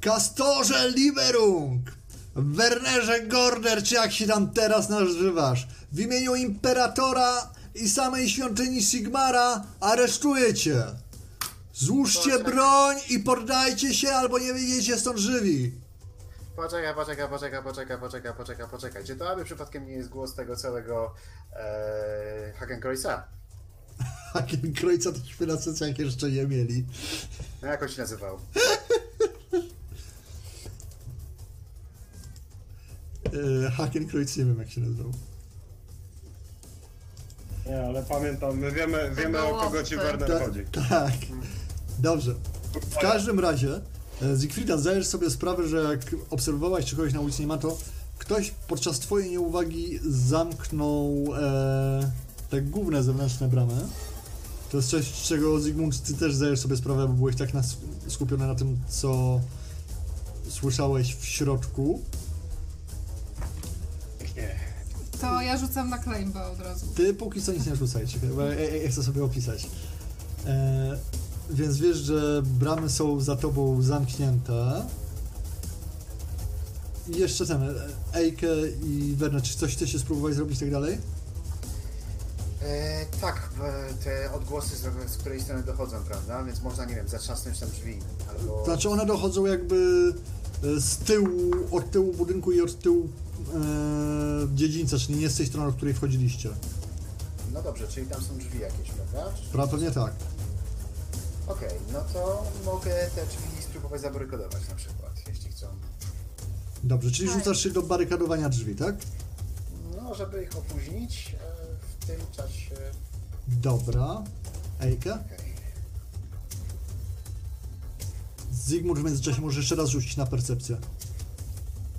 Kastorze Liberung! Wernerze Gorder, czy jak się tam teraz nazywasz? W imieniu Imperatora i samej świątyni Sigmara aresztuję cię! Złóżcie broń i poddajcie się, albo nie wyjdziecie stąd żywi! Poczekaj, poczekaj, poczekaj, poczekaj, poczekaj, poczekaj, poczekaj. Czy to aby przypadkiem nie jest głos tego całego e, Hakenkreuza? Hakiem Krojca tośmy na sesjach jeszcze nie mieli. No jak on się nazywał? E, Haken Krojc nie wiem jak się nazywał. Nie, ale pamiętam, my wiemy, wiemy o kogo ci Werner Ta, chodzi. tak. Dobrze. W każdym razie, e, Zygfrida, zdajesz sobie sprawę, że jak obserwowałaś, czy kogoś na ulicy nie ma, to ktoś podczas twojej nieuwagi zamknął e, te główne zewnętrzne bramy. To jest coś, czego Zygmunt, ty też zdajesz sobie sprawę, bo byłeś tak nas, skupiony na tym, co słyszałeś w środku. Nie. To ja rzucam na claimba od razu. Ty póki co nic nie rzucaj, czekaj, bo ja, ja, ja chcę sobie opisać. E, więc wiesz, że bramy są za tobą zamknięte. I jeszcze ten, Ejke i Werner, czy coś chcecie spróbować zrobić i tak dalej? E, tak, te odgłosy z, z której strony dochodzą, prawda? Więc można, nie wiem, zatrzasnąć tam drzwi, albo... Znaczy one dochodzą jakby e, z tyłu, od tyłu budynku i od tyłu e, dziedzińca, czyli nie z tej strony, od której wchodziliście. No dobrze, czyli tam są drzwi jakieś, prawda? Czy- Prawda? Pewnie tak. Okej, no to mogę te drzwi spróbować zabarykodować na przykład, jeśli chcą. Dobrze, czyli Tak. rzucasz się do barykadowania drzwi, tak? No, żeby ich opóźnić e, tym czasie... Dobra. Ejke? Okej. Zygmunt w międzyczasie może jeszcze raz rzucić na percepcję.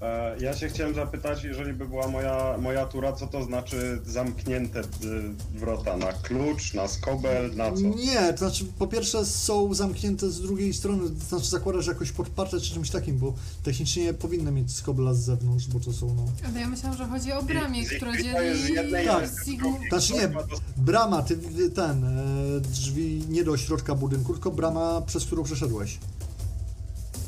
E, ja się chciałem zapytać, jeżeli by była moja, moja tura, co to znaczy zamknięte y, wrota? Na klucz, na skobel, na co? Nie, to znaczy po pierwsze są zamknięte z drugiej strony, to znaczy zakładasz jakoś podparte czy czymś takim, bo technicznie nie powinny mieć skobla z zewnątrz, bo to są no... Ale ja myślałam, że chodzi o bramie, Z- która to jest z dzieli jednej Tak. z Sigmund. drugiej. Znaczy nie, brama, ty ten, e, drzwi nie do środka budynku, tylko brama, przez którą przeszedłeś.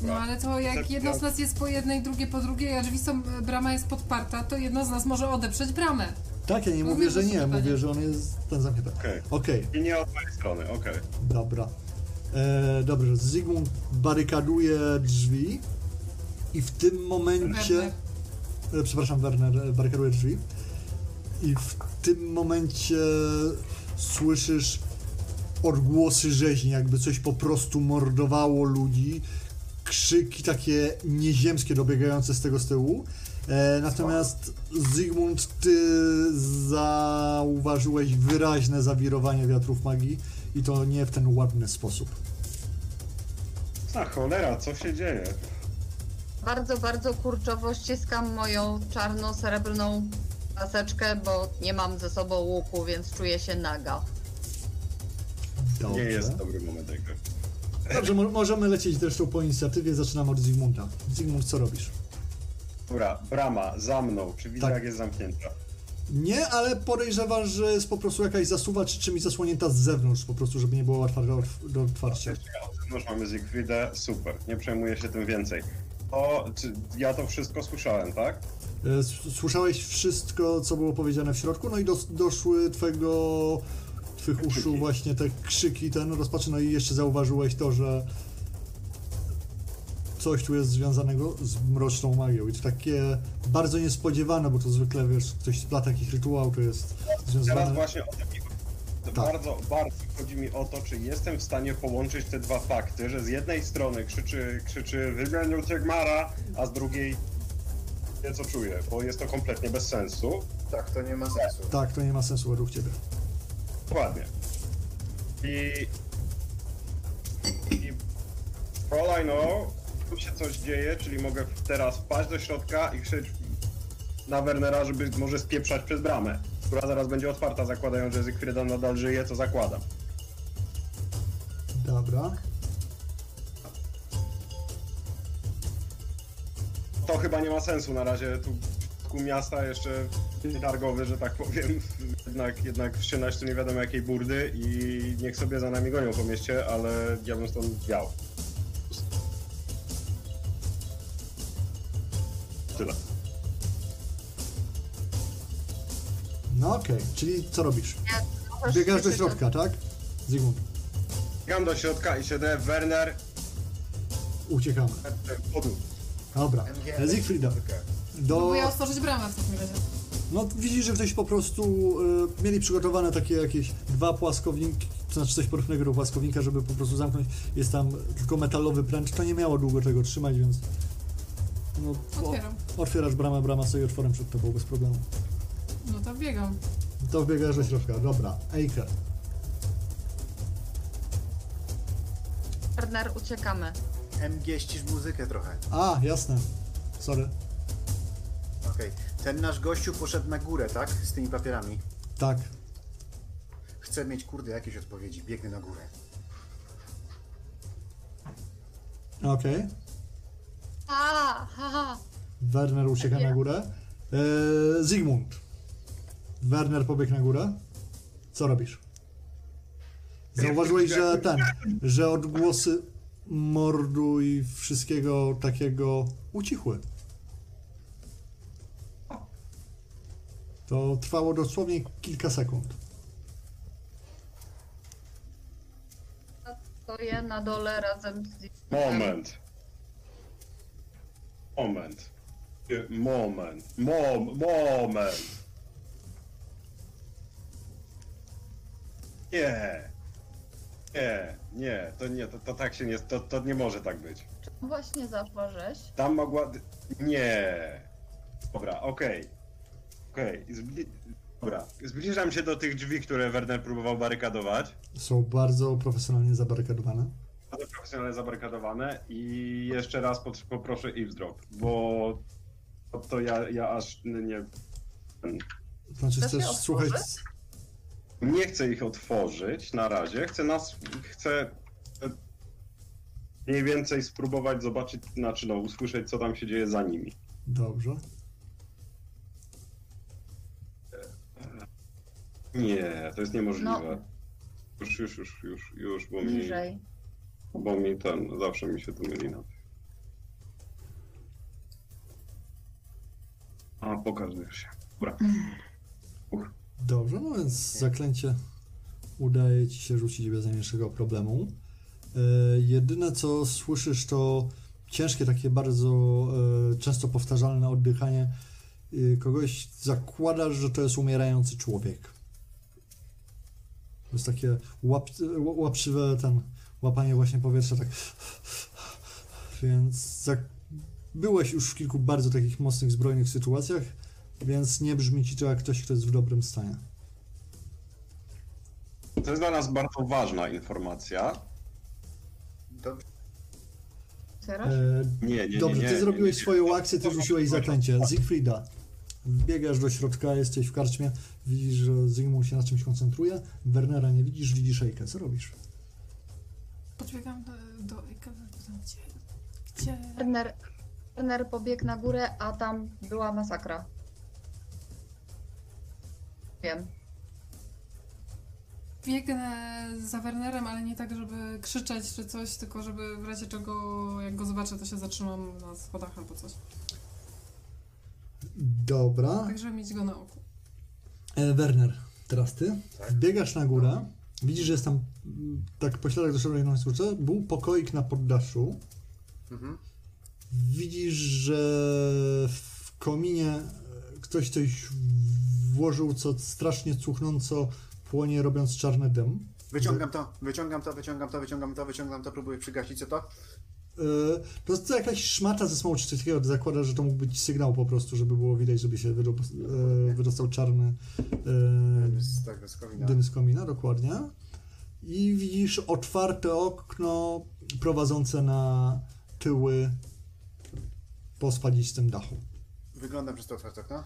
No ale to jak jedno z nas jest po jednej, drugie po drugiej, a drzwi są, brama jest podparta, to jedno z nas może odeprzeć bramę. Tak, ja nie mówię, Mówię, że nie, mówię, że on jest ten zamknięty. Okej. Okej, I nie od mojej strony, okej. dobra. E, dobrze, Zygmunt barykaduje drzwi i w tym momencie... Werner. E, przepraszam, Werner e, barykaduje drzwi. I w tym momencie słyszysz odgłosy rzeźni, jakby coś po prostu mordowało ludzi. Krzyki takie nieziemskie dobiegające z tego z tyłu. E, natomiast Zygmunt, ty zauważyłeś wyraźne zawirowanie wiatrów magii i to nie w ten ładny sposób. A cholera, co się dzieje? Bardzo, bardzo kurczowo ściskam moją czarno-srebrną paseczkę, bo nie mam ze sobą łuku, więc czuję się naga. Dobrze. Nie jest dobry moment tej gry. Dobrze, mo- możemy lecieć zresztą po inicjatywie. Zaczynamy od Zygmunta. Zygmunt, co robisz? Dobra, brama, za mną. Czy widzę Tak. jak jest zamknięta? Nie, ale podejrzewasz, że jest po prostu jakaś zasuwa czy czymś zasłonięta z zewnątrz, po prostu, żeby nie było łatwa do, do otwarcia. Zewnątrz mamy Siegfriedę, super, nie przejmuję się tym więcej. To, czy ja to wszystko słyszałem, tak? E, Słyszałeś wszystko, co było powiedziane w środku, no i dos, doszły twojego, twych uszu właśnie te krzyki, ten rozpaczy, no i jeszcze zauważyłeś to, że coś tu jest związanego z mroczną magią i to takie bardzo niespodziewane, bo to zwykle, wiesz, ktoś splata takich rytuał, to jest Teraz związane... właśnie o to mi chodzi. To Tak. Bardzo, bardzo chodzi mi o to, czy jestem w stanie połączyć te dwa fakty, że z jednej strony krzyczy, krzyczy wymienił Tegmara, a z drugiej wie co czuję, bo jest to kompletnie bez sensu. Tak, to nie ma sensu. Tak, to nie ma sensu według ciebie. Dokładnie. I... I... I know, tu się coś dzieje, czyli mogę teraz wpaść do środka i krzyczeć na Wernera, żeby może spieprzać przez bramę, która zaraz będzie otwarta, zakładając, że Zygfrida nadal żyje, co zakładam. Dobra. To chyba nie ma sensu na razie, tu środku miasta jeszcze targowy, że tak powiem, jednak, jednak wszczynać tu nie wiadomo jakiej burdy i niech sobie za nami gonią po mieście, ale ja bym stąd wiał. Tyle. No okej, czyli co robisz? Biegasz do środka, tak? Zygmunt, Biegam do środka i siedzę, Werner, uciekamy. podół. Dobra, MG. Siegfrieda. Do... Próbuję otworzyć bramę w takim razie. No widzisz, że ktoś po prostu y, mieli przygotowane takie jakieś dwa płaskowniki, to znaczy coś podobnego do płaskownika, żeby po prostu zamknąć. Jest tam tylko metalowy pręt, to nie miało długo tego trzymać, więc no, o, Otwieram. otwierasz bramę, brama stoi otworem przed tobą bez problemu. No to biegam. To wbiegasz do środka, dobra, Eiker. Werner, uciekamy. MG ścisz muzykę trochę. A, jasne, sorry, Okej. Ten nasz gościu poszedł na górę, tak? Z tymi papierami. tak. Chcę mieć, kurde, jakieś odpowiedzi. Biegnę na górę. Okej, A. Werner ucieka na górę. E, Zygmunt. Werner pobiegł na górę. Co robisz? Zauważyłeś, że ten, że odgłosy mordu i wszystkiego takiego ucichły. To trwało dosłownie kilka sekund. Stoję na dole razem z... Moment. Moment. Y, Moment. Mom, moment. Nie. Nie, nie, to nie, to, to tak się nie, to, to nie może tak być. Właśnie zauważyłeś. Tam mogła, nie. Dobra, okej. Okej, Zbli... dobra. Zbliżam się do tych drzwi, które Werner próbował barykadować. Są bardzo profesjonalnie zabarykadowane. bardzo profesjonalnie zabarykadowane i jeszcze raz poproszę eavesdrop, bo to, ja, ja aż nie, znaczy Chcesz je słuchać... otworzyć? nie chcę ich otworzyć na razie, chcę nas, chcę e, mniej więcej spróbować zobaczyć, znaczy no, usłyszeć co tam się dzieje za nimi. Dobrze. Nie, to jest niemożliwe. No. Już, już, już, już, już, bo mi, Bliżej. bo mi ten, zawsze mi się to myli na A, pokażesz się. Dobra. Dobrze, no więc zaklęcie udaje ci się rzucić bez najmniejszego problemu. E, jedyne co słyszysz to ciężkie, takie bardzo e, często powtarzalne oddychanie e, kogoś. Zakładasz, że to jest umierający człowiek. To jest takie łap, ł- łapczywe ten, łapanie właśnie powietrza, tak. Więc za, byłeś już w kilku bardzo takich mocnych, zbrojnych sytuacjach, więc nie brzmi ci to jak ktoś, kto jest w dobrym stanie. To jest dla nas bardzo ważna informacja. Dobrze. Otwierasz? E, Nie, nie, nie. Dobrze, nie, ty nie, zrobiłeś swoją akcję, ty rzuciłeś zaklęcie. Zigfrida. Wbiegasz do środka, jesteś w karczmie, widzisz, że Zygmunt się na czymś koncentruje, Wernera nie widzisz, widzisz Ejkę. Co robisz? Podbiegam do... do gdzie? Gdzie? Werner, Werner pobiegł na górę, a tam była masakra. Wiem. Biegnę za Wernerem, ale nie tak, żeby krzyczeć czy coś, tylko żeby w razie czego, jak go zobaczę, to się zatrzymam na schodach albo coś. Dobra. Tak, żeby mieć go na oku. E, Werner, teraz ty. Tak. Wbiegasz na górę, widzisz, że jest tam mm, tak pośladek doszedł jedną instrukcję, był pokoik na poddaszu. Mhm. Widzisz, że w kominie e, ktoś coś włożył, co strasznie cuchnąco płonie, robiąc czarny dym. Wyciągam to, wyciągam to, wyciągam to, wyciągam to, wyciągam to, próbuję przygasić, co to? To jest to jakaś szmata ze smołu czy coś takiego. Zakłada, że to mógł być sygnał po prostu, żeby było widać, żeby się wydo- e, wydostał czarny e, Z tego, z komina. dym z komina, dokładnie. I widzisz otwarte okno prowadzące na tyły po spadzistym dachu. Wyglądam przez to otwarte okno.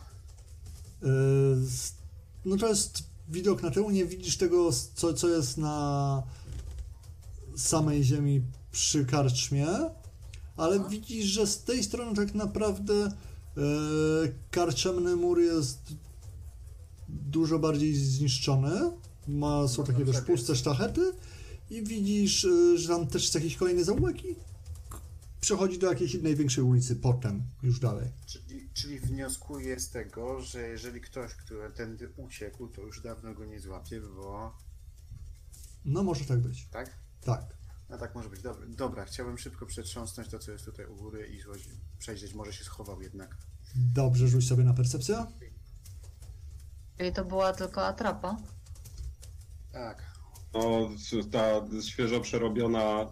No to jest widok na tył, nie widzisz tego, co, co jest na samej ziemi przy karczmie, ale widzisz, że z tej strony tak naprawdę e, karczemny mur jest dużo bardziej zniszczony. Ma, są No, takie też tak puste sztachety i widzisz, e, że tam też jest jakiś kolejny zaułek i przechodzi do jakiejś innej większej ulicy potem, już dalej. Czyli, czyli wnioskuję z tego, że jeżeli ktoś, który tędy uciekł, to już dawno go nie złapie, bo... No może tak być. Tak? Tak. No tak może być. Dobra, dobra, chciałbym szybko przetrząsnąć to, co jest tutaj u góry i złoś- przejrzeć. Może się schował jednak. Dobrze, rzuć sobie na percepcję. Czyli to była tylko atrapa. Tak. No, ta świeżo przerobiona e,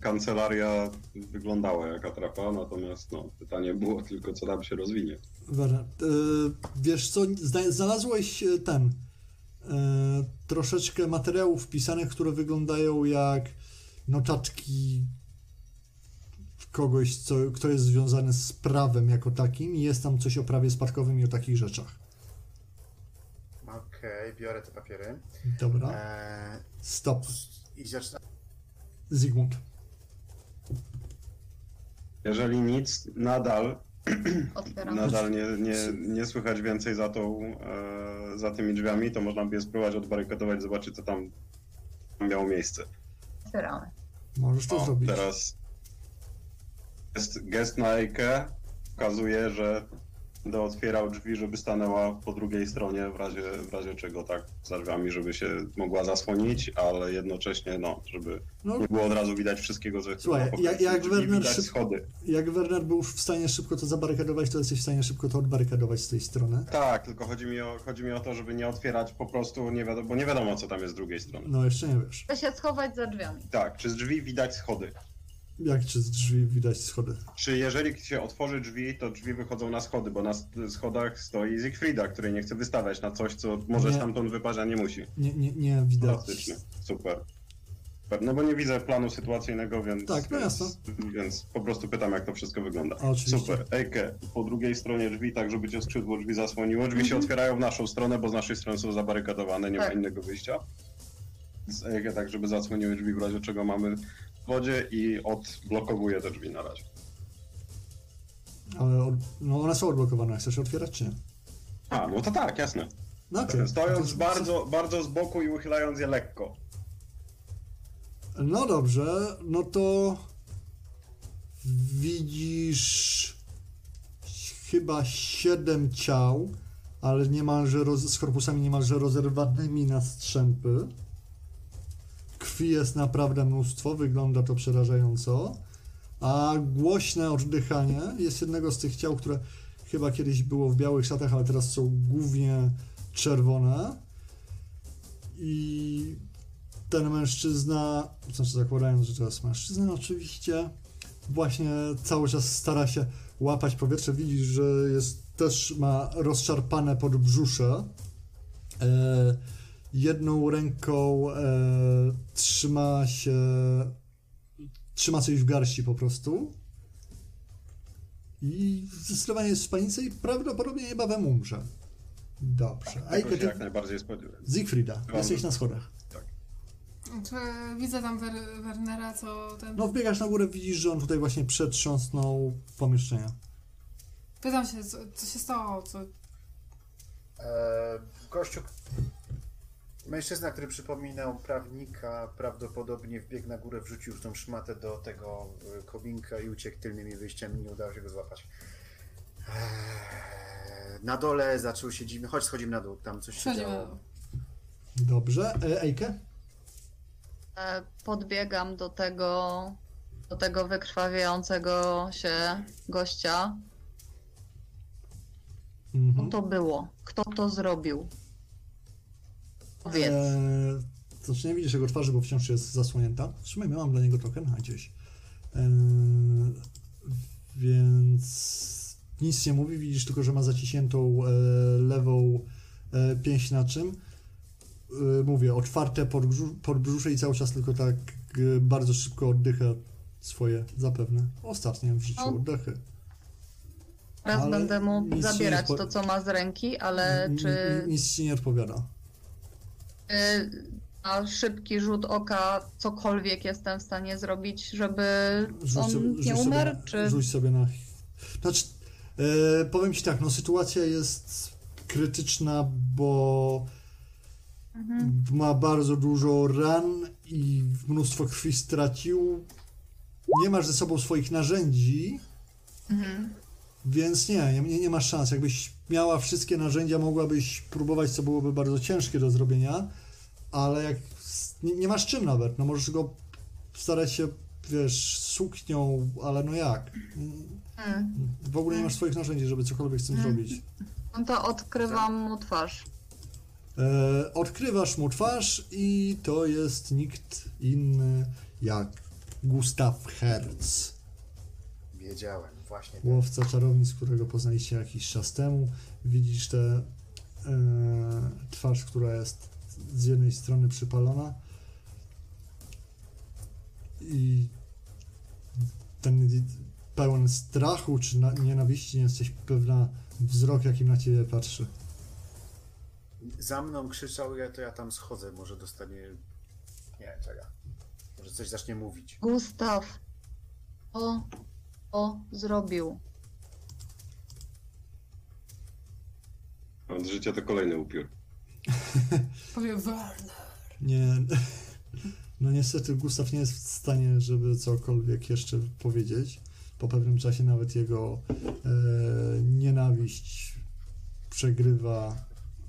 kancelaria wyglądała jak atrapa, natomiast no, pytanie było tylko, co tam się rozwinie. Werner, e, wiesz co, zna- znalazłeś e, ten e, troszeczkę materiałów pisanych, które wyglądają jak notatki kogoś, co, kto jest związany z prawem jako takim i jest tam coś o prawie spadkowym i o takich rzeczach. Okej, biorę te papiery. Dobra, Eee, stop. I zacznę. Zygmunt. Jeżeli nic, nadal, Otwieram. nadal nie, nie, nie słychać więcej za, tą, e, za tymi drzwiami, to można by je spróbować odbarykadować, zobaczyć, co tam miało miejsce. Otwieramy. Możesz to O, zrobić. teraz jest gest na Ejkę, pokazuje, że będę otwierał drzwi, żeby stanęła po drugiej stronie, w razie, w razie czego tak za drzwiami, żeby się mogła zasłonić, ale jednocześnie, no, żeby No, nie było od razu widać wszystkiego, że Słuchaj, jak- jak Werner schody. jak Werner był w stanie szybko to zabarykadować, to jesteś w stanie szybko to odbarykadować z tej strony. Tak, tylko chodzi mi, o, chodzi mi o to, żeby nie otwierać po prostu, nie wiadomo, bo nie wiadomo, co tam jest z drugiej strony. No jeszcze nie wiesz. Chcę się schować za drzwiami. Tak, czy z drzwi widać schody? Jak czy z drzwi widać schody? Czy jeżeli się otworzy drzwi, to drzwi wychodzą na schody, bo na schodach stoi Siegfrieda, który nie chce wystawiać na coś, co może Nie. stamtąd wypaść, a nie musi. Nie, nie, nie widać. Fantastycznie, super. No bo nie widzę planu sytuacyjnego, więc, Tak, no więc, jasne. więc po prostu pytam, jak to wszystko wygląda. Oczywiście. Super. Ejke, po drugiej stronie drzwi, tak żeby cię skrzydło drzwi zasłoniło. Drzwi się otwierają w naszą stronę, bo z naszej strony są zabarykadowane, nie Tak. ma innego wyjścia. Z Ejke tak, żeby zasłoniły drzwi w razie czego mamy wodzie i odblokowuję te drzwi na razie. Ale od, no one są odblokowane. Chcesz otwierać czy nie? A, no to tak, jasne. No okej. Stojąc To- bardzo, bardzo z boku i uchylając je lekko. No dobrze, no to widzisz chyba siedem ciał, ale niemalże roz, z korpusami niemalże rozerwanymi na strzępy. Krwi jest naprawdę mnóstwo, wygląda to przerażająco. A głośne oddychanie jest jednego z tych ciał, które chyba kiedyś było w białych szatach, ale teraz są głównie czerwone. I ten mężczyzna, znaczy zakładając, że jest mężczyzna, oczywiście właśnie cały czas stara się łapać powietrze. Widzisz, że jest, też ma rozszarpane podbrzusze. E, jedną ręką e, trzyma się, trzyma coś w garści po prostu. I zdecydowanie jest w panice i prawdopodobnie niebawem umrze. Dobrze. Tego Ejke, się ty, jak najbardziej. Siegfrieda, Mam- jesteś na schodach. Czy widzę tam Wer- Wernera, co ten... No wbiegasz na górę, widzisz, że on tutaj właśnie przetrząsnął pomieszczenia. Pytam się, co, co się stało, co... Eee, gościu, mężczyzna, który przypominał prawnika, prawdopodobnie wbiegł na górę, wrzucił już tą szmatę do tego e, kobinka i uciekł tylnymi wyjściami, nie udało się go złapać. Eee, na dole zaczął się dziwny, chodź schodzimy na dół, tam coś się Przechodzimy działo. Dobrze, e, Ejke? Podbiegam do tego, do tego wykrwawiającego się gościa. Co Mhm. to było? Kto to zrobił? Powiedz. E, znaczy nie widzisz jego twarzy, bo wciąż jest zasłonięta. Trzymaj, ja mam dla niego token, a gdzieś. E, więc nic nie mówi, widzisz tylko, że ma zaciśniętą e, lewą e, pięść na czym. E, mówię, otwarte podbrzu- podbrzusze i cały czas tylko tak e, bardzo szybko oddycha swoje zapewne ostatnie w życiu No. oddechy. Teraz ale będę mu zabierać to, co ma z ręki, ale czy Nic ci nie odpowiada. Y, na szybki rzut oka cokolwiek jestem w stanie zrobić, żeby Rzuć on sobie, nie sobie umarł? na, Czy... Rzuć sobie na. Znaczy, e, powiem ci tak, no sytuacja jest krytyczna, bo Mhm. ma bardzo dużo ran i mnóstwo krwi stracił. Nie masz ze sobą swoich narzędzi, Mhm. Więc nie, nie, nie masz szans. Jakbyś miała wszystkie narzędzia, mogłabyś próbować, co byłoby bardzo ciężkie do zrobienia, ale jak nie, nie masz czym nawet, no możesz go starać się, wiesz, suknią, ale no jak? Mm. W ogóle nie masz swoich narzędzi, żeby cokolwiek z tym Mm. zrobić. No to odkrywam mu twarz. E, odkrywasz mu twarz i to jest nikt inny jak Gustav Hertz, Wiedziałem, właśnie. tak. łowca czarownic, którego poznaliście jakiś czas temu. Widzisz tę e, twarz, która jest z jednej strony przypalona i ten pełen strachu czy na, nienawiści, nie jesteś pewna wzrok, jakim na ciebie patrzy. Za mną krzyczał, ja to ja tam schodzę, może dostanie... Nie, czeka. Może coś zacznie mówić. Gustaw. O, o, zrobił. Od życia to kolejny upiór. Powie Werner. Nie. No niestety Gustaw nie jest w stanie, żeby cokolwiek jeszcze powiedzieć. Po pewnym czasie nawet jego e, nienawiść przegrywa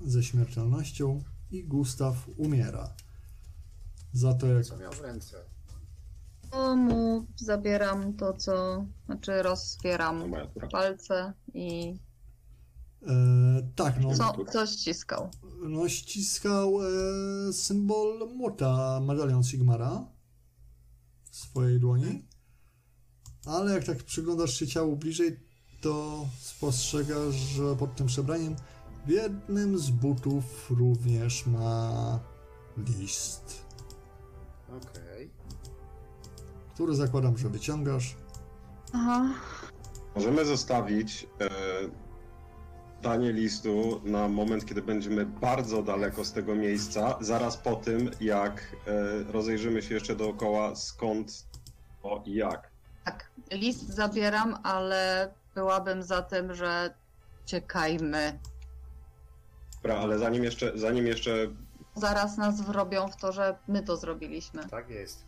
ze śmiertelnością i Gustaw umiera. Za to jak Co miał w ręce? To mu zabieram to, co. Znaczy, No rozbieram moja tura. palce i. e, tak, no, Co, co ściskał? no ściskał e, symbol młota, medalion Sigmara w swojej dłoni. Ale jak tak przyglądasz się ciału bliżej, to spostrzegasz, że pod tym przebraniem w jednym z butów również ma list, Okej. Który zakładam, że wyciągasz. Aha. Możemy zostawić e, danie listu na moment, kiedy będziemy bardzo daleko z tego miejsca, zaraz po tym, jak e, rozejrzymy się jeszcze dookoła, skąd o i jak. Tak, list zabieram, ale byłabym za tym, że czekajmy. Dobra, ale zanim jeszcze, zanim jeszcze Zaraz nas wrobią w to, że my to zrobiliśmy. Tak jest.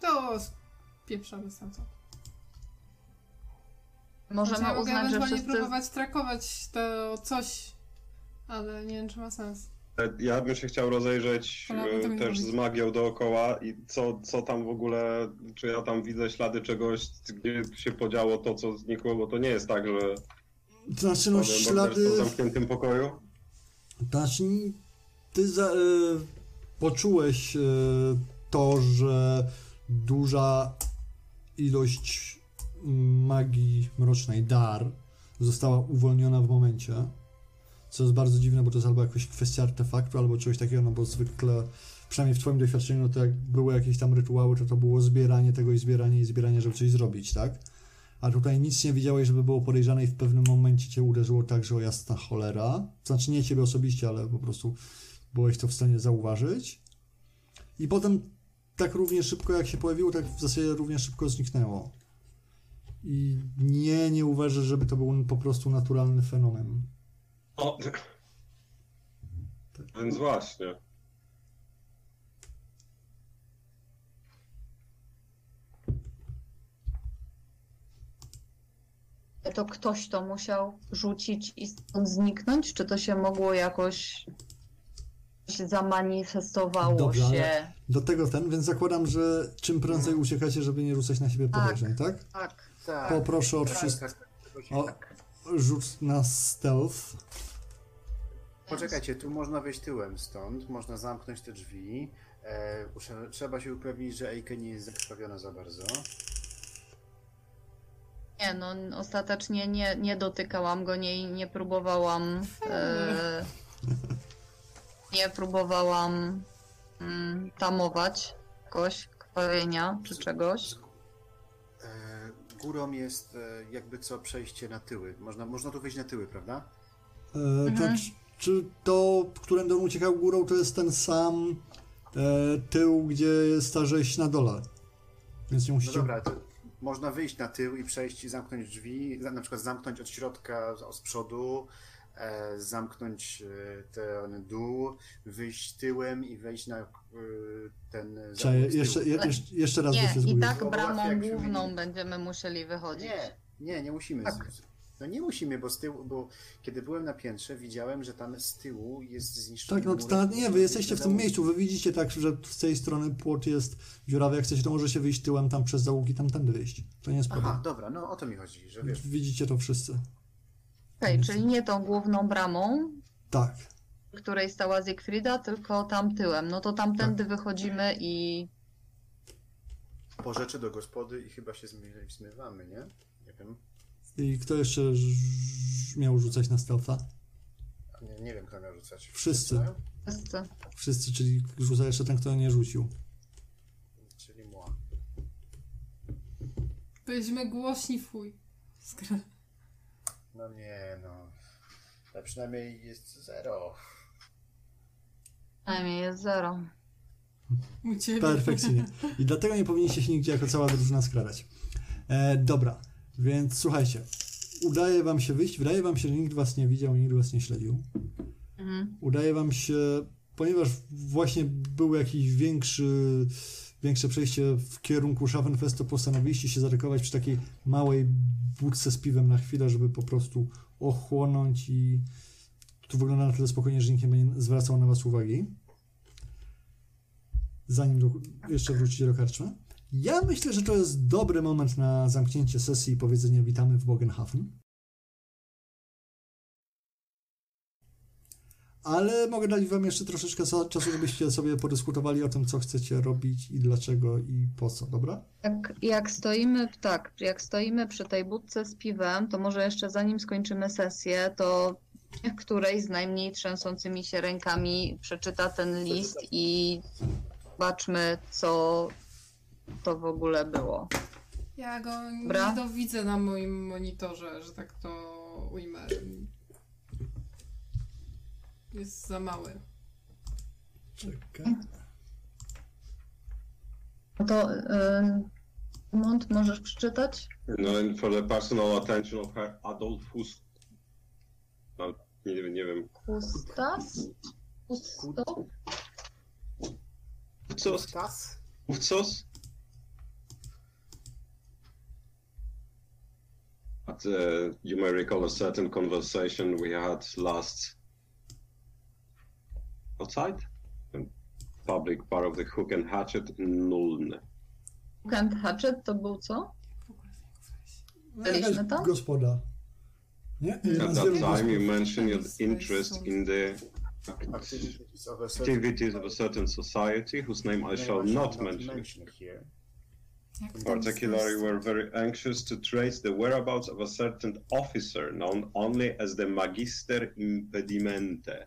To pieprzamy stamtąd. Możemy Znaczy, ja uznać, że wszyscy. próbować trakować to coś, ale nie wiem, czy ma sens. E, Ja bym się chciał rozejrzeć e, też z magią dookoła i co, co tam w ogóle, czy ja tam widzę ślady czegoś, gdzie się podziało to, co znikło, bo to nie jest tak, że To znaczy, no powiem, morderstwo w ślady... zamkniętym pokoju. Znaczy, ty za, e, poczułeś e, to, że duża ilość magii mrocznej, dar, została uwolniona w momencie. Co jest bardzo dziwne, bo to jest albo jakaś kwestia artefaktu, albo czegoś takiego, no bo zwykle, przynajmniej w Twoim doświadczeniu, no to jak były jakieś tam rytuały, to to było zbieranie tego i zbieranie i zbieranie, żeby coś zrobić, tak? A tutaj nic nie widziałeś, żeby było podejrzane i w pewnym momencie cię uderzyło tak, że o jasna cholera. Znaczy nie ciebie osobiście, ale po prostu byłeś to w stanie zauważyć. I potem tak równie szybko jak się pojawiło, tak w zasadzie równie szybko zniknęło. I nie, nie uważasz, żeby to był po prostu naturalny fenomen. O. Więc właśnie. To ktoś to musiał rzucić i stąd zniknąć? Czy to się mogło jakoś się zamanifestowało Dobrze, ale- się? Do tego ten, więc zakładam, że czym prędzej uciekacie, żeby nie rzucać na siebie Tak. podejrzeń, tak? Tak. Tak. Poproszę od tak, wszystkich tak, tak. o rzut na stealth. Poczekajcie, tu można wejść tyłem stąd, można zamknąć te drzwi. E, trzeba się upewnić, że Eike nie jest zakrwawiona za bardzo. Nie, no ostatecznie nie, nie dotykałam go, nie, nie próbowałam. E, nie próbowałam mm, tamować jakoś krwawienia czy czegoś. E, górą jest e, jakby co przejście na tyły. Można, można tu wejść na tyły, prawda? E, Mhm. to, czy, czy to, którym on uciekał górą, to jest ten sam e, tył, gdzie jest ta rzeź na dole? Więc nie No musicie... dobra, to można wyjść na tył i przejść i zamknąć drzwi, na przykład zamknąć od środka, z- przodu, zamknąć e, ten dół, wyjść tyłem i wejść na e, ten z jeszcze, je, jeszcze, jeszcze raz Nie, by się i tak bramą się główną będziemy musieli wychodzić. Nie, nie, nie musimy. Tak. No nie musimy, bo z tyłu, bo kiedy byłem na piętrze, widziałem, że tam z tyłu jest zniszczony Tak, no to nie, wy jesteście w tym miejscu, wy widzicie tak, że z tej strony płot jest dziurawy, jak chcecie, to możecie wyjść tyłem tam przez załuki, tamtędy wyjść. To nie jest problem. Aha, dobra, no o to mi chodzi, że wiesz, Widzicie to wszyscy. Okej, czyli nie tą główną bramą, Tak. w której stała Siegfrieda, tylko tam tyłem. No to tamtędy wychodzimy i po rzeczy do gospody i chyba się zmy- zmywamy, nie? Nie wiem. I kto jeszcze miał rzucać na stealtha? Nie, nie wiem, kto miał rzucać. Wszyscy. Wszyscy. Wszyscy, czyli rzuca jeszcze ten, kto nie rzucił. Czyli mła. Byliśmy głośni chuj. Skra- No nie, no. Ale przynajmniej jest zero. Przynajmniej jest zero. U ciebie. Perfekcyjnie. I dlatego nie powinniście się nigdzie jako cała drużyna skradać. E, dobra, więc słuchajcie. Udaje wam się wyjść. Wydaje wam się, że nikt was nie widział, nikt was nie śledził. Mhm. Udaje wam się, ponieważ właśnie był jakiś większy, większe przejście w kierunku Schaffenfestu, postanowiliście się zarykować przy takiej małej budce z piwem na chwilę, żeby po prostu ochłonąć i tu wygląda na tyle spokojnie, że nikt nie będzie zwracał na was uwagi. Zanim do, jeszcze wrócicie do karczmy. Ja myślę, że to jest dobry moment na zamknięcie sesji i powiedzenie witamy w Bogenhafen. Ale mogę dać wam jeszcze troszeczkę czasu, żebyście sobie podyskutowali o tym, co chcecie robić i dlaczego i po co, dobra? Jak, jak stoimy, tak, jak stoimy przy tej budce z piwem, to może jeszcze zanim skończymy sesję, to niech którejś z najmniej trzęsącymi się rękami przeczyta ten list i zobaczmy, co to w ogóle było. Ja go Dobra. nie dowidzę na moim monitorze, że tak to ujmę. Jest za mały. Czekaj. No to yy, Mont, możesz przeczytać? No and for the personal attention of her Adolfus. No, nie, wiem- nie wiem. Kustas? Kusto? Co? Stas? Ówcos? But uh, you may recall a certain conversation we had last outside in public part of the Hook and Hatchet in Nuln. Kent Hatchet to był co? W ogóle z niego Byliśmy tam? gospoda. Nie? At that time, you mentioned your interest in the Activities of a certain- activities of a certain society whose name I shall not mention. here. Jak tam Particularly, jest? were very anxious to trace the whereabouts of a certain officer known only as the Magister Impedimente.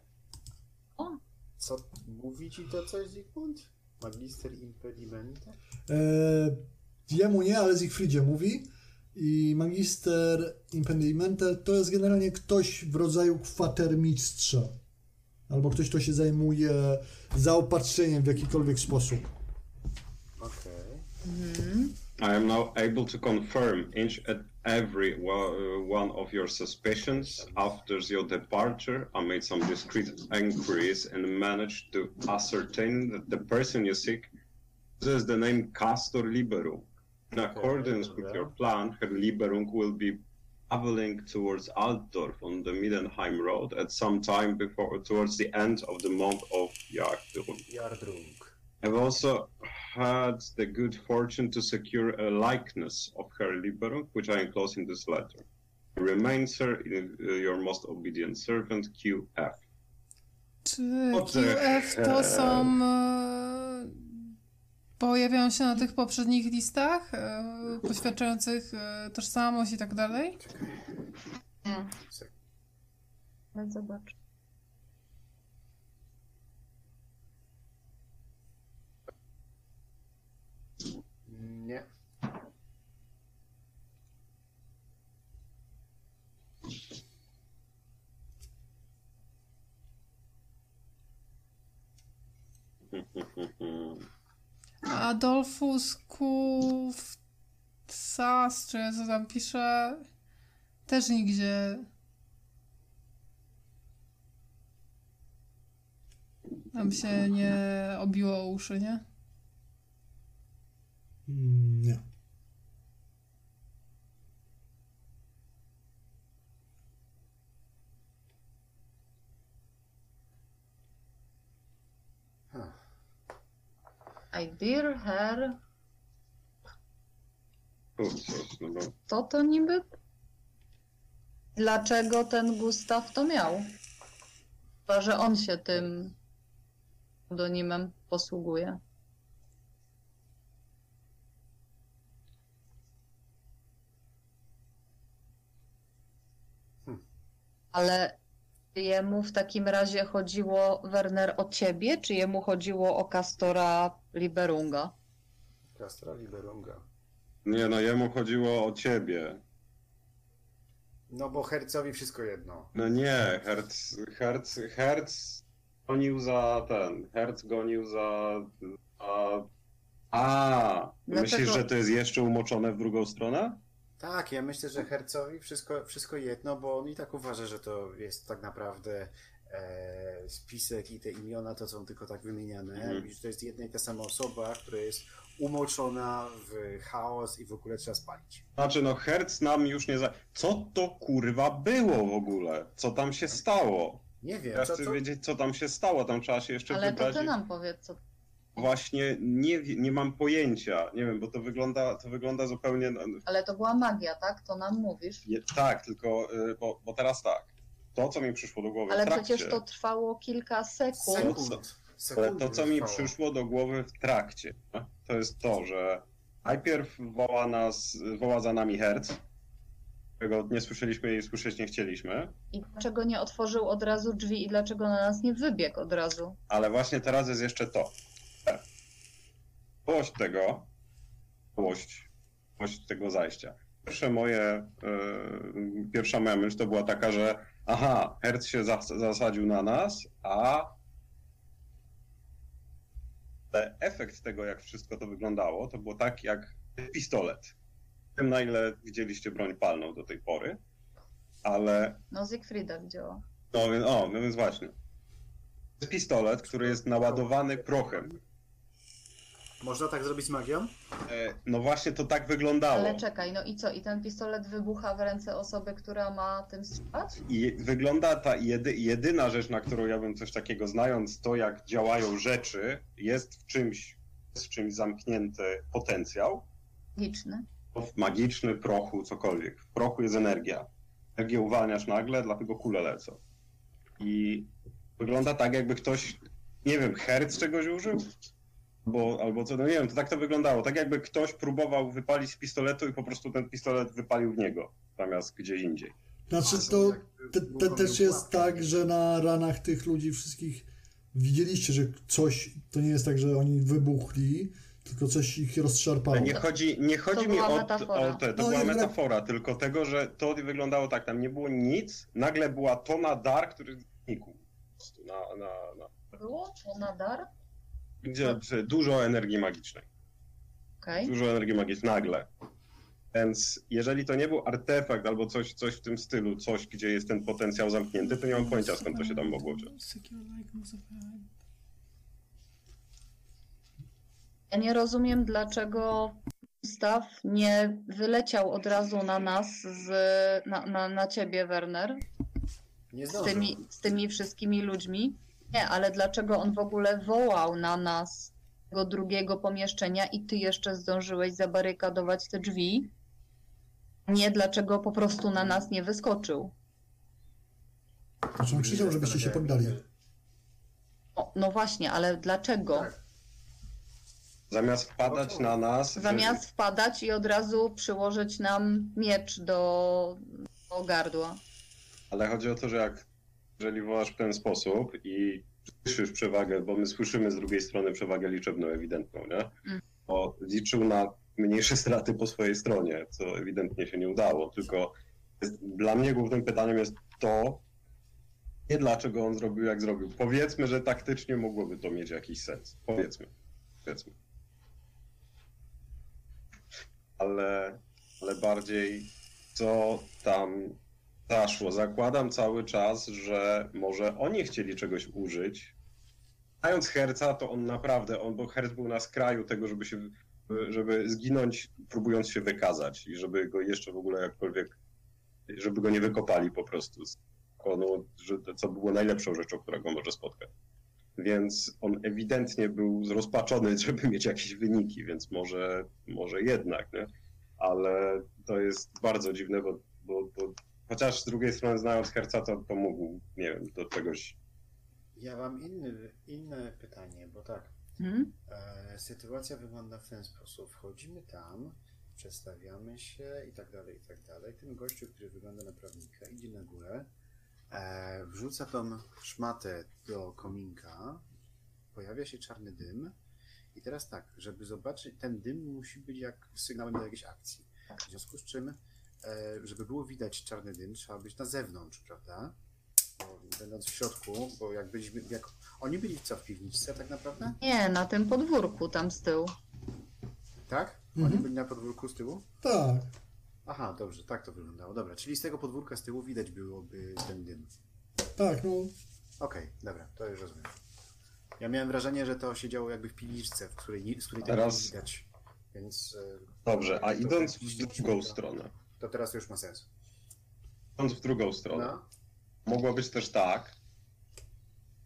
Co mówi ci to coś, Zygmunt? Magister impedimenta? E, jemu nie, ale Siegfriedzie mówi. I magister impedimente to jest generalnie ktoś w rodzaju kwatermistrza. Albo ktoś, kto się zajmuje zaopatrzeniem w jakikolwiek sposób. Okej. I am now able to confirm each and every uh, one of your suspicions. After your departure, I made some discreet inquiries and managed to ascertain that the person you seek possesses the name Castor Liberum. In accordance with your plan, Herr Liberum will be traveling towards Altdorf on the Middenheim Road at some time before towards the end of the month of Jagdrun. Jardrung. I've also had the good fortune to secure a likeness of her Liberum, which I enclose in this letter. Remain, sir, uh, your most obedient servant, QF. Czy QF to są. E, pojawiają się na tych poprzednich listach e, poświadczających e, tożsamość i tak dalej? Nie. Ale zobacz. Nie. Adolfus Kufcas, czy co tam pisze, też nigdzie. Nam się nie obiło uszy, nie? Mm, Nie. I dear her. Bo To niby? Dlaczego ten Gustaw to miał? Chyba, że on się tym pseudonimem posługuje. Ale jemu w takim razie chodziło, Werner, o ciebie, czy jemu chodziło o Castora Liberunga? Castra Liberunga. Nie no, jemu chodziło o ciebie. No bo hercowi wszystko jedno. No nie, Herz, Herz, Herz gonił za ten, Herz gonił za... A, a Dlaczego- myślisz, że to jest jeszcze umoczone w drugą stronę? Tak, ja myślę, że hercowi wszystko, wszystko jedno, bo on i tak uważa, że to jest tak naprawdę e, spisek i te imiona to są tylko tak wymieniane. I że to jest jedna i ta sama osoba, która jest umoczona w chaos i w ogóle trzeba spalić. Znaczy no, Herz nam już nie za... Co to kurwa było w ogóle? Co tam się stało? Nie wiem, Ja chcę co, wiedzieć, co tam się stało, tam trzeba się jeszcze Ale to wybrać. ty nam powiedz, co Właśnie nie, nie mam pojęcia, nie wiem, bo to wygląda, to wygląda zupełnie... Ale to była magia, tak? To nam mówisz. Nie, tak, tylko, y, bo, bo teraz tak, to co mi przyszło do głowy Ale w trakcie, przecież to trwało kilka sekund. sekund. Ale sekund to, co mi trwało. przyszło do głowy w trakcie, to jest to, że najpierw woła nas, woła za nami Herc, którego nie słyszeliśmy i słyszeć nie chcieliśmy, I dlaczego nie otworzył od razu drzwi i dlaczego na nas nie wybiegł od razu? ale właśnie teraz jest jeszcze to. Całość tego, całość tego zajścia. Pierwsze moje, yy, pierwsza moja myśl to była taka, że aha, Herc się zas- zasadził na nas, a efekt tego, jak wszystko to wyglądało, to było tak jak pistolet. Wiem, na ile widzieliście broń palną do tej pory, ale No Siegfrieda widziała. no, o, no więc właśnie. Pistolet, który jest naładowany prochem. Można tak zrobić z magią? E, No właśnie to tak wyglądało. Ale czekaj, no i co? I ten pistolet wybucha w ręce osoby, która ma tym strzelać? I wygląda ta jedy, jedyna rzecz, na którą ja bym coś takiego, znając to, jak działają rzeczy, jest w czymś, jest w czymś zamknięty potencjał. Liczny. Magiczny, prochu, cokolwiek. W prochu jest energia. Energię uwalniasz nagle, dlatego kule lecą. I wygląda tak, jakby ktoś, nie wiem, herc czegoś użył? Bo, albo co, no nie wiem, to tak to wyglądało. Tak jakby ktoś próbował wypalić z pistoletu i po prostu ten pistolet wypalił w niego, zamiast gdzieś indziej. Znaczy to te, te, też jest tak, że na ranach tych ludzi wszystkich widzieliście, że coś, to nie jest tak, że oni wybuchli, tylko coś ich rozszarpało. Nie chodzi, nie chodzi To mi o, metafora. o te, to No była metafora, tylko tego, że to wyglądało tak, tam nie było nic, nagle była tona dar, który znikł. Na, na, na, Było to na dar? Gdzie że dużo energii magicznej. Okej. Dużo energii magicznej, nagle. Więc jeżeli to nie był artefakt albo coś, coś w tym stylu, coś, gdzie jest ten potencjał zamknięty, to nie mam pojęcia skąd to się tam mogło wziąć. Ja nie rozumiem, dlaczego Gustaw nie wyleciał od razu na nas, z, na, na, na ciebie, Werner, Nie z tymi, z tymi wszystkimi ludźmi. Nie, ale dlaczego on w ogóle wołał na nas z tego drugiego pomieszczenia i ty jeszcze zdążyłeś zabarykadować te drzwi? Nie, dlaczego po prostu na nas nie wyskoczył? Znaczy on krzyczał, żebyście się poddali. No, no właśnie, ale dlaczego? Tak. Zamiast wpadać na nas... Zamiast wpadać i od razu przyłożyć nam miecz do, do gardła. Ale chodzi o to, że jak jeżeli wołasz w ten sposób i słyszysz przewagę, bo my słyszymy z drugiej strony przewagę liczebną ewidentną, nie? Mm. Bo liczył na mniejsze straty po swojej stronie, co ewidentnie się nie udało. Tylko jest, dla mnie głównym pytaniem jest to, nie dlaczego on zrobił jak zrobił. Powiedzmy, że taktycznie mogłoby to mieć jakiś sens. Powiedzmy. Powiedzmy. Ale, ale bardziej co tam zaszło. Zakładam cały czas, że może oni chcieli czegoś użyć. Mając Herca, to on naprawdę, on, bo Herc był na skraju tego, żeby się, żeby zginąć, próbując się wykazać i żeby go jeszcze w ogóle jakkolwiek, żeby go nie wykopali po prostu. z zakonu, że, co było najlepszą rzeczą, która go może spotkać. Więc on ewidentnie był zrozpaczony, żeby mieć jakieś wyniki, więc może, może jednak, nie? Ale to jest bardzo dziwne, bo, bo, bo chociaż z drugiej strony znając Herca, to, to mógł, nie wiem, do czegoś Ja mam inny, inne pytanie, bo tak, Hmm? e, sytuacja wygląda w ten sposób. Wchodzimy tam, przedstawiamy się i tak dalej, i tak dalej. Ten gościu, który wygląda na prawnika, idzie na górę, e, wrzuca tą szmatę do kominka, pojawia się czarny dym i teraz tak, żeby zobaczyć, ten dym musi być jak sygnałem do jakiejś akcji. W związku z czym, żeby było widać czarny dym, trzeba być na zewnątrz, prawda? Bo będąc w środku, bo jak byliśmy, jak oni byli co w piwniczce tak naprawdę? Nie, na tym podwórku tam z tyłu. Tak? Oni Mhm. byli na podwórku z tyłu? Tak. Aha, dobrze, tak to wyglądało. Dobra, czyli z tego podwórka z tyłu widać byłoby ten dym. Tak, no. Okej, dobra, to już rozumiem. Ja miałem wrażenie, że to się działo jakby w piwniczce, w której, z której tego Teraz- nie widać. Więc. e, Dobrze, a idąc jakiś w drugą to- stronę, To teraz już ma sens. idąc w drugą stronę, No, mogło być też tak,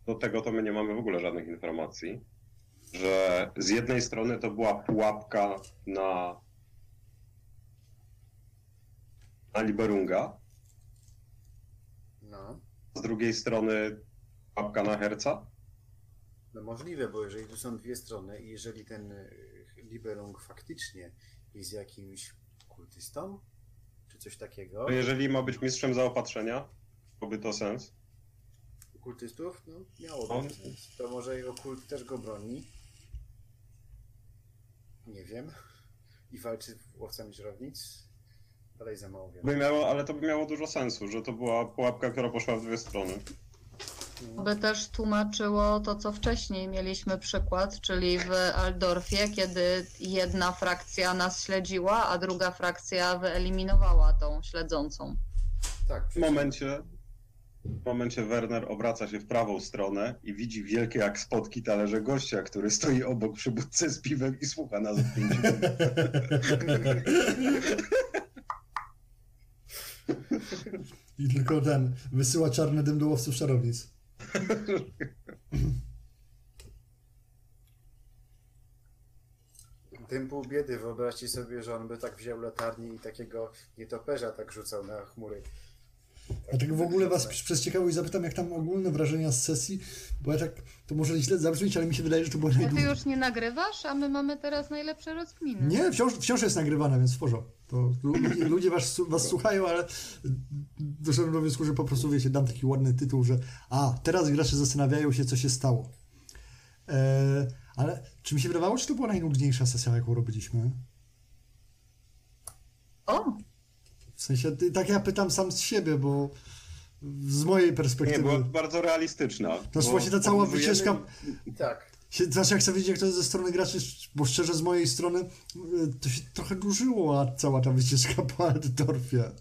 do tego to my nie mamy w ogóle żadnych informacji, że z jednej strony to była pułapka na, na Liberunga, no. z drugiej strony pułapka na Herca. No możliwe, bo jeżeli tu są dwie strony i jeżeli ten e, Liberung faktycznie jest jakimś kultystą, coś takiego, To jeżeli ma być mistrzem zaopatrzenia, byłoby to sens. kultystów, no miało No. być sens. To może jego kult też go broni. Nie wiem. I walczy z łowcami żerownic. Dalej za mało wiem. By miało, ale to by miało dużo sensu, że to była pułapka, która poszła w dwie strony. By też tłumaczyło to, co wcześniej mieliśmy przykład, czyli w Aldorfie, kiedy jedna frakcja nas śledziła, a druga frakcja wyeliminowała tą śledzącą. tak, W momencie, w momencie Werner obraca się w prawą stronę i widzi wielkie jak spotki talerze gościa, który stoi obok przy budce z piwem i słucha nas od pięciu minut. I tylko ten wysyła czarny dym do łowców czarownic. Tym pół biedy, wyobraźcie sobie, że on by tak wziął latarnię i takiego nietoperza tak rzucał na chmury. A tak w ogóle was przez ciekawość zapytam, jak tam ogólne wrażenia z sesji, bo ja tak, to może źle zabrzmieć, ale mi się wydaje, że to było A ty najdłuższe. już nie nagrywasz, a my mamy teraz najlepsze rozkminy. Nie, wciąż, wciąż jest nagrywane, więc w porządku. To ludzie, ludzie was, was słuchają, ale doszedłem do wniosku, że po prostu wiecie, dam taki ładny tytuł, że a, teraz gracze zastanawiają się, co się stało. E, ale czy mi się wydawało, czy to była najnudniejsza sesja, jaką robiliśmy? O, W sensie, tak ja pytam sam z siebie, bo z mojej Nie, perspektywy. była bardzo realistyczna. To jest właśnie ta cała wycieczka. Tak. Się, znaczy, jak chcę wiedzieć, jak to jest ze strony graczy, bo szczerze z mojej strony y, to się trochę dłużyło, a cała ta wycieczka po Altdorfie.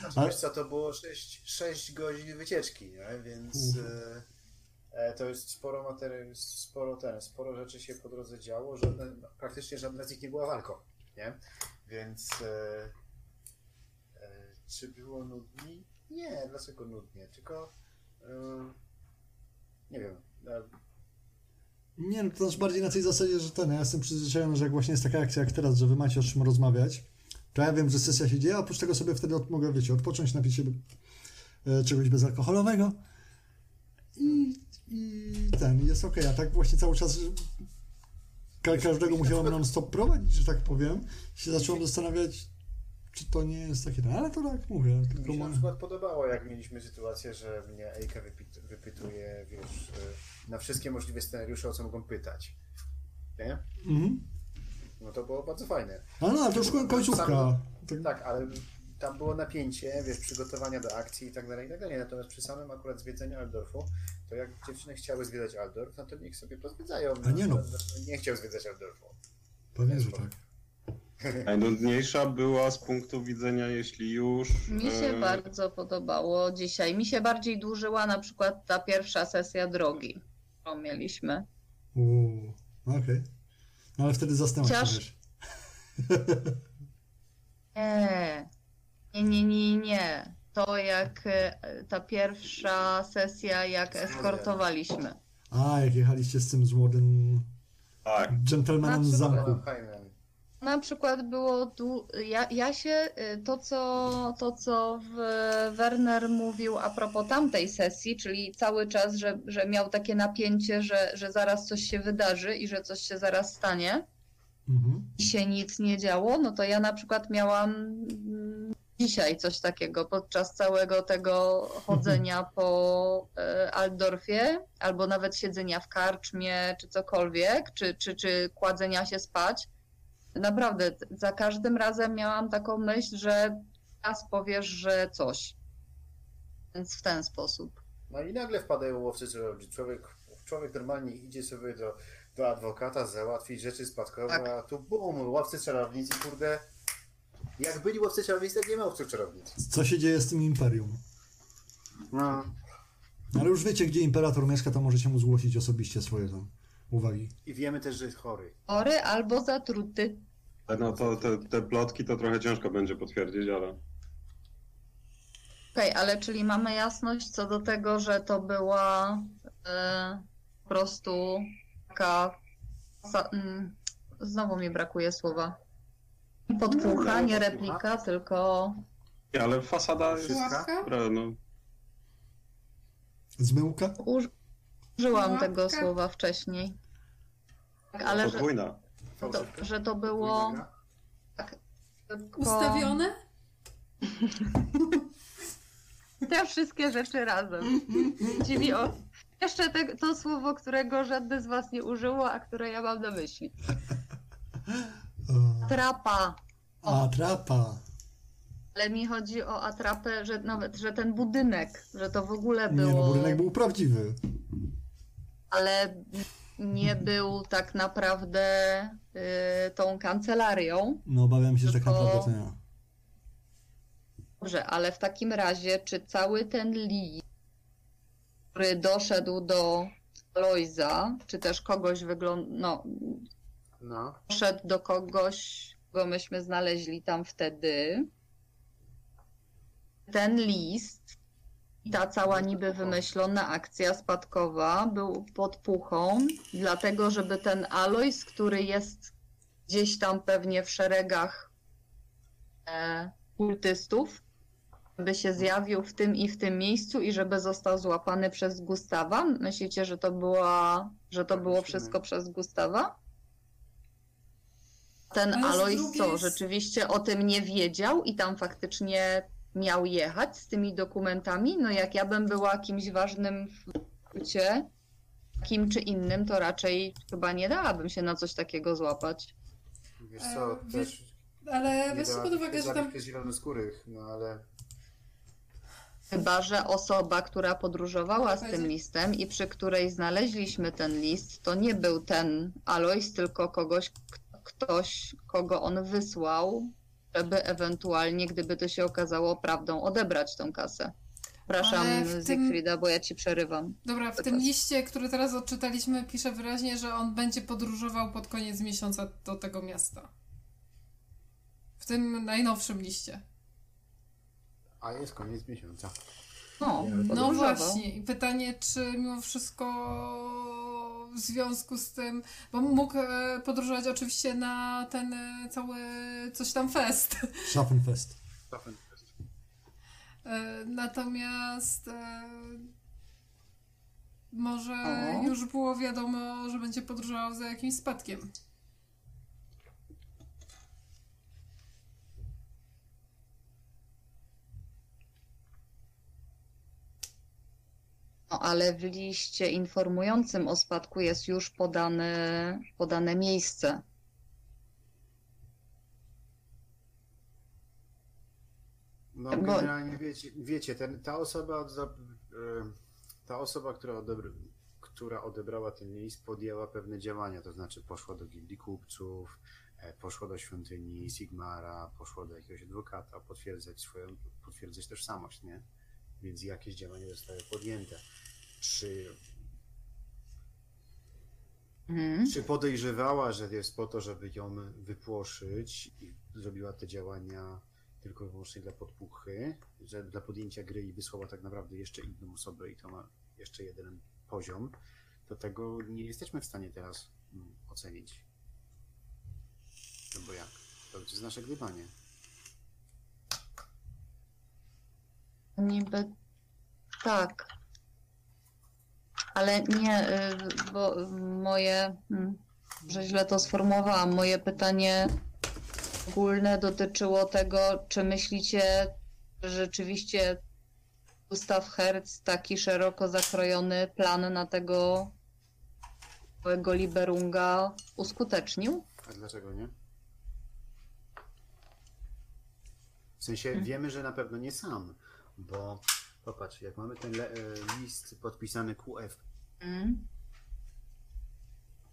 Znaczy, Ale- wiesz co, to było 6, 6 godzin wycieczki, nie? Więc e, e, to jest sporo materii, sporo ten, sporo rzeczy się po drodze działo, żadne, no, praktycznie żadna z nich nie była walką, nie? Więc e, e, czy było nudni? Nie, dlaczego nudnie? Tylko e, nie wiem. Nie, no to też bardziej na tej zasadzie, że ten, ja jestem przyzwyczajony, że jak właśnie jest taka akcja jak teraz, że wy macie o czym rozmawiać, to ja wiem, że sesja się dzieje, a oprócz tego sobie wtedy od, mogę, wiecie, odpocząć, napić się e, czegoś bezalkoholowego. I, i ten, jest okej, a tak właśnie cały czas każdego musiałem non-stop prowadzić, że tak powiem, się zacząłem zastanawiać, czy to nie jest takie, no, ale to tak mówię, tylko Mi się na przykład podobało, jak mieliśmy sytuację, że mnie Ejka wypytuje, wiesz, e, na wszystkie możliwe scenariusze, o co mogą pytać. Nie? Mhm. No to było bardzo fajne. A no, to już końcówka. Sam- Tak, Tak, ale tam było napięcie, wiesz, przygotowania do akcji i tak dalej, i tak dalej. Natomiast przy samym akurat zwiedzeniu Aldorfu, to jak dziewczyny chciały zwiedzać Aldorf, no to niech sobie pozwiedzają. A nie no. Nie chciał zwiedzać Aldorfu. pewnie, że tak. Najnudniejsza była z punktu widzenia, jeśli już. mi się e, bardzo podobało dzisiaj. Mi się bardziej dłużyła na przykład ta pierwsza sesja drogi, którą mieliśmy. Uuu, okej. No ale wtedy zasnęłaś Chociaż- się, wiesz. Nie, nie, nie, nie, nie. To jak e, ta pierwsza sesja, jak eskortowaliśmy. A, jak jechaliście z tym z młodym Tak, dżentelmenem z Na przykład- zamku. Fajne. Na przykład było tu, ja, ja się, y, to co, to co w- Werner mówił a propos tamtej sesji, czyli cały czas, że, że miał takie napięcie, że, że zaraz coś się wydarzy i że coś się zaraz stanie Mhm. i się nic nie działo, no to ja na przykład miałam mm, dzisiaj coś takiego podczas całego tego chodzenia po e, Altdorfie, albo nawet siedzenia w karczmie, czy cokolwiek, czy, czy, czy kładzenia się spać. Naprawdę, za każdym razem miałam taką myśl, że raz powiesz, że coś. Więc w ten sposób. No i nagle wpadają łowcy czarownic. Człowiek, człowiek normalnie idzie sobie do, do adwokata załatwić rzeczy spadkowe, Tak. a tu bum, łowcy czarownic i kurde... Jak byli łowcy czarownic, tak nie ma łowców czarownic. Co się dzieje z tym imperium? No. Ale już wiecie, gdzie imperator mieszka, to możecie mu zgłosić osobiście swoje tam uwagi. I wiemy też, że jest chory. Chory albo zatruty. no to te, te plotki to trochę ciężko będzie potwierdzić, ale Okej, ale czyli mamy jasność co do tego, że to była e, po prostu taka. Sa, mm, znowu mi brakuje słowa. Podpucha, nie replika, tylko. Nie, ale fasada jest dobra, no. Zmyłka? Uż, użyłam Pułapka? tego słowa wcześniej. Tak, ale że, Podwójna. to, że to było. Tak, tylko- Ustawione? Te wszystkie rzeczy razem. Dziwi o. Jeszcze te, to słowo, którego żadne z Was nie użyło, a które ja mam na myśli. O, Trapa. Atrapa. Ale mi chodzi o atrapę, że nawet, że ten budynek, że to w ogóle Nie, było, no budynek był prawdziwy. Ale nie był tak naprawdę y, tą kancelarią. No obawiam się, że tak Tylko- naprawdę to nie. Dobrze, ale w takim razie, czy cały ten list, który doszedł do Loiza, czy też kogoś wygląda, no, No. doszedł do kogoś, kogo myśmy znaleźli tam wtedy, ten list ta cała niby wymyślona akcja spadkowa był podpuchą, dlatego żeby ten Alois, który jest gdzieś tam pewnie w szeregach e, kultystów, by się zjawił w tym i w tym miejscu i żeby został złapany przez Gustawa. Myślicie, że to była, że to Tak, było wszystko przez Gustawa? Ten Alois co, rzeczywiście o tym nie wiedział i tam faktycznie miał jechać z tymi dokumentami? No jak ja bym była kimś ważnym w kulcie, kim czy innym, to raczej chyba nie dałabym się na coś takiego złapać. Wiesz co, E, też Ale da pod uwagę, że tam zielonoskórych, no ale Chyba, że osoba, która podróżowała z tym listem i przy której znaleźliśmy ten list, to nie był ten Alois, tylko kogoś, ktoś, kogo on wysłał, żeby ewentualnie, gdyby to się okazało prawdą, odebrać tą kasę. Przepraszam, tym- Siegfrieda, bo ja ci przerywam. Dobra, w tym liście, który teraz odczytaliśmy, pisze wyraźnie, że on będzie podróżował pod koniec miesiąca do tego miasta. W tym najnowszym liście. a jest koniec miesiąca. No, No właśnie. I pytanie, czy mimo wszystko w związku z tym, bo mógł e, podróżować oczywiście na ten e, cały coś tam fest. Schaffenfest. E, Natomiast może już było wiadomo, że będzie podróżował za jakimś spadkiem. No, ale w liście informującym o spadku jest już podane, podane miejsce. No Bo- generalnie wiecie, wiecie ten, ta osoba od, e, ta osoba, która, odebr, która odebrała ten list, podjęła pewne działania, to znaczy poszła do gildii kupców, e, poszła do świątyni Sigmara, poszła do jakiegoś adwokata, potwierdzać swoją, potwierdzać tożsamość, nie? Więc jakieś działania zostały podjęte. Czy, Mhm. czy podejrzewała, że jest po to, żeby ją wypłoszyć i zrobiła te działania tylko i wyłącznie dla podpuchy, że dla podjęcia gry i wysłała tak naprawdę jeszcze inną osobę i to ma jeszcze jeden poziom, to tego nie jesteśmy w stanie teraz mm, ocenić. No bo jak? To jest nasze gdybanie. Niby tak. Ale nie, y, bo moje, hmm, że źle to sformułowałam, moje pytanie ogólne dotyczyło tego, czy myślicie, że rzeczywiście Gustav Hertz taki szeroko zakrojony plan na tego całego Liberunga uskutecznił? A dlaczego nie? W sensie Mhm. wiemy, że na pewno nie sam, bo popatrz, jak mamy ten e, list podpisany QF, Mm.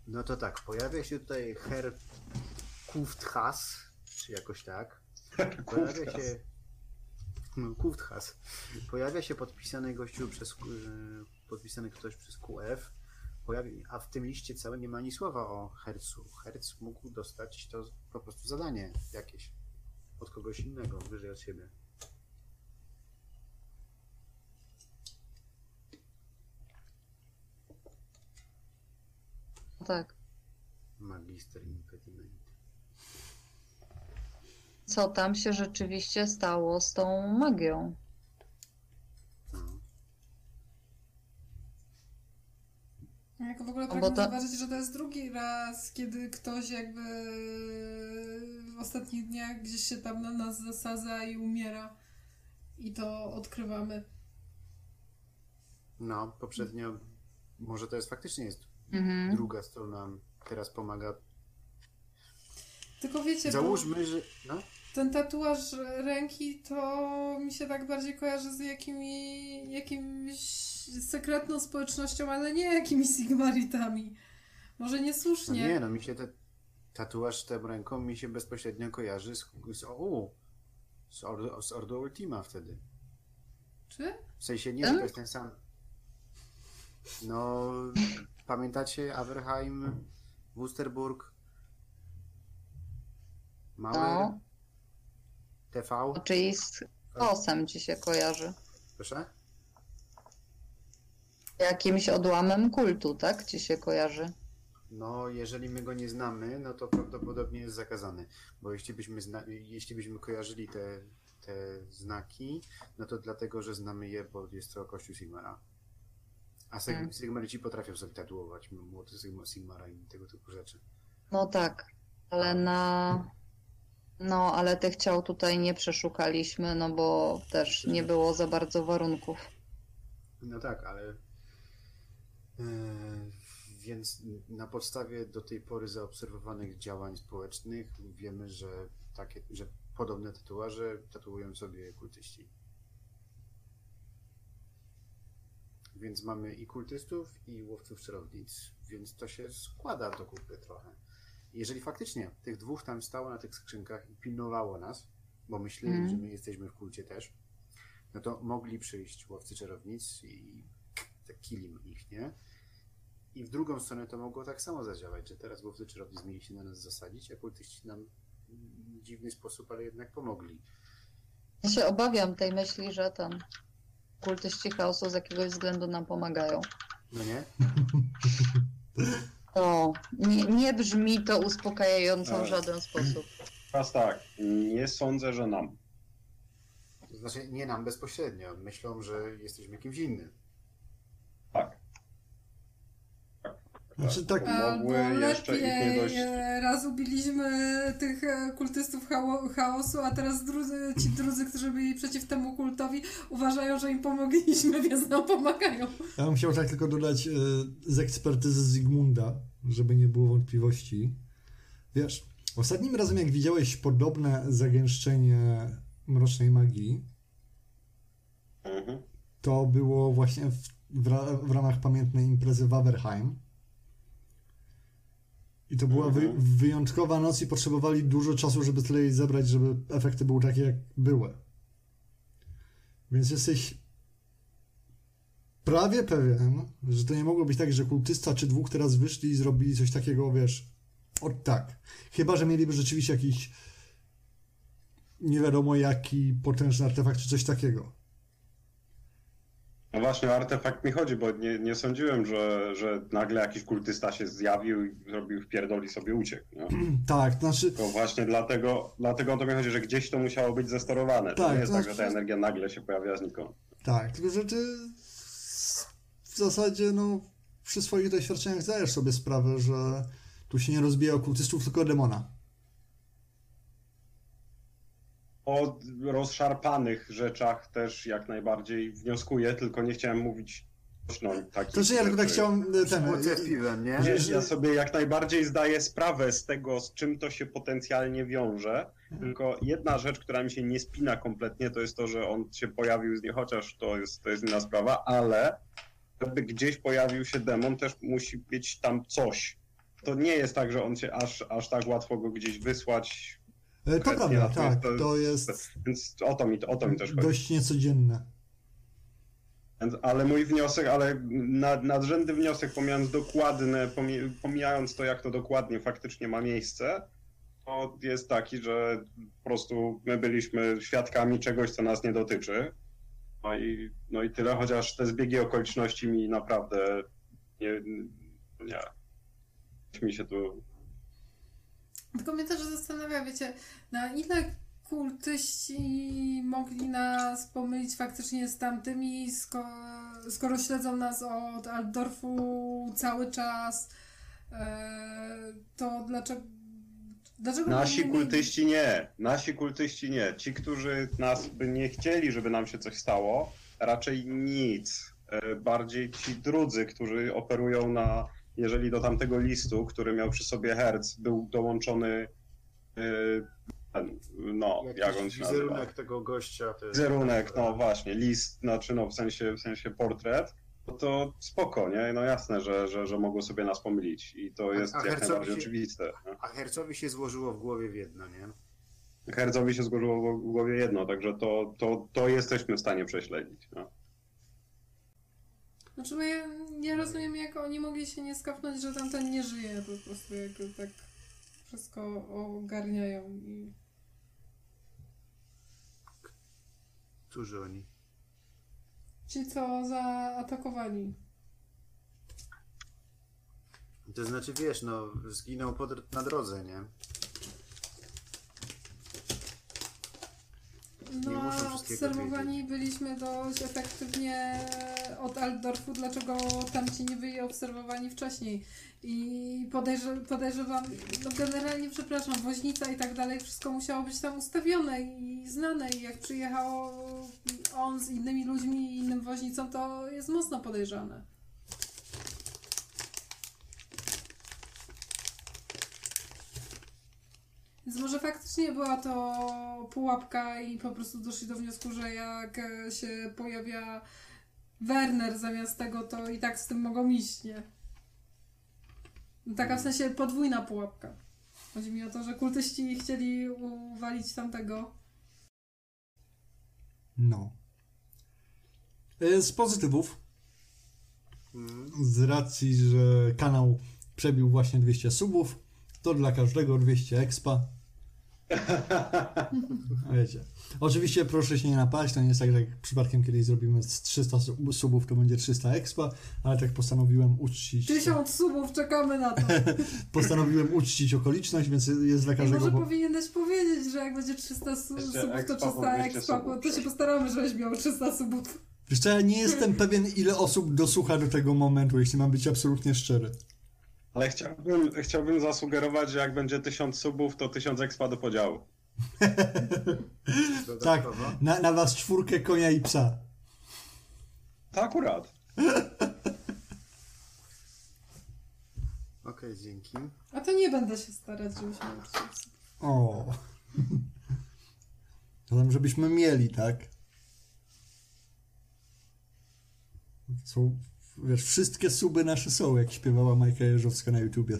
no to tak, pojawia się tutaj Herr Kufthas, czy jakoś tak. Pojawia się. No, Kufthas. Pojawia się podpisany gościu przez. e, podpisany ktoś przez QF. Pojawi, a w tym liście całym nie ma ani słowa o Hercu. Herc mógł dostać to po prostu zadanie jakieś od kogoś innego, wyżej od siebie. Tak. Magister impediment. Co tam się rzeczywiście stało z tą magią? No. Jak w ogóle pragnę to- zauważyć, że to jest drugi raz, kiedy ktoś jakby w ostatnich dniach gdzieś się tam na nas zasadza i umiera. I to odkrywamy. no, poprzednio. Może to jest faktycznie jest Mhm. druga strona. Teraz pomaga. Tylko wiecie, bo Załóżmy, że. No, ten tatuaż ręki to mi się tak bardziej kojarzy z jakimi, jakimś sekretną społecznością, ale nie jakimiś sigmaritami. Może no niesłusznie. nie, no mi się te, tatuaż tą ręką mi się bezpośrednio kojarzy z, z, o, z, Ordo, z Ordo Ultima wtedy. Czy? W sensie nie, że to jest ten sam. No, pamiętacie Averheim, Wusterburg, Mauer, No, TV? czyli z chaosem ci się kojarzy. Proszę? Jakimś odłamem kultu, tak? Ci się kojarzy. No, jeżeli my go nie znamy, no to prawdopodobnie jest zakazany. Bo jeśli byśmy, zna- jeśli byśmy kojarzyli te, te znaki, no to dlatego, że znamy je, bo jest to Kościół Sigmara. A Sig- Mm. Sigmarici potrafią sobie tatuować młoty Sigma- Sigmara i tego typu rzeczy. No tak, ale na. No, ale tych ciał tutaj nie przeszukaliśmy, no bo też nie było za bardzo warunków. No tak, ale. e, więc na podstawie do tej pory zaobserwowanych działań społecznych wiemy, że takie, że podobne tatuaże tatuują sobie kultyści. Więc mamy i kultystów, i łowców czarownic, więc to się składa do kupy trochę. Jeżeli faktycznie tych dwóch tam stało na tych skrzynkach i pilnowało nas, bo myśleli, Mhm. że my jesteśmy w kulcie też, no to mogli przyjść łowcy czarownic i tak kilim ich, nie? I w drugą stronę to mogło tak samo zadziałać, że teraz łowcy czarownic mieli się na nas zasadzić, a kultyści nam w dziwny sposób, ale jednak pomogli. Ja się obawiam tej myśli, że ten kultyści chaosu z jakiegoś względu nam pomagają. No nie? To nie, nie brzmi to uspokajająco w Ale- żaden sposób. Teraz tak, nie sądzę, że nam. To znaczy nie nam bezpośrednio. Myślą, że jesteśmy kimś innym. Tak. Tak. Znaczy tak, A, bo Mogły jeszcze nie lepiej dość. e, raz ubiliśmy tych e, kultystów chao- chaosu, a teraz drudzy, ci drudzy, którzy byli przeciw temu kultowi, uważają, że im pomogliśmy, więc nam pomagają. ja bym chciał tak tylko dodać e, z ekspertyzy Zygmunda, żeby nie było wątpliwości. Wiesz, ostatnim razem jak widziałeś podobne zagęszczenie mrocznej magii, Mhm. to było właśnie w, w, w ramach pamiętnej imprezy Waverheim. I to była wy, Mhm. wyjątkowa noc i potrzebowali dużo czasu, żeby tyle jej zebrać, żeby efekty były takie, jak były. Więc jesteś prawie pewien, że to nie mogło być tak, że kultysta czy dwóch teraz wyszli i zrobili coś takiego, wiesz, od tak. Chyba, że mieliby rzeczywiście jakiś nie wiadomo jaki potężny artefakt czy coś takiego. No właśnie o artefakt mi chodzi, bo nie, nie sądziłem, że, że nagle jakiś kultysta się zjawił i zrobił wpierdol i sobie uciekł. Nie? Tak, to znaczy, To właśnie dlatego, dlatego o to mi chodzi, że gdzieś to musiało być zestorowane. To Tak, nie jest to tak, że ta znaczy- energia nagle się pojawia znikąd. tak, tylko że ty w zasadzie, no, przy swoich doświadczeniach zdajesz sobie sprawę, że tu się nie rozbija okultystów, tylko demona. O rozszarpanych rzeczach też jak najbardziej wnioskuję, tylko nie chciałem mówić głośno takich To, że ja tylko tak chciałem e, ten... Szkółce piwem, nie? Że- ja sobie jak najbardziej zdaję sprawę z tego, z czym to się potencjalnie wiąże. Tylko jedna rzecz, która mi się nie spina kompletnie, to jest to, że on się pojawił z niej, chociaż to jest, to jest inna sprawa, ale żeby gdzieś pojawił się demon, też musi być tam coś. To nie jest tak, że on się aż, aż tak łatwo go gdzieś wysłać. E, To prawda, to tak, jest- to jest Więc o to mi, o to mi też chodzi. dość niecodzienne. Ale mój wniosek, ale nad, nadrzędny wniosek, pomijając dokładne, pomi- pomijając to, jak to dokładnie faktycznie ma miejsce, to jest taki, że po prostu my byliśmy świadkami czegoś, co nas nie dotyczy. No i, no i tyle, chociaż te zbiegi okoliczności mi naprawdę nie. nie. Mi się tu. Tylko mnie też zastanawia, wiecie, na ile kultyści mogli nas pomylić faktycznie z tamtymi, sko- skoro śledzą nas od Altdorfu cały czas, e, to dlaczego... Dlaczego Nasi nie kultyści nie. Nasi kultyści nie. Ci, którzy nas by nie chcieli, żeby nam się coś stało, raczej nic. E, Bardziej ci drudzy, którzy operują na. Jeżeli do tamtego listu, który miał przy sobie Herc, był dołączony. e, Ten, no, Jakiś jak on się nazywa? wizerunek tego gościa. To jest... Wizerunek, no właśnie, list, znaczy no w sensie, w sensie portret, no to spoko, nie? No jasne, że, że, że mogą sobie nas pomylić i to jest a jak Hercowi najbardziej się- oczywiste. nie? A Hercowi się złożyło w głowie w jedno, nie? Herzowi się zgłosiło w głowie jedno, także to, to, to jesteśmy w stanie prześledzić. No. Znaczy, bo ja nie rozumiem, jak oni mogli się nie skapnąć, że tamten nie żyje, po prostu jak tak wszystko ogarniają i... Którzy oni? Ci, co zaatakowali. To znaczy, wiesz, no, zginął pod, na drodze, nie? Nie muszą a wszystkiego obserwowani byliśmy dość efektywnie od Altdorfu, dlaczego tamci nie byli obserwowani wcześniej. I podejrze, podejrzewam, no generalnie przepraszam, woźnica i tak dalej, wszystko musiało być tam ustawione i znane. I jak przyjechał on z innymi ludźmi i innym woźnicą, to jest mocno podejrzane. Więc może faktycznie była to pułapka i po prostu doszli do wniosku, że jak się pojawia Werner zamiast tego, to i tak z tym mogą iść, nie? No Taka w sensie podwójna pułapka. Chodzi mi o to, że kultyści chcieli uwalić tamtego. No. E, Z pozytywów, z racji, że kanał przebił właśnie 200 subów, to dla każdego 200 expa. Wiecie. Oczywiście proszę się nie napaść, to nie jest tak, że jak przypadkiem kiedyś zrobimy z 300 sub- subów, to będzie 300 expa, ale tak postanowiłem uczcić. Tysiąc subów, czekamy na to. Postanowiłem uczcić okoliczność, więc jest dla I każdego. może po- powinieneś powiedzieć, że jak będzie 300 su- Jeszcze subów, to expa, 300 bo 200 expa, bo to się postaramy, żebyś miał 300 subów. Wiesz co, ja nie jestem pewien, ile osób dosłucha do tego momentu, jeśli mam być absolutnie szczery. Ale chciałbym, chciałbym zasugerować, że jak będzie 1000 subów, to 1000 expa do podziału. Tak, na, na was czwórkę konia i psa. To akurat. Okej, dzięki. A to nie będę się starać, żebyś miał 300 subów. O. Zatem, żebyśmy mieli, tak? Są, wiesz, wszystkie suby nasze są, jak śpiewała Majka Jeżowska na YouTubie.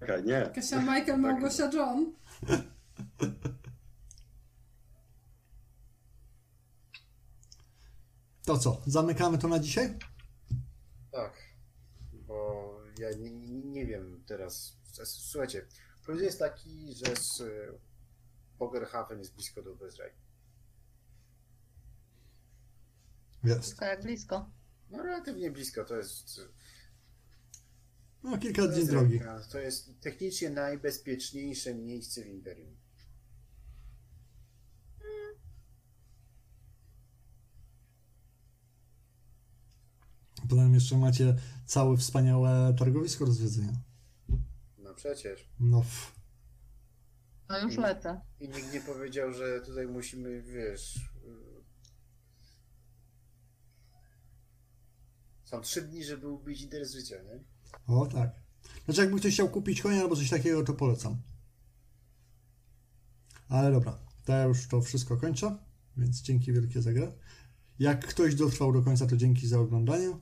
Czekaj, nie. Kasia Michael, Małgosia John. To co, zamykamy to na dzisiaj? Tak, bo ja nie, nie, nie wiem teraz. Słuchajcie, plus jest taki, że z y, Bogerhaven jest blisko do Bezraj. Jest. Jak blisko. No relatywnie blisko, to jest... No, kilka dni drogi. to jest technicznie najbezpieczniejsze miejsce w Imperium. Potem jeszcze macie całe wspaniałe targowisko do zwiedzenia. No przecież. No, f- No już lecę. I nikt nie powiedział, że tutaj musimy, wiesz... y, Są trzy dni, żeby ubić interes życia, nie? o tak. Znaczy, jakby ktoś chciał kupić konia albo coś takiego, to polecam. Ale dobra, to ja już to wszystko kończę, więc dzięki wielkie za grę. Jak ktoś dotrwał do końca, to dzięki za oglądanie.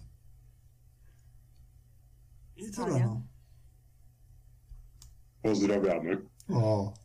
I tyle, no. Pozdrawiamy. O,